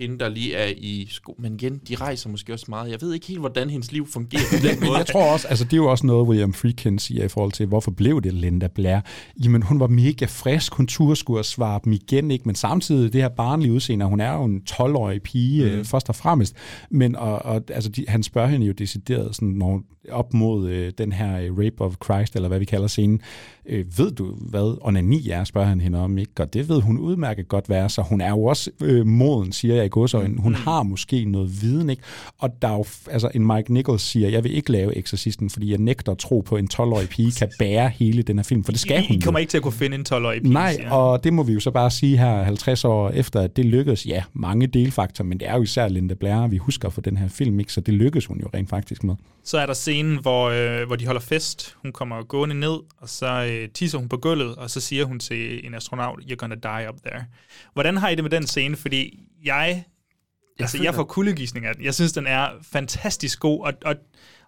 Speaker 3: hende, der lige er i sko... Men igen, de rejser måske også meget. Jeg ved ikke helt, hvordan hendes liv fungerer på den måde.
Speaker 2: jeg tror også, altså det er jo også noget, William Friedkin siger i forhold til, hvorfor blev det Linda Blair? Jamen, hun var mega frisk, hun turde skulle svare dem igen, ikke? men samtidig det her barnlige udseende, hun er jo en 12-årig pige, mm. først og fremmest, men og, og, altså, de, han spørger hende jo decideret sådan, når, op mod øh, den her øh, Rape of Christ, eller hvad vi kalder scenen, øh, ved du, hvad onani er, spørger han hende om, ikke? Og det ved hun udmærket godt være, så hun er jo også øh, moden, siger jeg i godsøjne. Hun har måske noget viden, ikke? Og der er jo, altså en Mike Nichols siger, jeg vil ikke lave Exorcisten, fordi jeg nægter at tro på, at en 12-årig pige kan bære hele den her film, for det skal
Speaker 1: I,
Speaker 2: hun
Speaker 1: I kommer
Speaker 2: jo.
Speaker 1: ikke til at kunne finde en 12-årig pige.
Speaker 2: Nej,
Speaker 1: siger
Speaker 2: og det må vi jo så bare sige her 50 år efter, at det lykkedes. Ja, mange delfaktorer, men det er jo især Linda Blair, vi husker for den her film, ikke? så det lykkedes hun jo rent faktisk med.
Speaker 1: Så er der scenen, hvor, øh, hvor de holder fest. Hun kommer gående ned, og så øh, tisser hun på gulvet, og så siger hun til en astronaut, you're gonna die up there. Hvordan har I det med den scene? Fordi jeg, altså,
Speaker 3: føler-
Speaker 1: jeg får kuldegysning af den. Jeg synes, den er fantastisk god, og, og,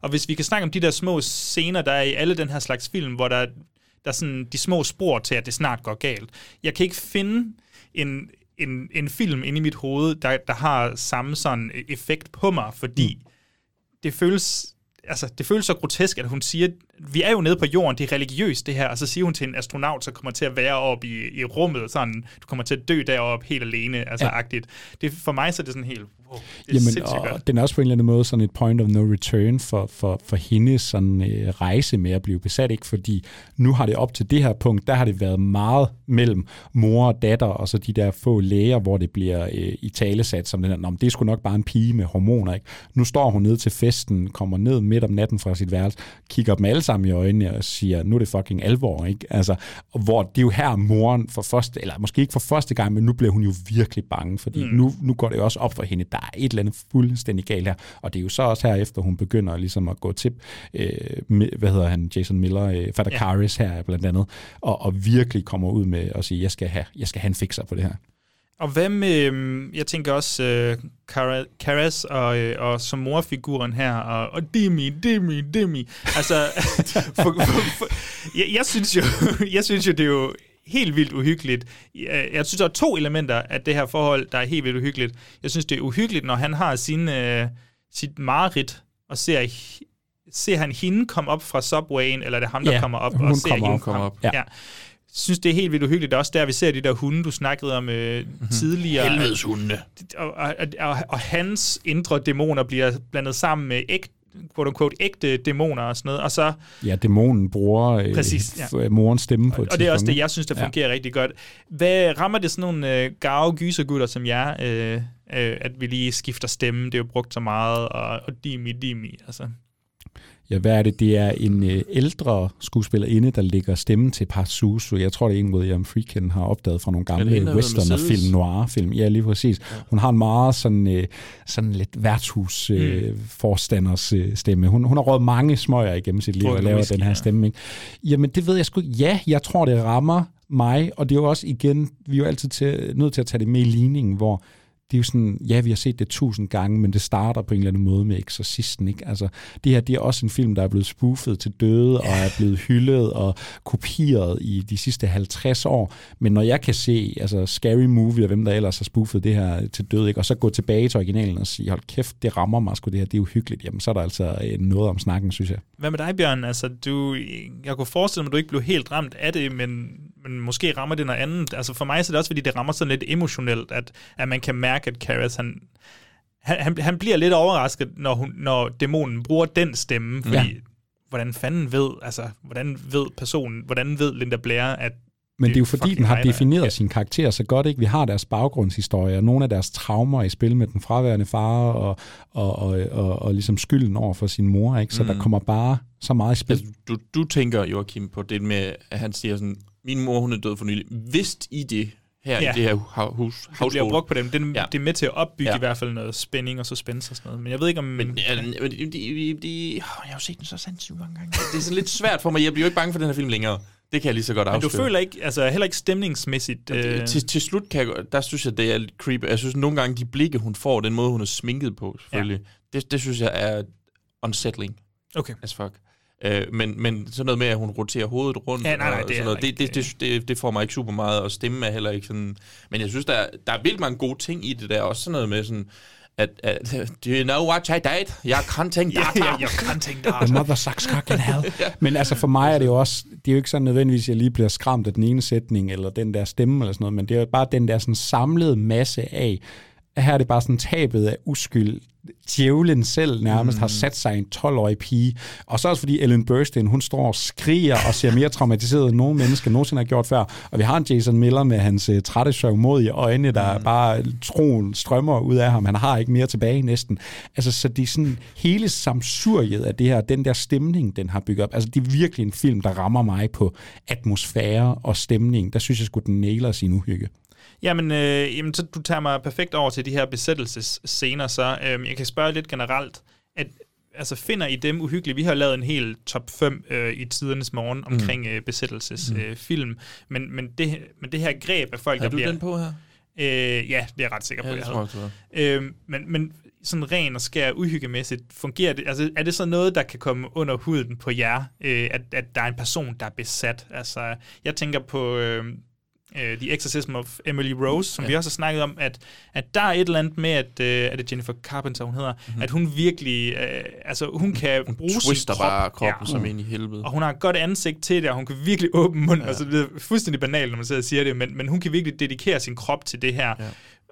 Speaker 1: og hvis vi kan snakke om de der små scener, der er i alle den her slags film, hvor der, der er sådan de små spor til, at det snart går galt. Jeg kan ikke finde en, en, en film inde i mit hoved, der, der har samme sådan effekt på mig, fordi mm. det føles altså, det føles så grotesk, at hun siger, vi er jo nede på jorden, det er religiøst det her, og så siger hun til en astronaut, så kommer til at være oppe i, i rummet, sådan, du kommer til at dø deroppe helt alene, altså
Speaker 2: Ja.
Speaker 1: agtigt. Det, for mig så er det sådan helt, wow, det er
Speaker 2: Jamen, og
Speaker 1: godt.
Speaker 2: den er også på en eller anden måde sådan et point of no return for, for, for hendes sådan, øh, rejse med at blive besat, ikke? fordi nu har det op til det her punkt, der har det været meget mellem mor og datter, og så de der få læger, hvor det bliver øh, i talesat som den her, "Nå, men det er sgu nok bare en pige med hormoner. Ikke? Nu står hun ned til festen, kommer ned midt om natten fra sit værelse, kigger dem alle sammen i øjnene og siger, nu er det fucking alvor. Ikke? Altså, hvor det er jo her moren for første, eller måske ikke for første gang, men nu bliver hun jo virkelig bange, fordi
Speaker 1: Mm.
Speaker 2: nu, nu går det jo også op for hende, der er et eller andet fuldstændig galt her. Og det er jo så også her efter, hun begynder ligesom at gå til, øh, med, hvad hedder han, Jason Miller, øh, Fatter
Speaker 1: Ja.
Speaker 2: Karis her blandt andet, og, og virkelig kommer ud med at sige, jeg skal have, jeg skal have en fixer på det her.
Speaker 1: Og hvad med, øhm, jeg tænker også, øh, Karas og, øh, og som morfiguren her, og, og Demi, Demi, Demi. Altså, for, for, for, jeg, jeg, synes jo, jeg synes jo, det er jo helt vildt uhyggeligt. Jeg, jeg synes, der er to elementer af det her forhold, der er helt vildt uhyggeligt. Jeg synes, det er uhyggeligt, når han har sine, øh, sit mareridt, og ser, ser han hende komme op fra subwayen, eller er det ham, der
Speaker 2: Ja,
Speaker 1: kommer op
Speaker 2: hun
Speaker 1: og ser
Speaker 2: kommer
Speaker 1: hende
Speaker 2: op.
Speaker 1: komme op?
Speaker 2: Ja.
Speaker 1: Ja. Synes, det er helt vildt uhyggeligt. Det er også der, vi ser de der hunde, du snakkede om øh, mm-hmm. tidligere.
Speaker 3: Helvedes hunde.
Speaker 1: Og, og, og, og hans indre dæmoner bliver blandet sammen med ægte, quote unquote, ægte dæmoner og sådan noget. Og så
Speaker 2: Ja, dæmonen bruger øh,
Speaker 1: Præcis, ja.
Speaker 2: f- morens stemme på et
Speaker 1: og det er også det, jeg synes, der fungerer ja. rigtig godt. Hvad rammer det sådan nogle øh, gave gysergutter som jer, øh, øh, at vi lige skifter stemme? Det er jo brugt så meget, og, og dimi, dimi, altså.
Speaker 2: Ja, hvad er det? Det er en øh, ældre skuespillerinde, der lægger stemmen til Pazuzu. Jeg tror, det er en, William Friedkin har opdaget fra nogle gamle western og film, noir-film. Ja, lige præcis. Ja. Hun har en meget sådan, øh, sådan lidt værtshus øh,
Speaker 1: Mm.
Speaker 2: forstanders øh, stemme. Hun, hun har rådet mange smøger igennem sit liv og laver den her stemme. Ikke? Jamen, det ved jeg sgu. Ja, jeg tror, det rammer mig, og det er jo også igen, vi er jo altid til, nødt til at tage det med i ligningen, hvor det er jo sådan, ja, vi har set det tusind gange, men det starter på en eller anden måde med Exorcisten, ikke? Altså, det her, det er også en film, der er blevet spoofet til døde, og er blevet hyldet og kopieret i de sidste 50 år. Men når jeg kan se, altså Scary Movie og hvem der ellers har spoofet det her til døde, ikke? Og så gå tilbage til originalen og sige, hold kæft, det rammer mig sgu det her, det er uhyggeligt, jamen så er der altså øh, noget om snakken, synes jeg.
Speaker 1: Hvad med dig, Bjørn? Altså, du, jeg kunne forestille mig, at du ikke blev helt ramt af det, men, men måske rammer det noget andet. Altså for mig så er det også, fordi det rammer sådan lidt emotionelt, at, at man kan mærke, at Karas, han, han, han, han bliver lidt overrasket, når, hun, når dæmonen bruger den stemme, fordi
Speaker 2: Ja.
Speaker 1: hvordan fanden ved, altså, hvordan ved personen, hvordan ved Linda Blair, at
Speaker 2: Men det er jo fordi, den har defineret ja. sin karakter så godt, ikke? Vi har deres baggrundshistorie, nogle af deres traumer i spil med den fraværende far, og, og, og, og, og ligesom skylden over for sin mor, ikke? Så mm. der
Speaker 3: Mm.
Speaker 2: kommer bare så meget i spil.
Speaker 3: Altså, du, du tænker, Joachim, på det med, at han siger sådan, min mor, hun er død for nylig. Vidst I det her
Speaker 1: Ja.
Speaker 3: i det her hu- hus,
Speaker 1: det bliver
Speaker 3: household?
Speaker 1: brugt på dem. Det,
Speaker 3: Ja.
Speaker 1: det er med til at opbygge
Speaker 3: Ja.
Speaker 1: i hvert fald noget spænding og suspense og sådan noget. Men jeg ved ikke om...
Speaker 3: Men, ja, men de, de, de, jeg har jo set den så sindssygt mange gange. Det er sådan lidt svært for mig. Jeg bliver jo ikke bange for den her film længere. Det kan jeg lige så godt
Speaker 1: men
Speaker 3: afsløre.
Speaker 1: du føler ikke, altså heller ikke stemningsmæssigt...
Speaker 3: Øh... Til, til slut kan jeg, der synes jeg, det er lidt creepy. Jeg synes nogle gange, de blikke, hun får, den måde, hun er sminket på, selvfølgelig, ja. det, det synes jeg er unsettling
Speaker 1: Okay.
Speaker 3: as fuck. Øh, men, men sådan noget med, at hun roterer hovedet rundt,
Speaker 1: Ja, nej, nej,
Speaker 3: og
Speaker 1: det er
Speaker 3: sådan noget, det, det, det, det, det får mig ikke super meget, og stemme er heller ikke sådan... Men jeg synes, der, er- der er vildt mange gode ting i det der, også sådan noget med sådan, at, at do you know what I did? Jeg kan tænke
Speaker 1: Ja,
Speaker 3: data.
Speaker 1: ja, jeg kan tænke
Speaker 2: The
Speaker 1: dig.
Speaker 2: mother sucks cock in hell. Men altså for mig er det jo også, det er jo ikke sådan nødvendigvis, at jeg lige bliver skræmt af den ene sætning, eller den der stemme, eller sådan noget, men det er jo bare den der sådan samlede masse af, at her er det bare sådan tabet af uskyld. Djævlen selv nærmest mm. har sat sig en 12-årig pige. Og så også fordi Ellen Burstyn, hun står og skriger og ser mere traumatiseret end nogen mennesker nogensinde har gjort før. Og vi har en Jason Miller med hans uh, trætte, sørgmodige øjne, der mm. bare troen strømmer ud af ham. Han har ikke mere tilbage næsten. Altså, så det er sådan hele samsuriet af det her, den der stemning, den har bygget op. Altså, det er virkelig en film, der rammer mig på atmosfære og stemning. Der synes jeg sgu, den nailer sin uhygge.
Speaker 1: Jamen, øh, jamen, så du tager mig perfekt over til de her besættelsesscener, så øh, jeg kan spørge lidt generelt, at altså finder I dem uhyggelige? Vi har lavet en hel top 5 øh, i tidernes morgen omkring øh, besættelsesfilm,
Speaker 3: Mm.
Speaker 1: øh, men, men, det, men det her greb af folk,
Speaker 3: Har
Speaker 1: der
Speaker 3: du
Speaker 1: bliver...
Speaker 3: den på her?
Speaker 1: Øh, ja, det er jeg ret sikker på,
Speaker 3: Ja,
Speaker 1: jeg havde.
Speaker 3: tror
Speaker 1: øh, men, men sådan ren og skær uhyggemæssigt, fungerer det, altså er det så noget, der kan komme under huden på jer, øh, at, at der er en person, der er besat? Altså, jeg tænker på øh, øh, The Exorcism of Emily Rose, som ja. vi også har snakket om, at, at der er et eller andet med, at, øh, er det Jennifer Carpenter, hun hedder, mm-hmm. at hun virkelig, øh, altså hun kan hun bruge sin krop.
Speaker 3: bare kroppen som ind i helvede.
Speaker 1: Og hun har et godt ansigt til det, og hun kan virkelig åbne munden. Ja. Altså, det er fuldstændig banalt, når man sidder og siger det, men, men hun kan virkelig dedikere sin krop til det her. Ja.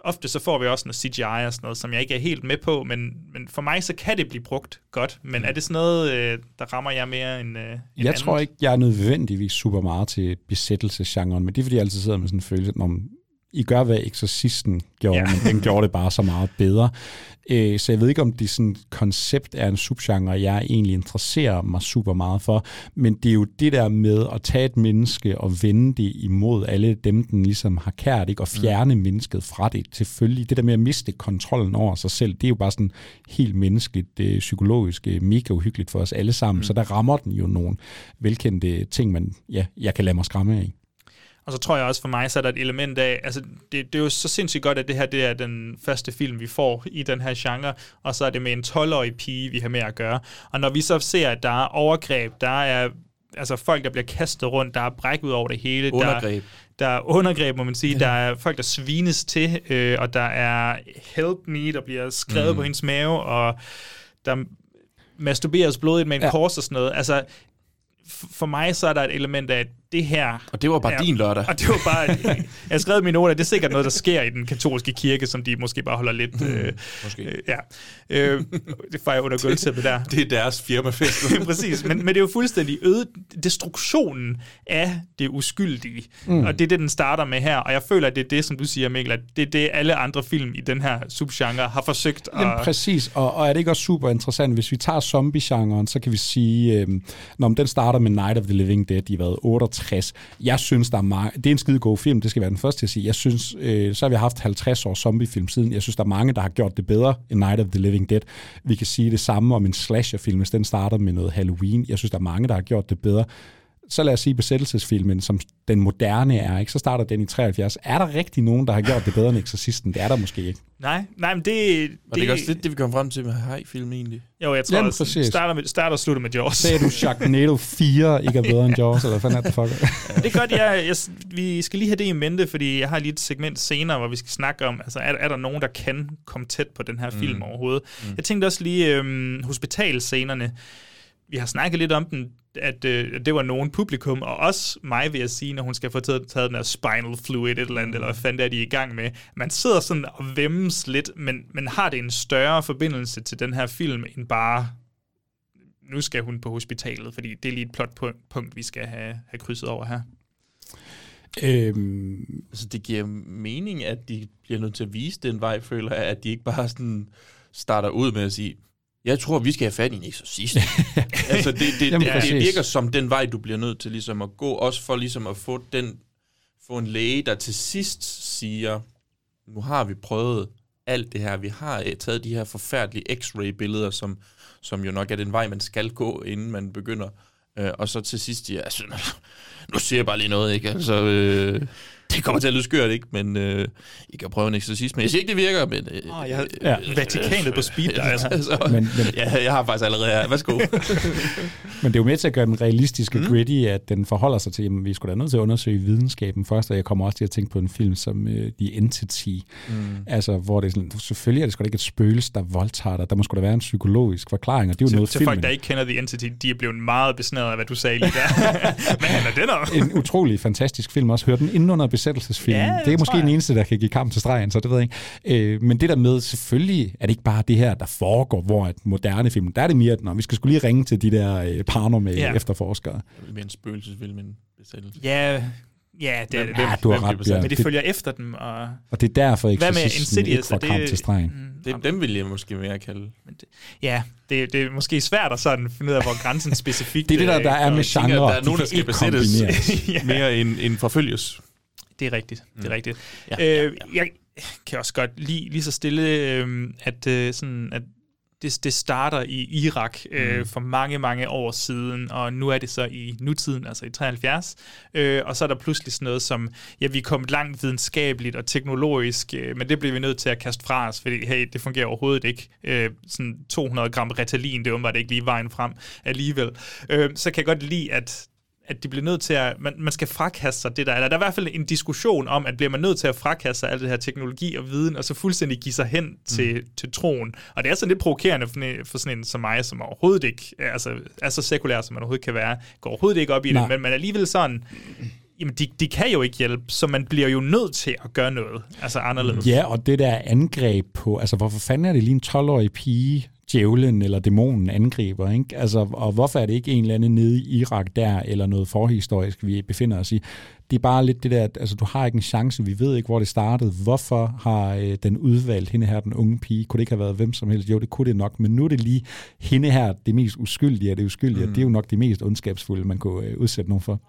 Speaker 1: Ofte så får vi også noget CGI og sådan noget, som jeg ikke er helt med på, men, men for mig så kan det blive brugt godt. Men er det sådan noget, øh, der rammer jer mere end, øh, end
Speaker 2: Jeg
Speaker 1: andet?
Speaker 2: tror ikke, jeg er nødvendigvis super meget til besættelsesgenren, men det er, fordi jeg altid sidder med sådan en følelse, om I gør, hvad Exorcisten gjorde,
Speaker 1: Ja.
Speaker 2: men den gjorde det bare så meget bedre. Øh, Så jeg ved ikke, om det sådan koncept er en subgenre, jeg egentlig interesserer mig super meget for, men det er jo det der med at tage et menneske og vende det imod alle dem, den ligesom har kært, ikke? og fjerne mm. mennesket fra det. Selvfølgelig, det der med at miste kontrollen over sig selv, det er jo bare sådan helt menneskeligt, øh, psykologisk, øh, mega uhyggeligt for os alle sammen, mm. så der rammer den jo nogle velkendte ting, man, ja, jeg kan lade mig skræmme af.
Speaker 1: Og så tror jeg også for mig, så er der et element af, altså det, det er jo så sindssygt godt, at det her det er den første film, vi får i den her genre, og så er det med en 12-årig pige, vi har med at gøre. Og når vi så ser, at der er overgreb, der er altså folk, der bliver kastet rundt, der er bræk ud over det hele.
Speaker 3: Undergreb.
Speaker 1: der er undergreb, må man sige. Der er folk, der svines til, øh, og der er help me, der bliver skrevet mm. på hendes mave, og der masturberes blodigt med en ja. kors og sådan noget. Altså, for mig så er der et element af, at det her...
Speaker 3: Og det var bare
Speaker 1: er,
Speaker 3: din lørdag.
Speaker 1: Og det var bare... jeg har skrevet mine noter, det er sikkert noget, der sker i den katolske kirke, som de måske bare holder lidt... Øh,
Speaker 3: måske.
Speaker 1: Øh, ja. Øh, det fejrer under gulvtæppet der.
Speaker 3: det er deres firmafest.
Speaker 1: Præcis, men, men det er jo fuldstændig øde destruktionen af det uskyldige. Mm. Og det er det, den starter med her. Og jeg føler, at det er det, som du siger, Mikkel, at det er det, alle andre film i den her subgenre har forsøgt at...
Speaker 2: Jamen, præcis, og, og er det ikke også super interessant? Hvis vi tager zombie-genren, så kan vi sige, øh, når den starter med Night of the Living Dead i hvad, 68. Jeg synes, der er mange... Det er en skide god film, det skal være den første til at sige. Jeg synes, øh, så har vi haft 50 års zombiefilm siden. Jeg synes, der er mange, der har gjort det bedre end Night of the Living Dead. Vi kan sige det samme om en slasherfilm, hvis den starter med noget Halloween. Jeg synes, der er mange, der har gjort det bedre så lad os sige besættelsesfilmen, som den moderne er, ikke? så starter den i 73. Er der rigtig nogen, der har gjort det bedre end Exorcisten? Det er der måske ikke.
Speaker 1: Nej, nej men det...
Speaker 3: Og det er også lidt det, vi kommer frem til med hej-film egentlig.
Speaker 1: Jo, jeg tror Jamen, også, starter, med, starter og slutter med Jaws.
Speaker 2: Sagde du Sharknado 4 ikke er bedre end Jaws, eller hvad er det for?
Speaker 1: det er godt, jeg, jeg, vi skal lige have det i mente, fordi jeg har lige et segment senere, hvor vi skal snakke om, altså er, er der nogen, der kan komme tæt på den her film mm. overhovedet? Mm. Jeg tænkte også lige øhm, hospitalscenerne. Vi har snakket lidt om den at øh, det var nogen publikum, og også mig vil jeg sige, når hun skal få taget, taget den her spinal fluid et eller andet, eller hvad fanden er de i gang med. Man sidder sådan og vemmes lidt, men, men har det en større forbindelse til den her film, end bare nu skal hun på hospitalet, fordi det er lige et plotpunkt, vi skal have, have krydset over her.
Speaker 3: Øhm, altså det giver mening, at de bliver nødt til at vise den vej, føler jeg, at de ikke bare sådan starter ud med at sige, jeg tror, vi skal have fat i en eksorcist. altså, det, det, Jamen, det, det virker som den vej, du bliver nødt til ligesom at gå, også for ligesom at få, den, få en læge, der til sidst siger, nu har vi prøvet alt det her. Vi har eh, taget de her forfærdelige x-ray-billeder, som, som jo nok er den vej, man skal gå, inden man begynder. Øh, og så til sidst, ja, altså, nu siger jeg bare lige noget, ikke? Altså, øh, det kommer til at lyde skørt, ikke? Men øh, I kan prøve en eksorcisme. Jeg siger ikke, det virker, men... Øh,
Speaker 1: oh, jeg har, ja. Vatikanet på speed, der, altså.
Speaker 3: altså men, men, ja, jeg har faktisk allerede her. Værsgo.
Speaker 2: men det er jo med til at gøre den realistiske mm. gritty, at den forholder sig til, at vi skulle da nødt til at undersøge videnskaben først, og jeg kommer også til at tænke på en film som uh, The Entity, mm. altså, hvor det er sådan, selvfølgelig er det sgu da ikke et spøgelse, der voldtager dig. Der må sgu da være en psykologisk forklaring, og det er jo
Speaker 1: til,
Speaker 2: noget
Speaker 1: til folk, der ikke kender The Entity, de er blevet meget besnæret af, hvad du sagde lige der. Hvad handler den om?
Speaker 2: en utrolig fantastisk film også. Hør den inden under besættelsesfilm. Ja, det er måske den eneste, der kan give kamp til stregen, så det ved jeg ikke. Øh, men det der med, selvfølgelig er det ikke bare det her, der foregår, hvor et moderne film, der er det mere, at når vi skal skulle lige ringe til de der øh, parner med ja. efterforskere.
Speaker 3: Det er mere en spøgelsesfilm end besættelse.
Speaker 1: Ja, Ja, det er det.
Speaker 2: Ja, du har ret,
Speaker 1: ja. Men det følger efter dem. Og,
Speaker 2: og det er derfor, ikke, Hvad med Insidious, ikke får kamp til stregen.
Speaker 3: Mm, dem, dem vil jeg måske mere kalde. Men
Speaker 1: det, ja, det, det er måske svært at sådan finde ud af, hvor grænsen specifikt
Speaker 2: Det er det, der, der er med genre. Der
Speaker 3: er nogen, der skal besættes ja. mere end, end forfølges.
Speaker 1: Det er rigtigt. Det er mm. rigtigt. Ja, øh, ja, ja. Jeg kan også godt lide lige så stille, øh, at, øh, sådan, at det, det starter i Irak øh, mm. for mange, mange år siden, og nu er det så i nutiden, altså i 73. Øh, og så er der pludselig sådan noget som, ja, vi er kommet langt videnskabeligt og teknologisk, øh, men det bliver vi nødt til at kaste fra os, fordi hey, det fungerer overhovedet ikke. Øh, sådan 200 gram Ritalin, det var det ikke lige vejen frem alligevel. Øh, så kan jeg godt lide, at at de bliver nødt til at, man, man skal frakaste sig det der, eller der er i hvert fald en diskussion om, at bliver man nødt til at frakaste sig alt det her teknologi og viden, og så fuldstændig give sig hen til, mm. til troen. Og det er sådan lidt provokerende for, for sådan en som mig, som overhovedet ikke, altså er så sekulær, som man overhovedet kan være, går overhovedet ikke op i Nej. det, men man er alligevel sådan, jamen de, de kan jo ikke hjælpe, så man bliver jo nødt til at gøre noget, altså anderledes.
Speaker 2: Ja, og det der angreb på, altså hvorfor fanden er det lige en 12-årig pige, djævlen eller dæmonen angriber. Ikke? Altså, og hvorfor er det ikke en eller anden nede i Irak der, eller noget forhistorisk, vi befinder os i? Det er bare lidt det der, at altså, du har ikke en chance, vi ved ikke, hvor det startede. Hvorfor har øh, den udvalgt hende her, den unge pige? Kunne det ikke have været hvem som helst? Jo, det kunne det nok, men nu er det lige hende her, det mest uskyldige af det uskyldige. Mm. Det er jo nok det mest ondskabsfulde, man kunne øh, udsætte nogen for.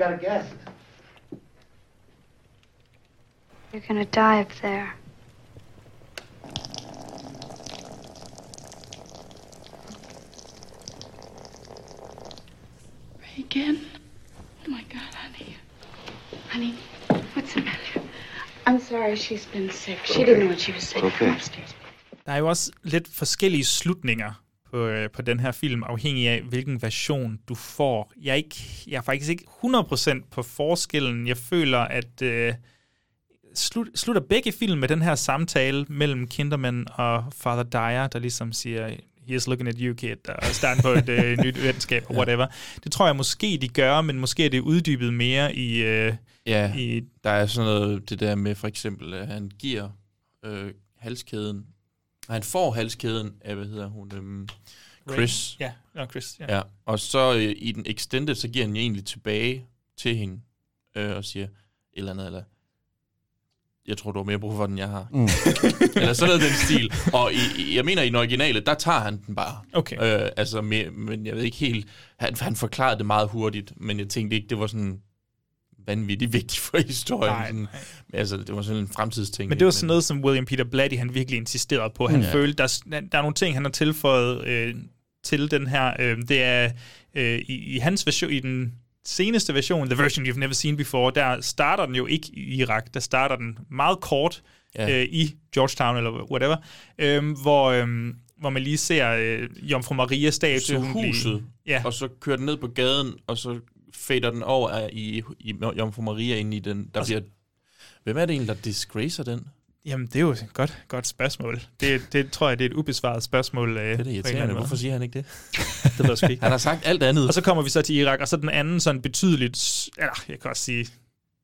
Speaker 12: Got a guest.
Speaker 7: You're gonna die up there.
Speaker 6: Reagan? Oh my God, honey. Honey, what's the matter? I'm
Speaker 7: sorry she's been sick. She didn't know what she was saying.
Speaker 8: Okay.
Speaker 7: Come upstairs.
Speaker 1: Der er jo også lidt forskellige slutninger på, øh, på den her film, afhængig af, hvilken version du får. Jeg er, ikke, jeg er faktisk ikke 100% på forskellen. Jeg føler, at øh, slut, slutter begge film med den her samtale mellem Kinderman og Father Dyer, der ligesom siger, he's looking at you, kid, og starten på et øh, nyt venskab, og whatever. Det tror jeg måske, de gør, men måske er det uddybet mere i... Øh,
Speaker 3: Ja,
Speaker 1: i
Speaker 3: der er sådan noget, det der med for eksempel, at han giver øh, halskæden, og han får halskæden af, hvad hedder hun, øhm, Chris.
Speaker 1: Ja, ja, Chris, ja.
Speaker 3: ja. Og så øh, i den extended, så giver han egentlig tilbage til hende, øh, og siger et eller andet, eller jeg tror, du har mere brug for den, jeg har.
Speaker 2: Mm.
Speaker 3: eller sådan noget den stil. Og i- jeg mener, i den originale, der tager han den bare.
Speaker 1: Okay.
Speaker 3: Øh, altså, med, men jeg ved ikke helt... Han, han forklarede det meget hurtigt, men jeg tænkte ikke, det var sådan vanvittigt vigtigt for historien.
Speaker 1: Nej,
Speaker 3: sådan. Men altså, det var sådan en fremtidsting.
Speaker 1: Men det var sådan noget, som William Peter Blatty, han virkelig insisterede på. Han
Speaker 3: Ja.
Speaker 1: følte, der, er- der er nogle ting, han har tilføjet øh, til den her. Øh, det er øh, i, i hans version, i den seneste version, The Version You've Never Seen Before, der starter den jo ikke i Irak. Der starter den meget kort
Speaker 3: Ja.
Speaker 1: øh, i Georgetown, eller whatever, øh, hvor, øh, hvor man lige ser øh, Jomfru Maria blive-
Speaker 3: huset,
Speaker 1: Ja.
Speaker 3: og så kører den ned på gaden, og så fader den over i, i Jomfru Maria ind i den. Der bliver, hvem er det egentlig, der disgracer den?
Speaker 1: Jamen, det er jo et godt, godt spørgsmål. Det, det tror jeg, det er et ubesvaret spørgsmål. Øh,
Speaker 3: Det er det irriterende. Hvorfor siger han ikke det?
Speaker 1: det ved jeg ikke.
Speaker 3: Han har sagt alt andet.
Speaker 1: Og så kommer vi så til Irak, og så den anden sådan betydeligt, eller jeg kan også sige,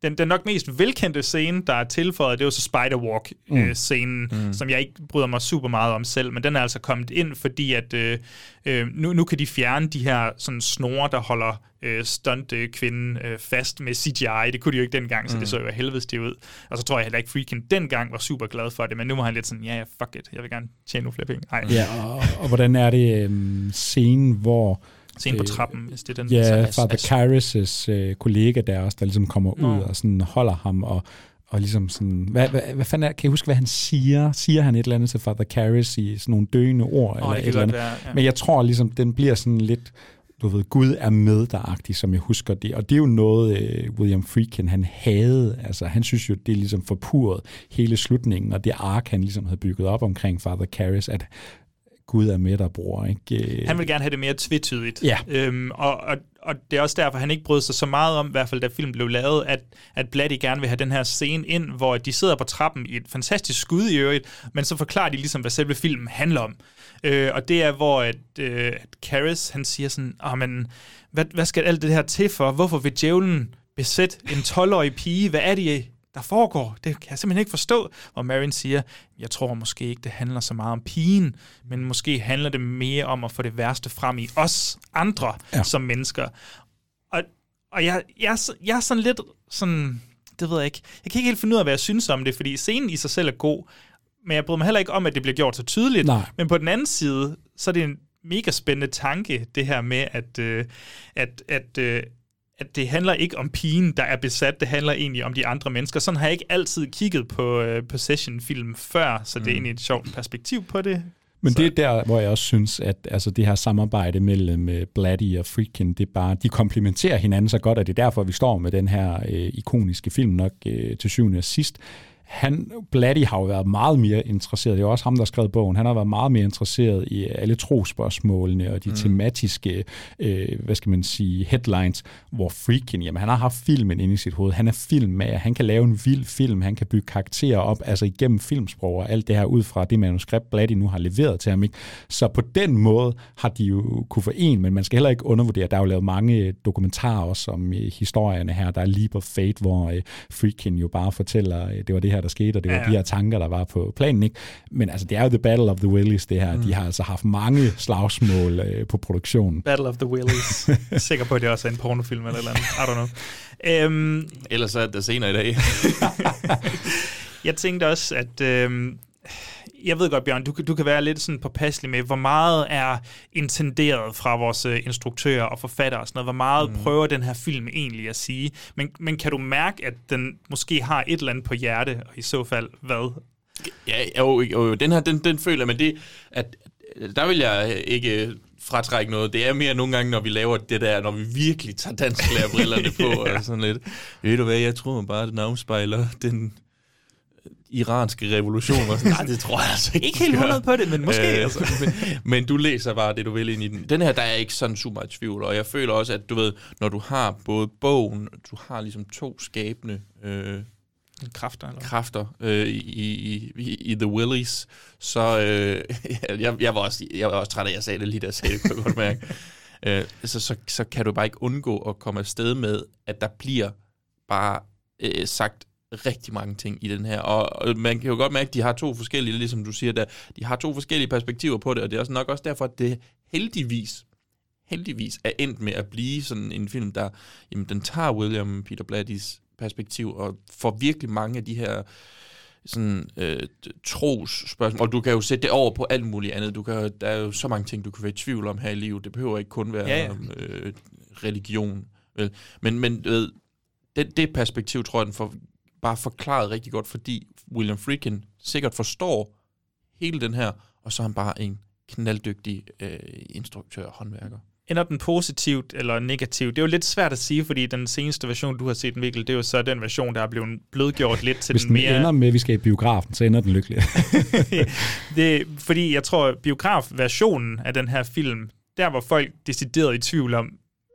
Speaker 1: den, den nok mest velkendte scene, der er tilføjet, det er jo så Spider-Walk-scenen,
Speaker 3: Mm.
Speaker 1: mm.
Speaker 3: Mm.
Speaker 1: øh, som jeg ikke bryder mig super meget om selv, men den er altså kommet ind, fordi at øh, øh, nu, nu kan de fjerne de her sådan snore, der holder øh, stunt-kvinden øh, fast med CGI. Det kunne de jo ikke dengang, så
Speaker 3: Mm.
Speaker 1: det så jo helvedes det ud. Og så tror jeg heller ikke, Freakin dengang var super glad for det, men nu var han lidt sådan, ja, ja, fuck it, jeg vil gerne tjene nogle flere penge. Ej.
Speaker 2: Ja, og, og hvordan er det øhm, scenen, hvor...
Speaker 1: Scenen på trappen, hvis det er den.
Speaker 2: Ja,
Speaker 1: Altså,
Speaker 2: Father Kyrus' øh, kollega der også, der ligesom kommer
Speaker 1: Nå.
Speaker 2: ud og sådan holder ham, og, og ligesom sådan... Hvad, hvad, hvad fanden er, kan I huske, hvad han siger? Siger han et eller andet til Father Kyrus i sådan nogle døende ord?
Speaker 1: Åh,
Speaker 2: eller et eller andet?
Speaker 1: være, ja.
Speaker 2: Men jeg tror ligesom, den bliver sådan lidt du ved, Gud er med der som jeg husker det. Og det er jo noget, øh, William Friedkin, han havde. Altså, han synes jo, det er ligesom forpurret hele slutningen, og det ark, han ligesom havde bygget op omkring Father Karras, at Gud er med der, bror. Ikke? Øh,
Speaker 1: Han vil gerne have det mere tvetydigt.
Speaker 2: Ja.
Speaker 1: Øhm, og, og, og det er også derfor, han ikke brød sig så meget om, i hvert fald da filmen blev lavet, at, at Blatty gerne vil have den her scene ind, hvor de sidder på trappen i et fantastisk skud i øvrigt, men så forklarer de ligesom, hvad selve filmen handler om. Øh, og det er, hvor at, øh, at Karras, han siger sådan, oh, men, hvad, hvad skal alt det her til for? Hvorfor vil djævlen besætte en 12-årig pige? Hvad er det, der foregår? Det kan jeg simpelthen ikke forstå. Og Marion siger, jeg tror måske ikke, det handler så meget om pigen, men måske handler det mere om at få det værste frem i os andre
Speaker 2: Ja.
Speaker 1: som mennesker. Og, og jeg, jeg, jeg er sådan lidt sådan, det ved jeg ikke, jeg kan ikke helt finde ud af, hvad jeg synes om det, fordi scenen i sig selv er god, men jeg bryder mig heller ikke om, at det bliver gjort så tydeligt.
Speaker 2: Nej.
Speaker 1: Men på den anden side, så er det en mega spændende tanke, det her med, at, øh, at, at, øh, at det handler ikke om pigen, der er besat, det handler egentlig om de andre mennesker. Sådan har jeg ikke altid kigget på øh, Possession-film før, så det er
Speaker 3: Mm.
Speaker 1: egentlig et sjovt perspektiv på det.
Speaker 2: Men det er der, hvor jeg også synes, at altså, det her samarbejde mellem uh, Blatty og Friedkin, det bare, de komplementerer hinanden så godt, og det er derfor, vi står med den her øh, ikoniske film nok øh, til syvende og sidst. Han, Blatty har jo været meget mere interesseret, det er også ham, der har skrevet bogen, han har været meget mere interesseret i alle trospørgsmålene og de
Speaker 3: Mm.
Speaker 2: tematiske, øh, hvad skal man sige, headlines, hvor Friedkin, jamen han har haft filmen inde i sit hoved, han er filmmager, han kan lave en vild film, han kan bygge karakterer op, altså igennem filmsprog og alt det her ud fra det manuskript, Blatty nu har leveret til ham. Ikke? Så på den måde har de jo kunne forene, men man skal heller ikke undervurdere, der er jo lavet mange dokumentarer også om øh, historierne her, der er Leap of Fate, hvor øh, Friedkin jo bare fortæller, øh, det var det her, der skete, og det var
Speaker 1: Ja,
Speaker 2: de her tanker, der var på planen. Ikke? Men altså, det er jo The Battle of the Willies, det her.
Speaker 1: Mm.
Speaker 2: De har altså haft mange slagsmål øh, på produktionen.
Speaker 1: Battle of the Willies. er sikker på, at det også er en pornofilm eller et eller andet. I don't know. Øhm,
Speaker 3: Ellers er det senere i dag.
Speaker 1: jeg tænkte også, at... Øhm, jeg ved godt, Bjørn, du, kan- du kan være lidt sådan påpasselig med, hvor meget er intenderet fra vores øh, instruktører og forfattere og sådan noget. Hvor meget mm. prøver den her film egentlig at sige? Men, men kan du mærke, at den måske har et eller andet på hjerte, og i så fald hvad?
Speaker 3: Ja, jo, jo, den her, den, den føler man det, at der vil jeg ikke fratrække noget. Det er mere nogle gange, når vi laver det der, når vi virkelig tager dansklærer brillerne på,
Speaker 1: Ja.
Speaker 3: og sådan lidt. Ved du hvad, jeg tror bare, den afspejler den iranske revolution. Og sådan, Nej, det tror jeg altså ikke.
Speaker 1: Ikke helt 100 på det, men måske.
Speaker 3: Øh,
Speaker 1: altså.
Speaker 3: men, men du læser bare det, du vil ind i den. Den her, der er ikke sådan super meget tvivl, og jeg føler også, at du ved, når du har både bogen, du har ligesom to skabende øh,
Speaker 1: kræfter, eller?
Speaker 3: kræfter øh, i, i, i, i The Willies, så øh, jeg, jeg, var også, jeg var også træt af, at jeg sagde det lige, da jeg sagde det, kunne jeg godt mærke. Øh, så, så, så kan du bare ikke undgå at komme afsted med, at der bliver bare øh, sagt rigtig mange ting i den her. Og, og man kan jo godt mærke, at de har to forskellige, ligesom du siger der, de har to forskellige perspektiver på det, og det er også nok også derfor, at det heldigvis heldigvis er endt med at blive sådan en film, der jamen, den tager William Peter Blatty's perspektiv og får virkelig mange af de her sådan øh, tros spørgsmål. Og du kan jo sætte det over på alt muligt andet. Du kan, der er jo så mange ting, du kan være i tvivl om her i livet. Det behøver ikke kun være
Speaker 1: Ja, ja.
Speaker 3: om øh, religion. Vel? Men, men ved, det, det perspektiv tror jeg, den får bare forklaret rigtig godt, fordi William Friedkin sikkert forstår hele den her, og så er han bare en knalddygtig øh, instruktør og håndværker.
Speaker 1: Ender den positivt eller negativt? Det er jo lidt svært at sige, fordi den seneste version, du har set, Mikkel, det er jo så den version, der er blevet blødgjort lidt til
Speaker 2: Hvis
Speaker 1: den
Speaker 2: den
Speaker 1: mere...
Speaker 2: ender med, at vi skal i biografen, så ender den lykkelig.
Speaker 1: det, fordi jeg tror, biografversionen af den her film, der var folk decideret i tvivl om,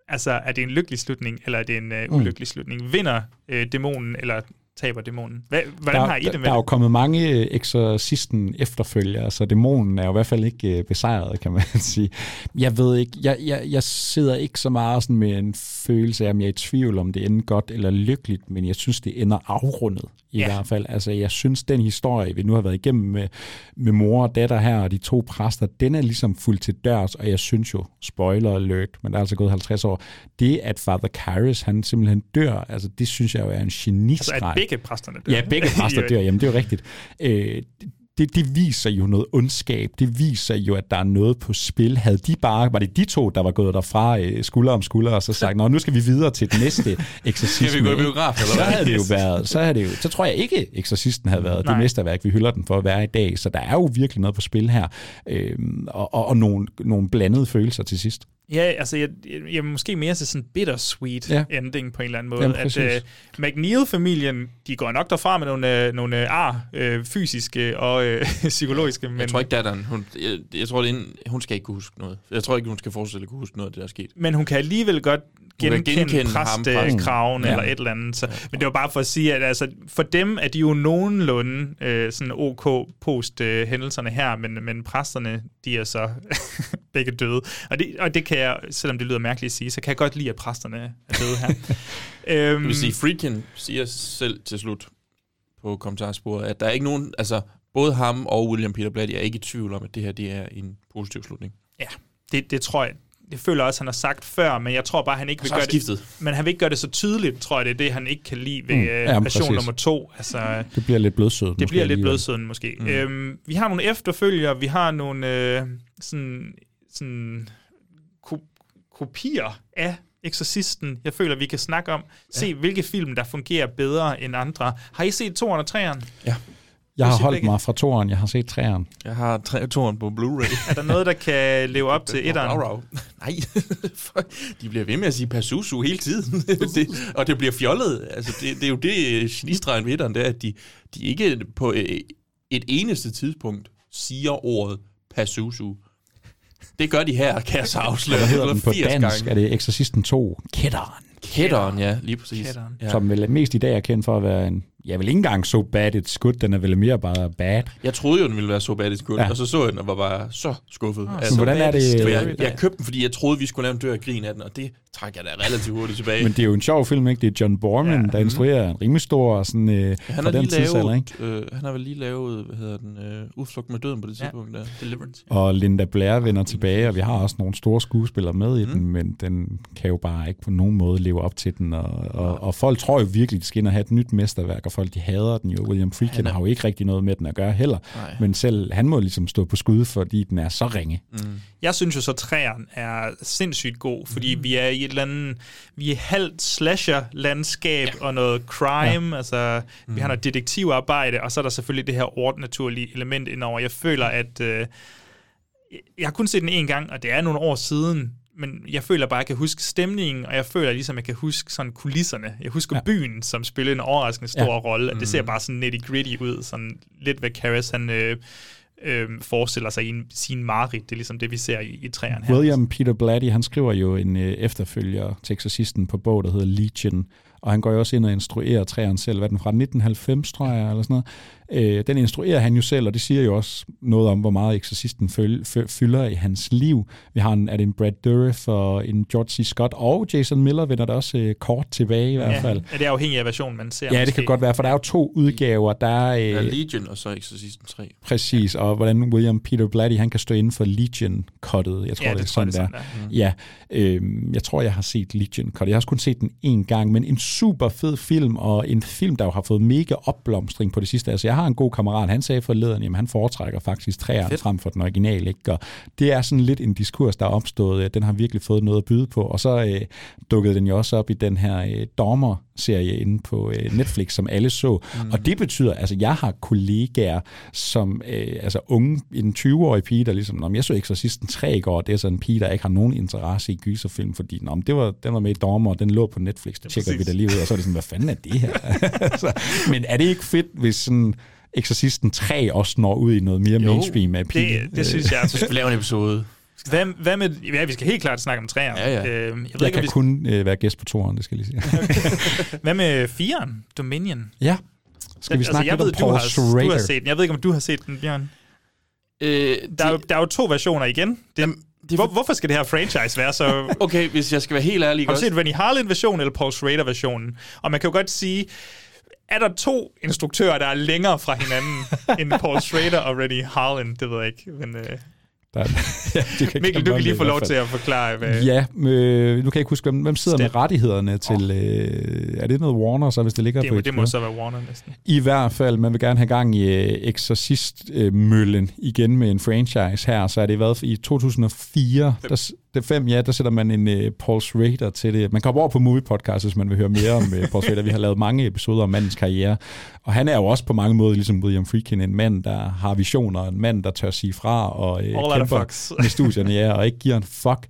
Speaker 1: altså er det en lykkelig slutning, eller er det en uh,
Speaker 2: Mm.
Speaker 1: ulykkelig slutning? Vinder uh, dæmonen, eller taber dæmonen? Hvad, hvordan
Speaker 2: der,
Speaker 1: har I det med
Speaker 2: der er jo kommet mange øh, eksorcisten efterfølgere, så dæmonen er jo i hvert fald ikke øh, besejret, kan man sige. Jeg ved ikke, jeg, jeg, jeg sidder ikke så meget sådan med en følelse af, om jeg er i tvivl om det ender godt eller lykkeligt, men jeg synes, det ender afrundet i
Speaker 1: Ja.
Speaker 2: hvert fald. Altså, jeg synes, den historie, vi nu har været igennem med, med mor og datter her, og de to præster, den er ligesom fuldt til dørs, og jeg synes jo, spoiler alert, men der er altså gået 50 år, det at Father Karras, han simpelthen dør, altså det synes jeg jo er en genistreg.
Speaker 1: Altså, at begge præsterne dør.
Speaker 2: Ja, begge præster dør, jamen det er jo rigtigt. Øh, det, det viser jo noget ondskab. Det viser jo, at der er noget på spil. Havde de bare, var det de to, der var gået derfra øh, skulder om skulder, og så sagt, nå, nu skal vi videre til den næste eksorcisme.
Speaker 3: Skal vi gå i
Speaker 2: ikke?"
Speaker 3: biograf, eller
Speaker 2: så
Speaker 3: hvad?
Speaker 2: havde det jo været, så, havde det jo, så tror jeg ikke, eksorcisten havde været
Speaker 1: Nej.
Speaker 2: det mesterværk, vi hylder den for at være i dag. Så der er jo virkelig noget på spil her, øhm, og, og, og nogle, nogle blandede følelser til sidst.
Speaker 1: Ja, altså, jeg, jeg, jeg måske mere til sådan en bittersweet
Speaker 2: Ja.
Speaker 1: ja. ending på en eller anden måde.
Speaker 2: Jamen,
Speaker 1: at
Speaker 2: præcis.
Speaker 1: uh, McNeil-familien, de går nok derfra med nogle, uh, nogle uh, ar, uh, fysiske og uh, psykologiske. Men,
Speaker 3: Jeg tror ikke, datteren, hun, jeg, jeg tror, det er en, hun skal ikke kunne huske noget. Jeg tror ikke, hun skal forestille at kunne huske noget af det, der er sket.
Speaker 1: men hun kan alligevel godt genkende,
Speaker 3: genkende
Speaker 1: præstekraven
Speaker 3: præsten.
Speaker 1: eller
Speaker 3: Ja.
Speaker 1: et eller andet. Så, men det var bare for at sige, at altså, for dem er de jo nogenlunde øh, sådan OK post øh, hændelserne her, men, men præsterne, de er så begge døde. Og det, og det kan jeg, selvom det lyder mærkeligt at sige, så kan jeg godt lide, at præsterne er døde her. øhm,
Speaker 3: Jeg vil sige, Friedkin siger selv til slut på kommentarsporet, at der er ikke nogen, altså både ham og William Peter Blatty er ikke i tvivl om, at det her det er en positiv slutning.
Speaker 1: Ja, det, det tror jeg. Det føler jeg også, han har sagt før, men jeg tror bare, han ikke vil gøre
Speaker 3: skiftet.
Speaker 1: det. Men han vil ikke gøre det så tydeligt, tror jeg, det er det, han ikke kan lide ved
Speaker 2: Mm. Ja,
Speaker 1: øh,
Speaker 2: men
Speaker 1: version
Speaker 2: præcis.
Speaker 1: nummer to. Altså,
Speaker 2: Det bliver lidt blødsødet.
Speaker 1: det
Speaker 2: måske
Speaker 1: bliver lidt
Speaker 2: alligevel.
Speaker 1: blødsøden måske.
Speaker 2: Mm.
Speaker 1: Øhm, vi har nogle efterfølger, vi har nogle øh, sådan, sådan ko- kopier af Exorcisten, jeg føler, vi kan snakke om. Se, ja. hvilke film, der fungerer bedre end andre. Har I set toeren og treeren?
Speaker 3: Ja.
Speaker 2: Jeg har holdt mig fra toeren, jeg har set træeren.
Speaker 3: Jeg har tre toren på Blu-ray.
Speaker 1: Er der noget, der kan leve op til etteren?
Speaker 3: Rav, rav. Nej, de bliver ved med at sige Pazuzu hele tiden, det, og det bliver fjollet. Altså, det, det er jo det, genistregen ved etteren, det er, at de, de ikke på øh, et eneste tidspunkt siger ordet Pazuzu. Det gør de her, kan jeg så afsløre.
Speaker 2: Hvad hedder den på
Speaker 3: 80
Speaker 2: dansk?
Speaker 3: gange.
Speaker 2: Er det Exorcisten 2? Kætteren.
Speaker 3: Kætteren, ja, lige præcis.
Speaker 1: Kætteren.
Speaker 3: Ja.
Speaker 2: Som vel mest i dag er kendt for at være en... Jeg vil ikke engang so bad it's good, den er vel mere bare bad.
Speaker 3: Jeg troede jo, den ville være så bad good,
Speaker 2: Ja.
Speaker 3: ja. og så så jeg den og var bare så skuffet.
Speaker 2: Ah, så hvordan er det-
Speaker 3: For jeg, jeg købte den, fordi jeg troede, vi skulle lave en dør af grin af den, og det trækker jeg da relativt hurtigt tilbage.
Speaker 2: Men det er jo en sjov film, ikke? Det er John Borman, ja. der instruerer en rimelig stor og sådan, øh,
Speaker 3: han
Speaker 2: fra
Speaker 3: har,
Speaker 2: den
Speaker 3: lige
Speaker 2: tidsalder, ikke?
Speaker 3: lavet, øh, han har vel lige lavet, hvad hedder den, øh, Udflugt med døden på det
Speaker 1: Ja.
Speaker 3: tidspunkt der.
Speaker 1: Deliverance.
Speaker 2: Og Linda Blair vender tilbage, og vi har også nogle store skuespillere med i den, men den kan jo bare ikke på nogen måde leve op til den. Og, og, og folk tror jo virkelig, de skal ind og have et nyt mesterværk, og folk de hader den jo. William Friedkin
Speaker 3: er-
Speaker 2: har jo ikke rigtig noget med den at gøre heller.
Speaker 3: Nej.
Speaker 2: Men selv han må ligesom stå på skud, fordi den er så ringe.
Speaker 3: Mm.
Speaker 1: Jeg synes jo så, at træeren er sindssygt god, fordi mm. vi er i et eller andet, vi er halvt slasher-landskab ja. og noget crime, ja. altså mm. vi har noget detektivarbejde, og så er der selvfølgelig det her ordnaturlige element indover. Jeg føler, at øh, jeg har kun set den en gang, og det er nogle år siden, men jeg føler bare, at jeg kan huske stemningen, og jeg føler ligesom, at jeg kan huske sådan kulisserne. Jeg husker ja. byen, som spillede en overraskende stor ja. rolle, og det ser
Speaker 3: Mm.
Speaker 1: bare sådan nitty-gritty ud, sådan lidt hvad Karras, han øh, øh, forestiller sig i en, sin marit. Det er ligesom det, vi ser i, i træerne her.
Speaker 2: William Peter Blatty, han skriver jo en øh, efterfølger til Exorcisten på bog, der hedder Legion, og han går jo også ind og instruerer træerne selv. Hvad den fra 1990, tror jeg, eller sådan noget. Øh, den instruerer han jo selv, og det siger jo også noget om, hvor meget fø, fylder i hans liv. Vi har en, er det en Brad Dourif og en George C. Scott, og Jason Miller vender der også øh, kort tilbage i hvert
Speaker 1: Ja,
Speaker 2: fald.
Speaker 1: er det afhængig af versionen, man ser?
Speaker 2: Ja, det kan godt være, for der er jo to udgaver. Der er, øh,
Speaker 3: Ja, Legion og så Exorcisten 3.
Speaker 2: Præcis, og hvordan William Peter Blatty, han kan stå inden for Legion-cuttet. Jeg tror,
Speaker 1: Ja,
Speaker 2: det,
Speaker 1: det
Speaker 2: er sådan,
Speaker 1: det er
Speaker 2: der.
Speaker 1: sådan,
Speaker 2: Ja, øhm, jeg tror, jeg har set Legion-cuttet. Jeg har også kun set den en gang, men en super fed film, og en film, der jo har fået mega opblomstring på det sidste. Altså, jeg har en god kammerat, han sagde forleden, jamen han foretrækker faktisk træerne frem for den originale, ikke? Og det er sådan lidt en diskurs, der er opstået. Den har virkelig fået noget at byde på, og så øh, dukkede den jo også op i den her øh, Dormer-serie inde på øh, Netflix, som alle så. Mm. Og det betyder, altså jeg har kollegaer, som øh, altså unge, en 20-årig pige, der ligesom, når jeg så Exorcisten 3 i går, det er sådan en pige, der ikke har nogen interesse i gyserfilm, fordi nå, det var, den var med i Dormer, og den lå på Netflix, det tjekker vi da lige ud, og så er det sådan, hvad fanden er det her? altså, men er det ikke fedt, hvis sådan Exorcisten 3 også når ud i noget mere
Speaker 1: Jo,
Speaker 2: mainstream af
Speaker 1: det, det synes jeg.
Speaker 3: Så skal vi lave en episode.
Speaker 1: Hvad, hvad med... Ja, vi skal helt klart snakke om træerne.
Speaker 3: Ja, ja.
Speaker 1: Øh, jeg ved
Speaker 2: Jeg
Speaker 1: ikke, om
Speaker 2: kan
Speaker 1: vi,
Speaker 2: kun øh, være gæst på toren, det skal jeg lige sige.
Speaker 1: Hvad med firen, Dominion?
Speaker 2: ja, skal vi
Speaker 1: Den-
Speaker 2: snakke
Speaker 1: jeg
Speaker 2: lidt
Speaker 1: ved,
Speaker 2: om
Speaker 1: du
Speaker 2: Paul
Speaker 1: har, du har set den. Jeg ved ikke, om du har set den, Bjørn.
Speaker 3: Øh,
Speaker 1: Der, er, jo- der er jo to versioner igen. Det,
Speaker 3: Jamen, det
Speaker 1: hvor,
Speaker 3: for-
Speaker 1: hvorfor skal det her franchise være så...
Speaker 3: Okay, hvis jeg skal være helt ærlig,
Speaker 1: Har du
Speaker 3: også,
Speaker 1: set Rennie Harlin-versionen eller Paul Schrader-versionen? Og man kan jo godt sige, er der to instruktører, der er længere fra hinanden end Paul Schrader og Rennie Harlin? Det ved jeg ikke, men... Øh,
Speaker 2: Der, ja, det kan
Speaker 1: Mikkel, du kan lige få lov til at forklare, hvad...
Speaker 2: Ja, øh, nu kan jeg ikke huske, hvem, hvem sidder
Speaker 1: Stem.
Speaker 2: med rettighederne til... Øh, er det noget Warner, så hvis det ligger
Speaker 1: Det,
Speaker 2: på
Speaker 1: det må så være Warner næsten.
Speaker 2: I hvert fald, man vil gerne have gang i øh, Exorcist-møllen igen med en franchise her, så er det været i 2004, der, s- det fem, ja, der sætter man en øh, Paul Schrader til det. Man kommer over på Movie Podcast, hvis man vil høre mere om øh, Paul Schrader. Vi har lavet mange episoder om mandens karriere, og han er jo også på mange måder ligesom William Friedkin, en mand, der har visioner, en mand, der tør sige fra og øh,
Speaker 1: All
Speaker 2: kæmper med studierne, ja, og ikke giver en fuck.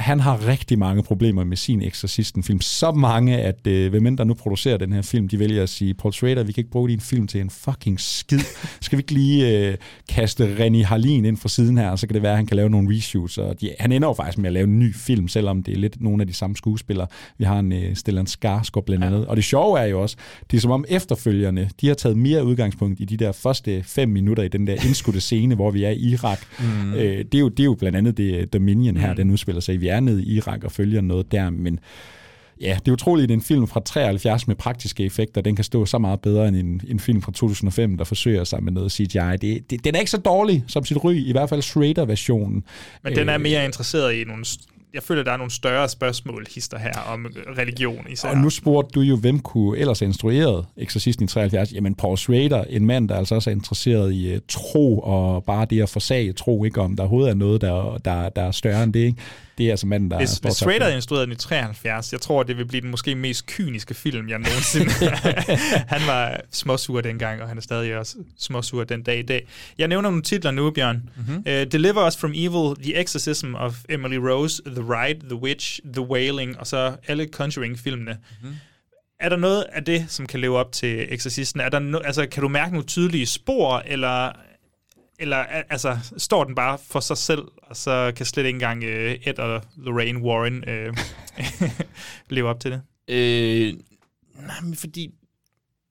Speaker 2: Han har rigtig mange problemer med sin Exorcisten-film. Så mange, at øh, hvem end der nu producerer den her film, de vælger at sige, Paul Schrader, vi kan ikke bruge din film til en fucking skid. Skal vi ikke lige øh, kaste Rennie Harlin ind fra siden her, og så kan det være, at han kan lave nogle reshoots. Og de, han ender jo faktisk med at lave en ny film, selvom det er lidt nogle af de samme skuespillere. Vi har en øh, Stellan Skarsgård blandt andet. Og det sjove er jo også, det er som om efterfølgerne, de har taget mere udgangspunkt i de der første fem minutter i den der indskudte scene, hvor vi er i Irak. Mm. Øh, det, er jo, det er jo blandt andet det Dominion her, mm. den udspiller sig i. Er nede i Irak og følger noget der, men ja, det er utroligt, at en film fra 73 med praktiske effekter, den kan stå så meget bedre end en, en film fra 2005, der forsøger sig med noget CGI. Det, det, den er ikke så dårlig som sit ry, i hvert fald Schrader-versionen.
Speaker 1: Men den er
Speaker 2: Øh,
Speaker 1: mere interesseret i nogle... Jeg føler, der er nogle større spørgsmål, hister her, om religion især.
Speaker 2: Og nu spurgte du jo, hvem kunne ellers have instrueret Exorcisten i 73? Jamen Paul Schrader, en mand, der altså også er interesseret i uh, tro, og bare det at forsage tro, ikke om der overhovedet er noget, der, der, der er større end det. Ikke? Det er altså manden, der
Speaker 1: Hvis, hvis Schrader instruerede den i 73, jeg tror, det vil blive den måske mest kyniske film, jeg nogensinde... han var småsur dengang, og han er stadig også småsur den dag i dag. Jeg nævner nogle titler nu, Bjørn. Mm-hmm. Uh, Deliver Us From Evil, The Exorcism of Emily Rose, The Ride, The Witch, The Wailing, og så alle Conjuring-filmene. Mm-hmm. Er der noget af det, som kan leve op til Exorcisten? Er der no, altså, kan du mærke nogle tydelige spor, eller, eller al- altså, står den bare for sig selv, og så kan slet ikke engang øh, Ed og Lorraine Warren øh, leve op til det?
Speaker 3: Øh, nej, men fordi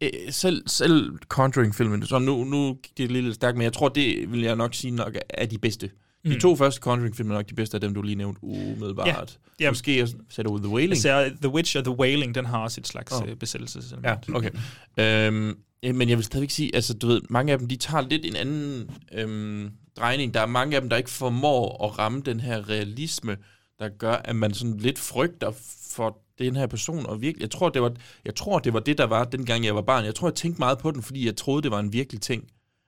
Speaker 3: øh, selv, selv Conjuring-filmen, så nu, nu gik det lidt stærkt, men jeg tror, det vil jeg nok sige nok er de bedste. De
Speaker 1: Mm.
Speaker 3: to første Conjuring-film er nok de bedste af dem, du lige nævnte umiddelbart.
Speaker 1: Ja. Ja.
Speaker 3: Måske sagde du The Wailing.
Speaker 1: Altså, The Witch og The Wailing, den har også et slags oh. besættelse.
Speaker 3: Ja, okay. Øhm, ja, men jeg vil stadigvæk sige, altså du ved, mange af dem, de tager lidt en anden øhm, drejning. Der er mange af dem, der ikke formår at ramme den her realisme, der gør, at man sådan lidt frygter for den her person. Og virkelig, jeg tror, det var, jeg tror, det var det, der var, dengang jeg var barn. Jeg tror, jeg tænkte meget på den, fordi jeg troede, det var en virkelig ting,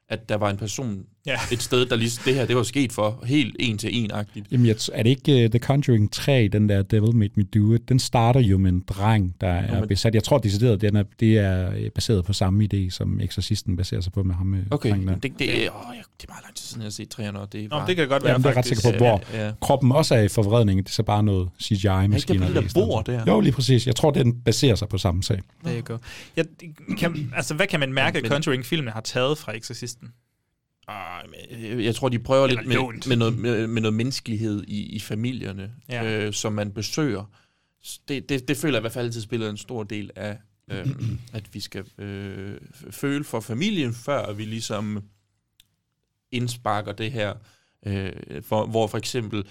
Speaker 3: at der var en person,
Speaker 1: Ja.
Speaker 3: Et sted, der lige, det her, det var sket for helt en til en-agtigt.
Speaker 2: Jamen, jeg, er det ikke uh, The Conjuring 3, den der Devil Made Me Do It? Den starter jo med en dreng, der er
Speaker 3: men-
Speaker 2: besat. Jeg tror decideret, den er, det er øh, baseret på samme idé, som Exorcisten baserer sig på med ham med
Speaker 3: Okay,
Speaker 2: drengen der.
Speaker 3: men det, det, åh, det er meget lang tid siden, jeg har set træerne, og det er
Speaker 1: Nå,
Speaker 3: bare...
Speaker 1: det kan godt være,
Speaker 2: Jamen, det er ret
Speaker 1: faktisk.
Speaker 2: sikker på, hvor
Speaker 3: Ja, ja.
Speaker 2: kroppen også er i forvredning. Det er så bare noget CGI-maskiner.
Speaker 3: det der
Speaker 2: i stedet
Speaker 3: bord
Speaker 2: for.
Speaker 3: der?
Speaker 2: Jo, lige præcis. Jeg tror, den baserer sig på samme sag.
Speaker 1: There you go. Jeg, kan, altså, hvad kan man mærke, at
Speaker 3: Men-
Speaker 1: Conjuring-filmen har taget fra Exorcisten?
Speaker 3: Ah, men jeg- tror, de prøver lidt
Speaker 1: Eller
Speaker 3: med,
Speaker 1: lånt.
Speaker 3: med, noget, med, med noget menneskelighed i, i familierne,
Speaker 1: Ja.
Speaker 3: øh, som man besøger. Det, det, det føler jeg i hvert fald altid spiller en stor del af, øh, at vi skal øh, føle for familien, før vi ligesom indsparker det her. Øh, for, hvor for eksempel,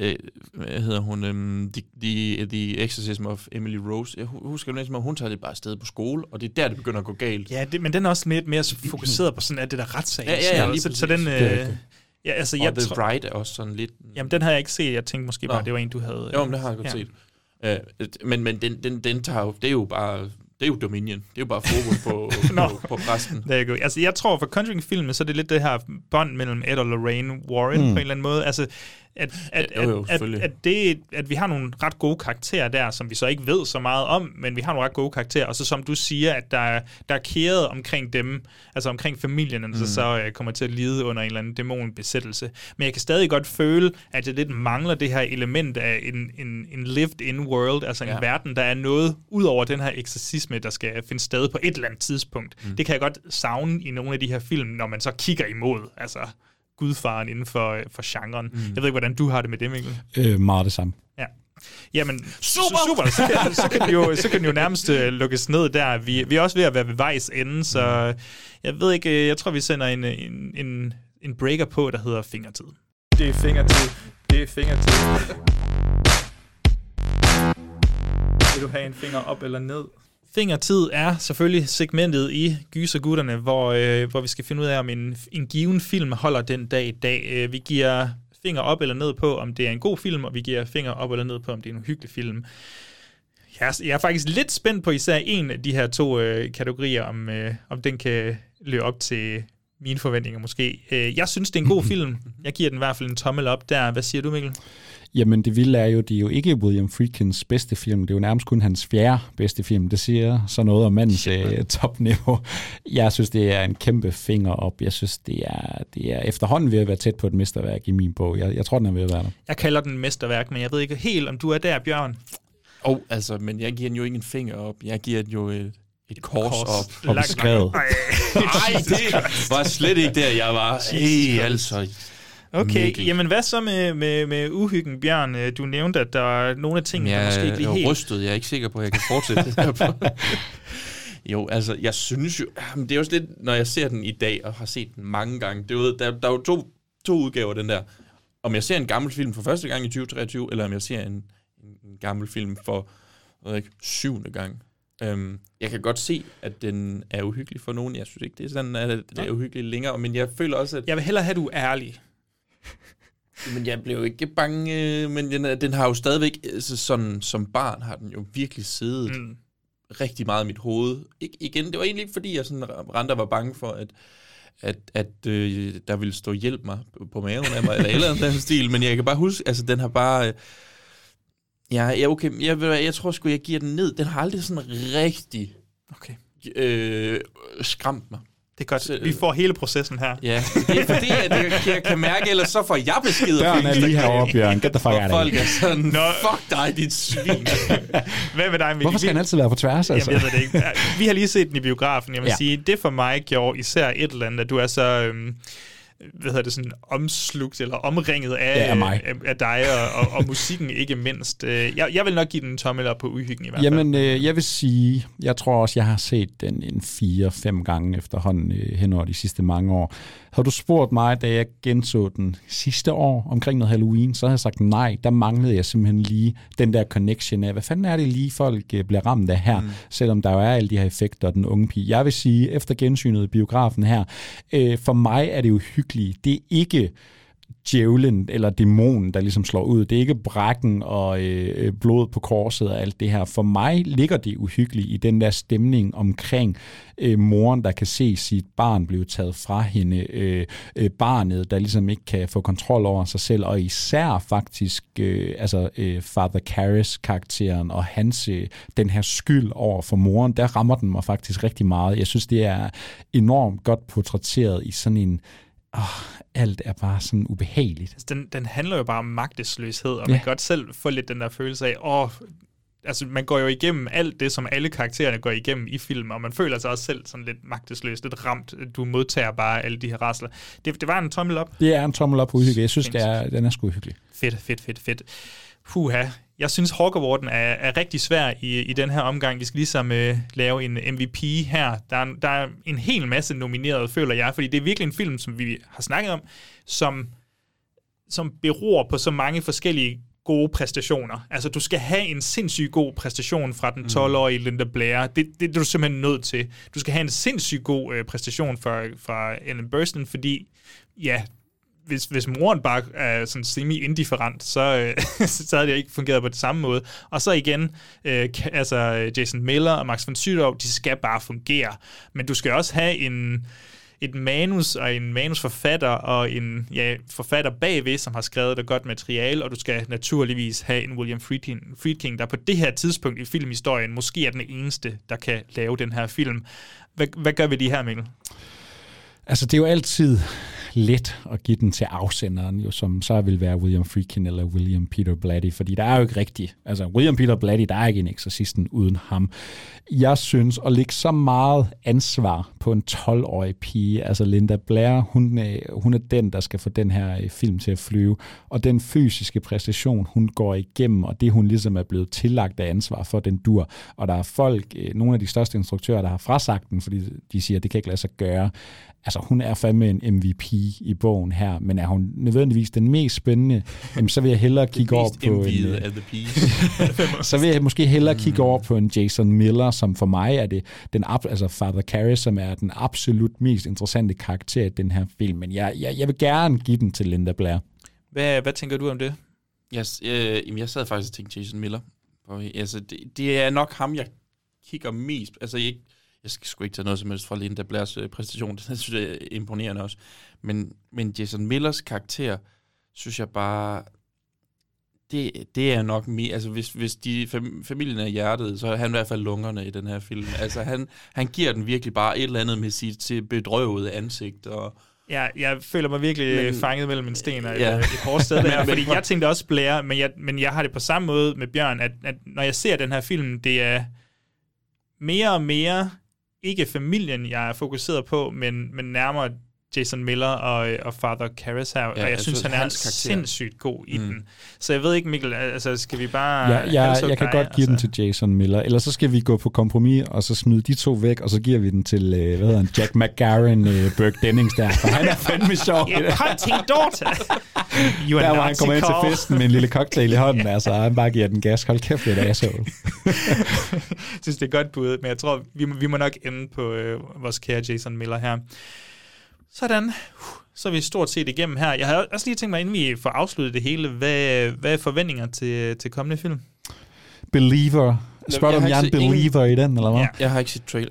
Speaker 3: øh, hvad hedder hun, um, the, the, the Exorcism of Emily Rose, jeg hu- husker det som om, hun tager det bare afsted på skole, og det er der, det begynder at gå galt.
Speaker 1: Ja, det, men den er også lidt mere fokuseret på sådan, at det der retssag.
Speaker 3: Ja, ja, ja, lige
Speaker 1: så, så den...
Speaker 3: Det er
Speaker 1: Øh, ja, altså,
Speaker 3: og
Speaker 1: jeg
Speaker 3: The
Speaker 1: tror-
Speaker 3: Bride er også sådan lidt...
Speaker 1: Jamen, den har jeg ikke set. Jeg tænkte måske bare,
Speaker 3: Nå.
Speaker 1: det var en, du havde...
Speaker 3: Jo, men det har jeg godt
Speaker 1: ja.
Speaker 3: set. Øh, men men den, den, den tager jo, det er jo bare, det er jo Dominion. Det er jo bare fokus på,
Speaker 1: Nå.
Speaker 3: på, på præsten.
Speaker 1: Der er go. Altså, jeg tror, for Conjuring-filmen, så er det lidt det her bånd mellem Ed og Lorraine Warren
Speaker 3: Mm.
Speaker 1: mm. på en eller anden måde. Altså, at, at,
Speaker 3: Jo, jo,
Speaker 1: at, at, at, det, at vi har nogle ret gode karakterer der, som vi så ikke ved så meget om, men vi har nogle ret gode karakterer. Og så som du siger, at der, er- der er kæret omkring dem, altså omkring familien, mm. Så så uh, kommer til at lide under en eller anden dæmonbesættelse. Men jeg kan stadig godt føle, at jeg lidt mangler det her element af en, en, en lived-in world, altså en
Speaker 3: Ja.
Speaker 1: verden, der er noget ud over den her eksorcisme, der skal finde sted på et eller andet tidspunkt.
Speaker 3: Mm.
Speaker 1: Det kan jeg godt savne i nogle af de her film, når man så kigger imod, altså gudfaren inden for, for genren. Mm. Jeg ved ikke, hvordan du har det med det, Mikkel.
Speaker 2: Øh, meget det samme.
Speaker 1: Ja. Jamen, super! super. Så, kan, så, kan den jo, så kan den jo nærmest uh, lukkes ned der. Vi, vi er også ved at være ved vejs ende, så jeg ved ikke, øh, jeg tror, vi sender en, en, en, en breaker på, der hedder Fingertid. Det er Fingertid. Det er Fingertid. Vil du have en finger op eller ned? Fingertid er selvfølgelig segmentet i Gysergutterne, hvor, øh, hvor vi skal finde ud af, om en, en given film holder den dag i dag. Øh, vi giver finger op eller ned på, om det er en god film, og vi giver finger op eller ned på, om det er en hyggelig film. Jeg er, jeg er faktisk lidt spændt på især en af de her to øh, kategorier, om, øh, om den kan løbe op til mine forventninger måske. Øh, jeg synes, det er en god film. Jeg giver den i hvert fald en tommel op der. Hvad siger du, Mikkel?
Speaker 2: Jamen, det vilde er jo, det er jo ikke William Friedkins bedste film, det er jo nærmest kun hans fjerde bedste film. Det siger så noget om mandens øh, topniveau. Jeg synes, det er en kæmpe finger op. Jeg synes, det er, det er efterhånden ved at være tæt på et mesterværk i min bog. Jeg, jeg tror, den er ved at være der.
Speaker 1: Jeg kalder den mesterværk, men jeg ved ikke helt, om du er der, Bjørn.
Speaker 3: Og oh, altså, men jeg giver den jo ikke en finger op. Jeg giver den jo et, et kors,
Speaker 1: kors.
Speaker 3: op.
Speaker 2: Og beskrevet.
Speaker 3: Nej, det var slet ikke der, jeg var. Hey, altså.
Speaker 1: Okay,
Speaker 3: Mikkel.
Speaker 1: jamen hvad så med, med, med uhyggen, Bjørn? Øh, Du nævnte, at der er nogle af tingene, der
Speaker 3: jeg
Speaker 1: måske ikke lige
Speaker 3: er
Speaker 1: helt...
Speaker 3: rystet. Jeg er ikke sikker på, at jeg kan fortsætte det her. Jo, altså, jeg synes jo... Jamen, det er også lidt, når jeg ser den i dag, og har set den mange gange. Det er jo, der, der er jo to, to udgaver den der. Om jeg ser en gammel film for første gang i 2023, eller om jeg ser en, en gammel film for jeg ved ikke, syvende gang. Um, jeg kan godt se, at den er uhyggelig for nogen. Jeg synes ikke, det er sådan, at den er uhyggelig længere. Men jeg føler også, at...
Speaker 1: Jeg vil hellere have, at du er ærlig.
Speaker 3: Men jeg blev jo ikke bange, øh, men den, den har jo stadigvæk, altså sådan, som barn har den jo virkelig siddet
Speaker 1: Mm.
Speaker 3: rigtig meget i mit hoved. Ik- igen, det var egentlig ikke, fordi jeg sådan rent var bange for, at, at, at øh, der ville stå hjælp mig på- på maven af mig, eller eller andet den stil, men jeg kan bare huske, altså den har bare... Øh, ja, ja, okay, jeg, hvad, jeg tror sgu, jeg giver den ned. Den har aldrig sådan rigtig
Speaker 1: Okay.
Speaker 3: øh, skræmt mig.
Speaker 1: Det er godt.
Speaker 3: Så-
Speaker 1: Vi får hele processen her.
Speaker 3: Ja, det er fordi, at jeg, jeg kan mærke, ellers så får jeg beskeder
Speaker 2: Døren er lige herovre, Bjørn. Get the fuck out of
Speaker 3: folk er sådan,
Speaker 1: Nå.
Speaker 3: fuck dig, dit svin.
Speaker 1: Hvad med dig, Mikkel?
Speaker 2: Hvorfor skal han altid være på tværs, altså?
Speaker 1: Jamen, jeg ved det ikke. Vi har lige set den i biografen. Jeg vil
Speaker 2: ja.
Speaker 1: sige, det for mig gjorde især et eller andet, at du er så... Øhm, hvad hedder det, sådan omslugt eller omringet af,
Speaker 2: Ja, af mig.
Speaker 1: af, af dig og, og, og musikken ikke mindst. Øh, Jeg, jeg vil nok give den en tommel op på uhyggen i hvert fald.
Speaker 2: Jamen, øh, jeg vil sige, jeg tror også, jeg har set den en fire-fem gange efterhånden øh, hen over de sidste mange år. Havde du spurgt mig, da jeg genså den sidste år omkring noget Halloween, så havde jeg sagt nej. Der manglede jeg simpelthen lige den der connection af, hvad fanden er det lige, folk øh, bliver ramt af her, mm. selvom der jo er alle de her effekter og den unge pige. Jeg vil sige, efter gensynet i biografen her, øh, for mig er det jo hyggeligt. Det er ikke djævlen eller dæmonen, der ligesom slår ud. Det er ikke brækken og øh, øh, blod på korset og alt det her. For mig ligger det uhyggeligt i den der stemning omkring øh, moren, der kan se sit barn blive taget fra hende. Øh, øh, barnet, der ligesom ikke kan få kontrol over sig selv. Og især faktisk øh, altså, øh, Father Karras-karakteren og hans, øh, den her skyld over for moren, der rammer den mig faktisk rigtig meget. Jeg synes, det er enormt godt portrætteret i sådan en oh, alt er bare sådan ubehageligt.
Speaker 1: Altså, Den, den handler jo bare om magtesløshed, og
Speaker 2: Ja.
Speaker 1: man kan godt selv få lidt den der følelse af, åh, altså man går jo igennem alt det, som alle karaktererne går igennem i film, og man føler sig også selv sådan lidt magtesløs, lidt ramt. Du modtager bare alle de her rasler. Det, det var en tommel op.
Speaker 2: Det er en tommel op på uhyggelig. Jeg synes, det er, den er sgu uhyggelig.
Speaker 1: Fedt, fedt, fedt, fedt. Puha. Jeg synes, Hawk er, er rigtig svær i, i den her omgang. Vi skal ligesom øh, lave en MVP her. Der er, der er en hel masse nomineret, føler jeg, fordi det er virkelig en film, som vi har snakket om, som, som beror på så mange forskellige gode præstationer. Altså, du skal have en sindssygt god præstation fra den 12-årige Linda Blair. Det, det er du simpelthen nødt til. Du skal have en sindssygt god øh, præstation fra, fra Ellen Burstyn, fordi, ja, hvis, hvis moren bare er sådan semi-indifferent, så, øh, så havde det ikke fungeret på den samme måde. Og så igen, øh, altså Jason Miller og Max von Sydow, de skal bare fungere. Men du skal også have en, et manus og en manusforfatter og en ja, forfatter bagved, som har skrevet det godt materiale, og du skal naturligvis have en William Friedkin, Friedkin, der på det her tidspunkt i filmhistorien måske er den eneste, der kan lave den her film. Hvad, hvad gør vi de her, Mikkel?
Speaker 2: Altså, det er jo altid let at give den til afsenderen, jo, som så vil være William Freakin eller William Peter Blatty, fordi der er jo ikke rigtigt. Altså, William Peter Blatty, der er ikke en eksorcisten uden ham. Jeg synes, at lægge så meget ansvar på en 12-årig pige, altså Linda Blair, hun er, hun er den, der skal få den her øh, film til at flyve, og den fysiske præstation, hun går igennem, og det hun ligesom er blevet tillagt af ansvar for, den dur. Og der er folk, øh, nogle af de største instruktører, der har frasagt den, fordi de siger, at det kan ikke lade sig gøre. Altså, hun er fandme en MVP i bogen her, men er hun nødvendigvis den mest spændende, jamen, så vil jeg hellere kigge over på en,
Speaker 3: envide
Speaker 2: øh,
Speaker 3: af the
Speaker 2: så vil jeg måske hellere kigge over på en Jason Miller, som for mig er det den altså Father Karras, som er den absolut mest interessante karakter i den her film. Men jeg, jeg, jeg vil gerne give den til Linda Blair.
Speaker 1: Hvad, hvad tænker du om det?
Speaker 3: Yes, øh, jamen, jeg sad faktisk og tænkte Jason Miller. Og, altså, det, det er nok ham, jeg kigger mest. Altså, jeg, jeg skal sgu ikke tage noget som helst fra Linda Blairs øh, præstation. Det synes jeg er imponerende også. Men, men Jason Millers karakter, synes jeg bare, det, det er nok mere, altså hvis, hvis de fam, familien er hjertet, så er han i hvert fald lungerne i den her film. Altså han, han giver den virkelig bare et eller andet med sit, sit bedrøvede ansigt, og
Speaker 1: Ja, jeg føler mig virkelig men, fanget mellem en sten og et,
Speaker 3: Ja.
Speaker 1: ja. et hårdt sted der,
Speaker 3: Men-
Speaker 1: fordi jeg tænkte også Blair, men jeg, men jeg har det på samme måde med Bjørn, at, at når jeg ser den her film, det er mere og mere ikke familien, jeg er fokuseret på, men, men nærmere Jason Miller og, og Father Karras her, ja, og jeg,
Speaker 3: jeg
Speaker 1: jeg synes,
Speaker 3: synes,
Speaker 1: han er
Speaker 3: karakter-
Speaker 1: sindssygt god i
Speaker 3: Mm.
Speaker 1: den. Så jeg ved ikke, Mikkel, altså skal vi bare...
Speaker 2: Ja, jeg,
Speaker 1: halshugge
Speaker 2: jeg kan godt give den til Jason Miller. Eller så skal vi gå på kompromis, og så smide de to væk, og så giver vi den til, øh, hvad hedder han, Jack McGarren, øh, Burke Dennings der. For han er fandme sjov.
Speaker 1: hunting daughter! You are
Speaker 2: Der, hvor han kommer ind til festen med en lille cocktail i hånden, altså, han bare giver den gas. Hold kæft, det er et asshole.
Speaker 1: Jeg synes, det er godt bud, men jeg tror, vi må, vi må nok ende på øh, vores kære Jason Miller her. Sådan. Så er vi stort set igennem her. Jeg har også lige tænkt mig, inden vi får afsluttet det hele, hvad, hvad er forventninger til, til kommende film?
Speaker 2: Believer. Spørg
Speaker 3: Jeg
Speaker 2: om
Speaker 3: har
Speaker 2: jeg er en
Speaker 3: set ingen-
Speaker 2: believer i den, eller hvad?
Speaker 1: Ja.
Speaker 3: jeg har ikke set trailer,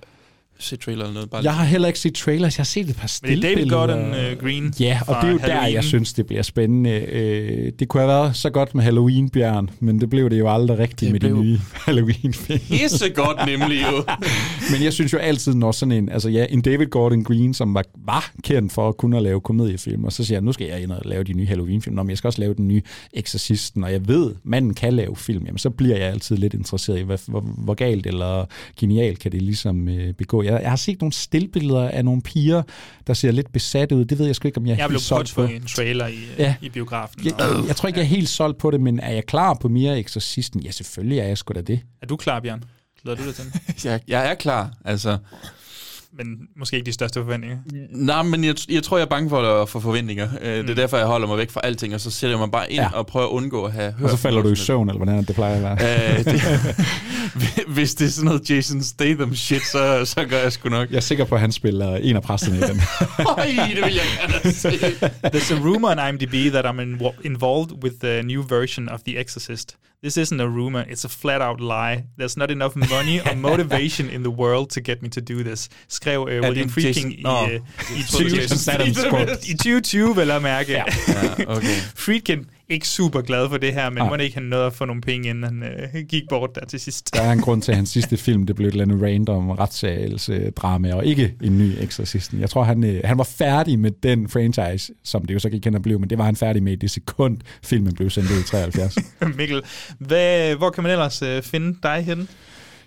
Speaker 3: set trailer eller noget. Bare
Speaker 2: Jeg har heller ikke set trailers. Jeg har set et par
Speaker 1: Men det er David
Speaker 2: stillbilleder.
Speaker 1: Gordon øh, Green
Speaker 2: Ja, og det er jo der,
Speaker 1: Halloween.
Speaker 2: jeg synes, det bliver spændende. Øh, det kunne have været så godt med Halloween, Bjørn, men det blev det jo aldrig rigtigt
Speaker 3: Det
Speaker 2: med
Speaker 3: blev-
Speaker 2: de nye Halloween-film.
Speaker 3: Pisse godt nemlig jo.
Speaker 2: Men jeg synes jo altid, når sådan en, altså ja, en David Gordon Green, som var, var kendt for at kunne at lave komediefilm, og så siger jeg, nu skal jeg ind og lave de nye Halloween-film, Nå, men jeg skal også lave den nye Exorcisten, og jeg ved, manden kan lave film, jamen så bliver jeg altid lidt interesseret i, hvad, hvor, hvor galt eller genialt kan det ligesom øh, begå. Jeg, jeg har set nogle stillbilleder af nogle piger, der ser lidt besat ud. Det ved jeg sgu ikke, om jeg er
Speaker 1: Jeg
Speaker 2: helt
Speaker 1: blev
Speaker 2: solgt på.
Speaker 1: påtvunget en trailer i,
Speaker 2: Ja.
Speaker 1: ja. i biografen.
Speaker 2: Jeg, jeg, jeg tror ikke, jeg er helt solgt på det, men er jeg klar på mere Exorcisten? Ja, selvfølgelig er jeg sgu da det.
Speaker 1: Er du klar, Bjørn? Glæder du dig til den?
Speaker 3: jeg, jeg er klar, altså.
Speaker 1: Men måske ikke de største forventninger.
Speaker 3: Nej, men jeg, jeg tror, jeg er bange for at få forventninger. Mm. Det er
Speaker 1: Mm.
Speaker 3: derfor, jeg holder mig væk fra alting, og så sætter jeg mig bare ind
Speaker 2: Ja.
Speaker 3: og prøver at undgå at have hørt
Speaker 2: Og så falder du i søvn, eller hvordan det plejer at være.
Speaker 3: Øh, det, hvis det er sådan noget Jason Statham shit, så, så gør jeg sgu nok.
Speaker 2: Jeg er sikker på, at han spiller en af præsterne i den.
Speaker 3: Øj, det vil jeg gerne se.
Speaker 1: There's a rumor on IMDb that I'm in- involved with the new version of The Exorcist. This isn't a rumor, it's a flat out lie. There's not enough money or motivation in the world to get me to do this. Skrev uh,
Speaker 3: det
Speaker 1: William Friedkin
Speaker 3: Jason-
Speaker 1: i, uh,
Speaker 3: jeg
Speaker 1: i,
Speaker 3: troede, det var
Speaker 1: 20,
Speaker 3: Jason Statham's quote.
Speaker 1: i 2020, vel at mærke.
Speaker 3: Ja. Ja, okay.
Speaker 1: Friedkin ikke super glad for det her, men
Speaker 2: Nej.
Speaker 1: må ikke han nåede at få nogle penge, inden han uh, gik bort der til sidst.
Speaker 2: Der er en grund til, at hans sidste film, det blev et eller andet random retssalsdrama, og ikke en ny Exorcisten. Jeg tror, han, øh, han var færdig med den franchise, som det jo så ikke kender blev, men det var han færdig med i det sekund, filmen blev sendt ud i 73.
Speaker 1: Mikkel, hvad, hvor kan man ellers uh, finde dig henne?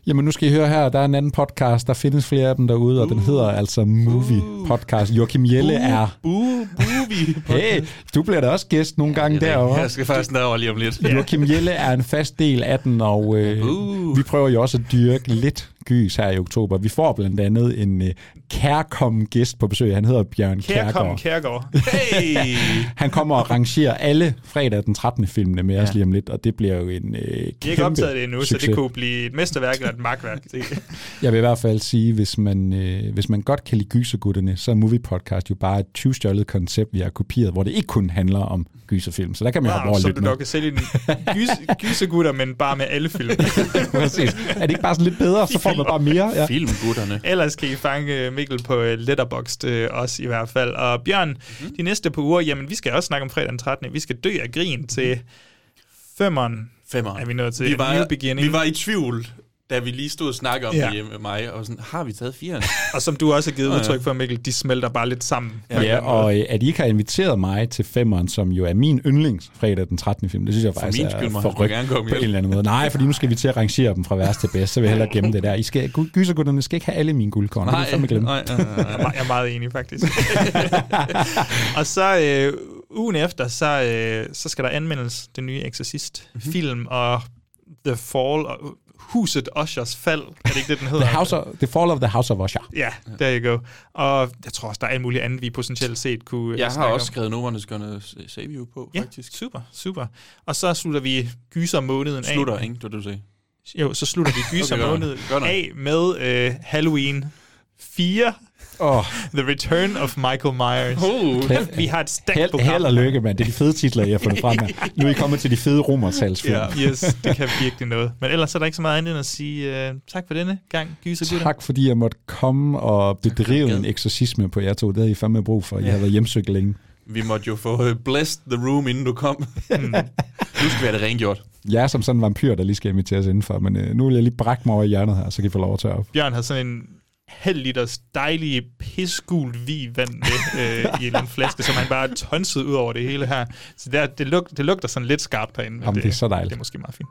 Speaker 2: Jamen, nu skal I høre her, der er en anden podcast, der findes flere af dem derude, og den hedder altså Movie Podcast. Joachim Jelle er...
Speaker 1: Boo, movie
Speaker 2: Hey, du bliver da også gæst nogle gange derovre.
Speaker 3: Jeg skal faktisk derover lige om lidt.
Speaker 2: Joachim Jelle er en fast del af den, og øh, uh. vi prøver jo også at dyrke lidt gys her i oktober. Vi får blandt andet en øh, kærkommen gæst på besøg. Han hedder Bjørn
Speaker 1: Kærkom
Speaker 2: Kærgaard.
Speaker 3: Hey!
Speaker 2: Han kommer og rangerer alle fredag den 13. filmene med ja. os lige om lidt, og det bliver jo en øh,
Speaker 1: Vi har ikke
Speaker 2: kæmpe
Speaker 1: optaget det endnu, så
Speaker 2: succes.
Speaker 1: det kunne blive et mesterværk eller et magtværk.
Speaker 2: Jeg vil i hvert fald sige, hvis man, øh, hvis man godt kan lide gysergutterne, så er Movie Podcast jo bare et 20 koncept, vi har kopieret, hvor det ikke kun handler om gyserfilm. Så der kan man jo
Speaker 1: Wow, så
Speaker 2: lidt
Speaker 1: du
Speaker 2: med.
Speaker 1: nok kan sælge en gys, gysergutter, men bare med alle film.
Speaker 2: Præcis. Er det ikke bare sådan lidt bedre, så får man bare mere? Ja.
Speaker 3: Filmgutterne.
Speaker 1: Ellers kan I fange øh, Mikkel på øh, Letterboxd øh, også i hvert fald. Og Bjørn, mm-hmm. de næste par uger, jamen vi skal også snakke om fredag den 13. Vi skal dø af grin til femmeren.
Speaker 3: Femmer.
Speaker 1: Er vi nået til
Speaker 3: vi var,
Speaker 1: New Beginning.
Speaker 3: Vi var i tvivl, da vi lige stod og snakkede om
Speaker 1: Ja.
Speaker 3: det med mig, og sådan, har vi taget firen?
Speaker 1: Og som du også har givet
Speaker 3: ja.
Speaker 1: udtryk for, Mikkel, de smelter bare lidt sammen.
Speaker 2: Ja, ja og øh, at I ikke har inviteret mig til femmeren, som jo er min yndlings fredag den 13. film, det synes jeg
Speaker 3: For
Speaker 2: faktisk
Speaker 3: min skyld
Speaker 2: er forrygt
Speaker 3: gerne komme
Speaker 2: på en eller anden måde. Nej, fordi nu skal vi til at rangere dem fra værst til bedst, så vil jeg hellere gemme det der. I skal, gy- gysergutterne skal ikke have alle mine guldkorn, det vil jeg fandme glemme.
Speaker 3: nej, nej, nej,
Speaker 1: Jeg er meget- er enig, faktisk. og så øh, ugen efter, så, øh, så skal der anmeldes den nye Exorcist-film, og The Fall, og Huset Ushers Fald, er det ikke det, den hedder?
Speaker 2: The, house of, the Fall of the House of Usher.
Speaker 1: Ja, there you go. Og jeg tror også, der er alt muligt andet, vi potentielt set kunne øh,
Speaker 3: Jeg har også
Speaker 1: om.
Speaker 3: skrevet No One Is Gonna Save You på,
Speaker 1: Ja,
Speaker 3: faktisk.
Speaker 1: super, super. Og så slutter vi gyser måneden af.
Speaker 3: Slutter, ikke? Det du sagde.
Speaker 1: Jo, så slutter vi gyser
Speaker 3: Okay,
Speaker 1: måneden af med øh, Halloween 4.
Speaker 2: Oh.
Speaker 1: The Return of Michael Myers.
Speaker 3: Uh.
Speaker 1: Vi har et stærkt
Speaker 2: Held,
Speaker 1: program.
Speaker 2: held og lykke, mand. Det er de fede titler, jeg har fundet frem her. Nu er I kommet til de fede romertalsfilm.
Speaker 1: Ja, yes, det kan virkelig noget. Men ellers er der ikke så meget andet end at sige uh, tak for denne gang, Gyser Gutter.
Speaker 2: Tak fordi jeg måtte komme og bedrive en eksorcisme på jer to. Det havde I fandme brug for. I
Speaker 3: Ja.
Speaker 2: har været hjemsøgt længe.
Speaker 3: Vi måtte jo få uh, blessed the room, inden du kom.
Speaker 1: Mm.
Speaker 3: nu skal vi have det rengjort.
Speaker 2: Jeg er som sådan en vampyr, der lige skal inviteres indenfor, men øh, nu vil jeg lige brække mig over i hjernet her, så kan I få lov at tørre op.
Speaker 1: Bjørn har sådan en halv liters dejlige pissgult vig vand med øh, i en flaske, som han bare tonset ud over det hele her. Så der, det, lug, det lugter sådan lidt skarpt herinde. men
Speaker 2: Jamen, det er så dejligt.
Speaker 1: Det er måske meget fint.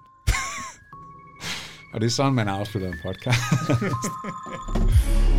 Speaker 2: Og det er sådan, man afslutter en podcast.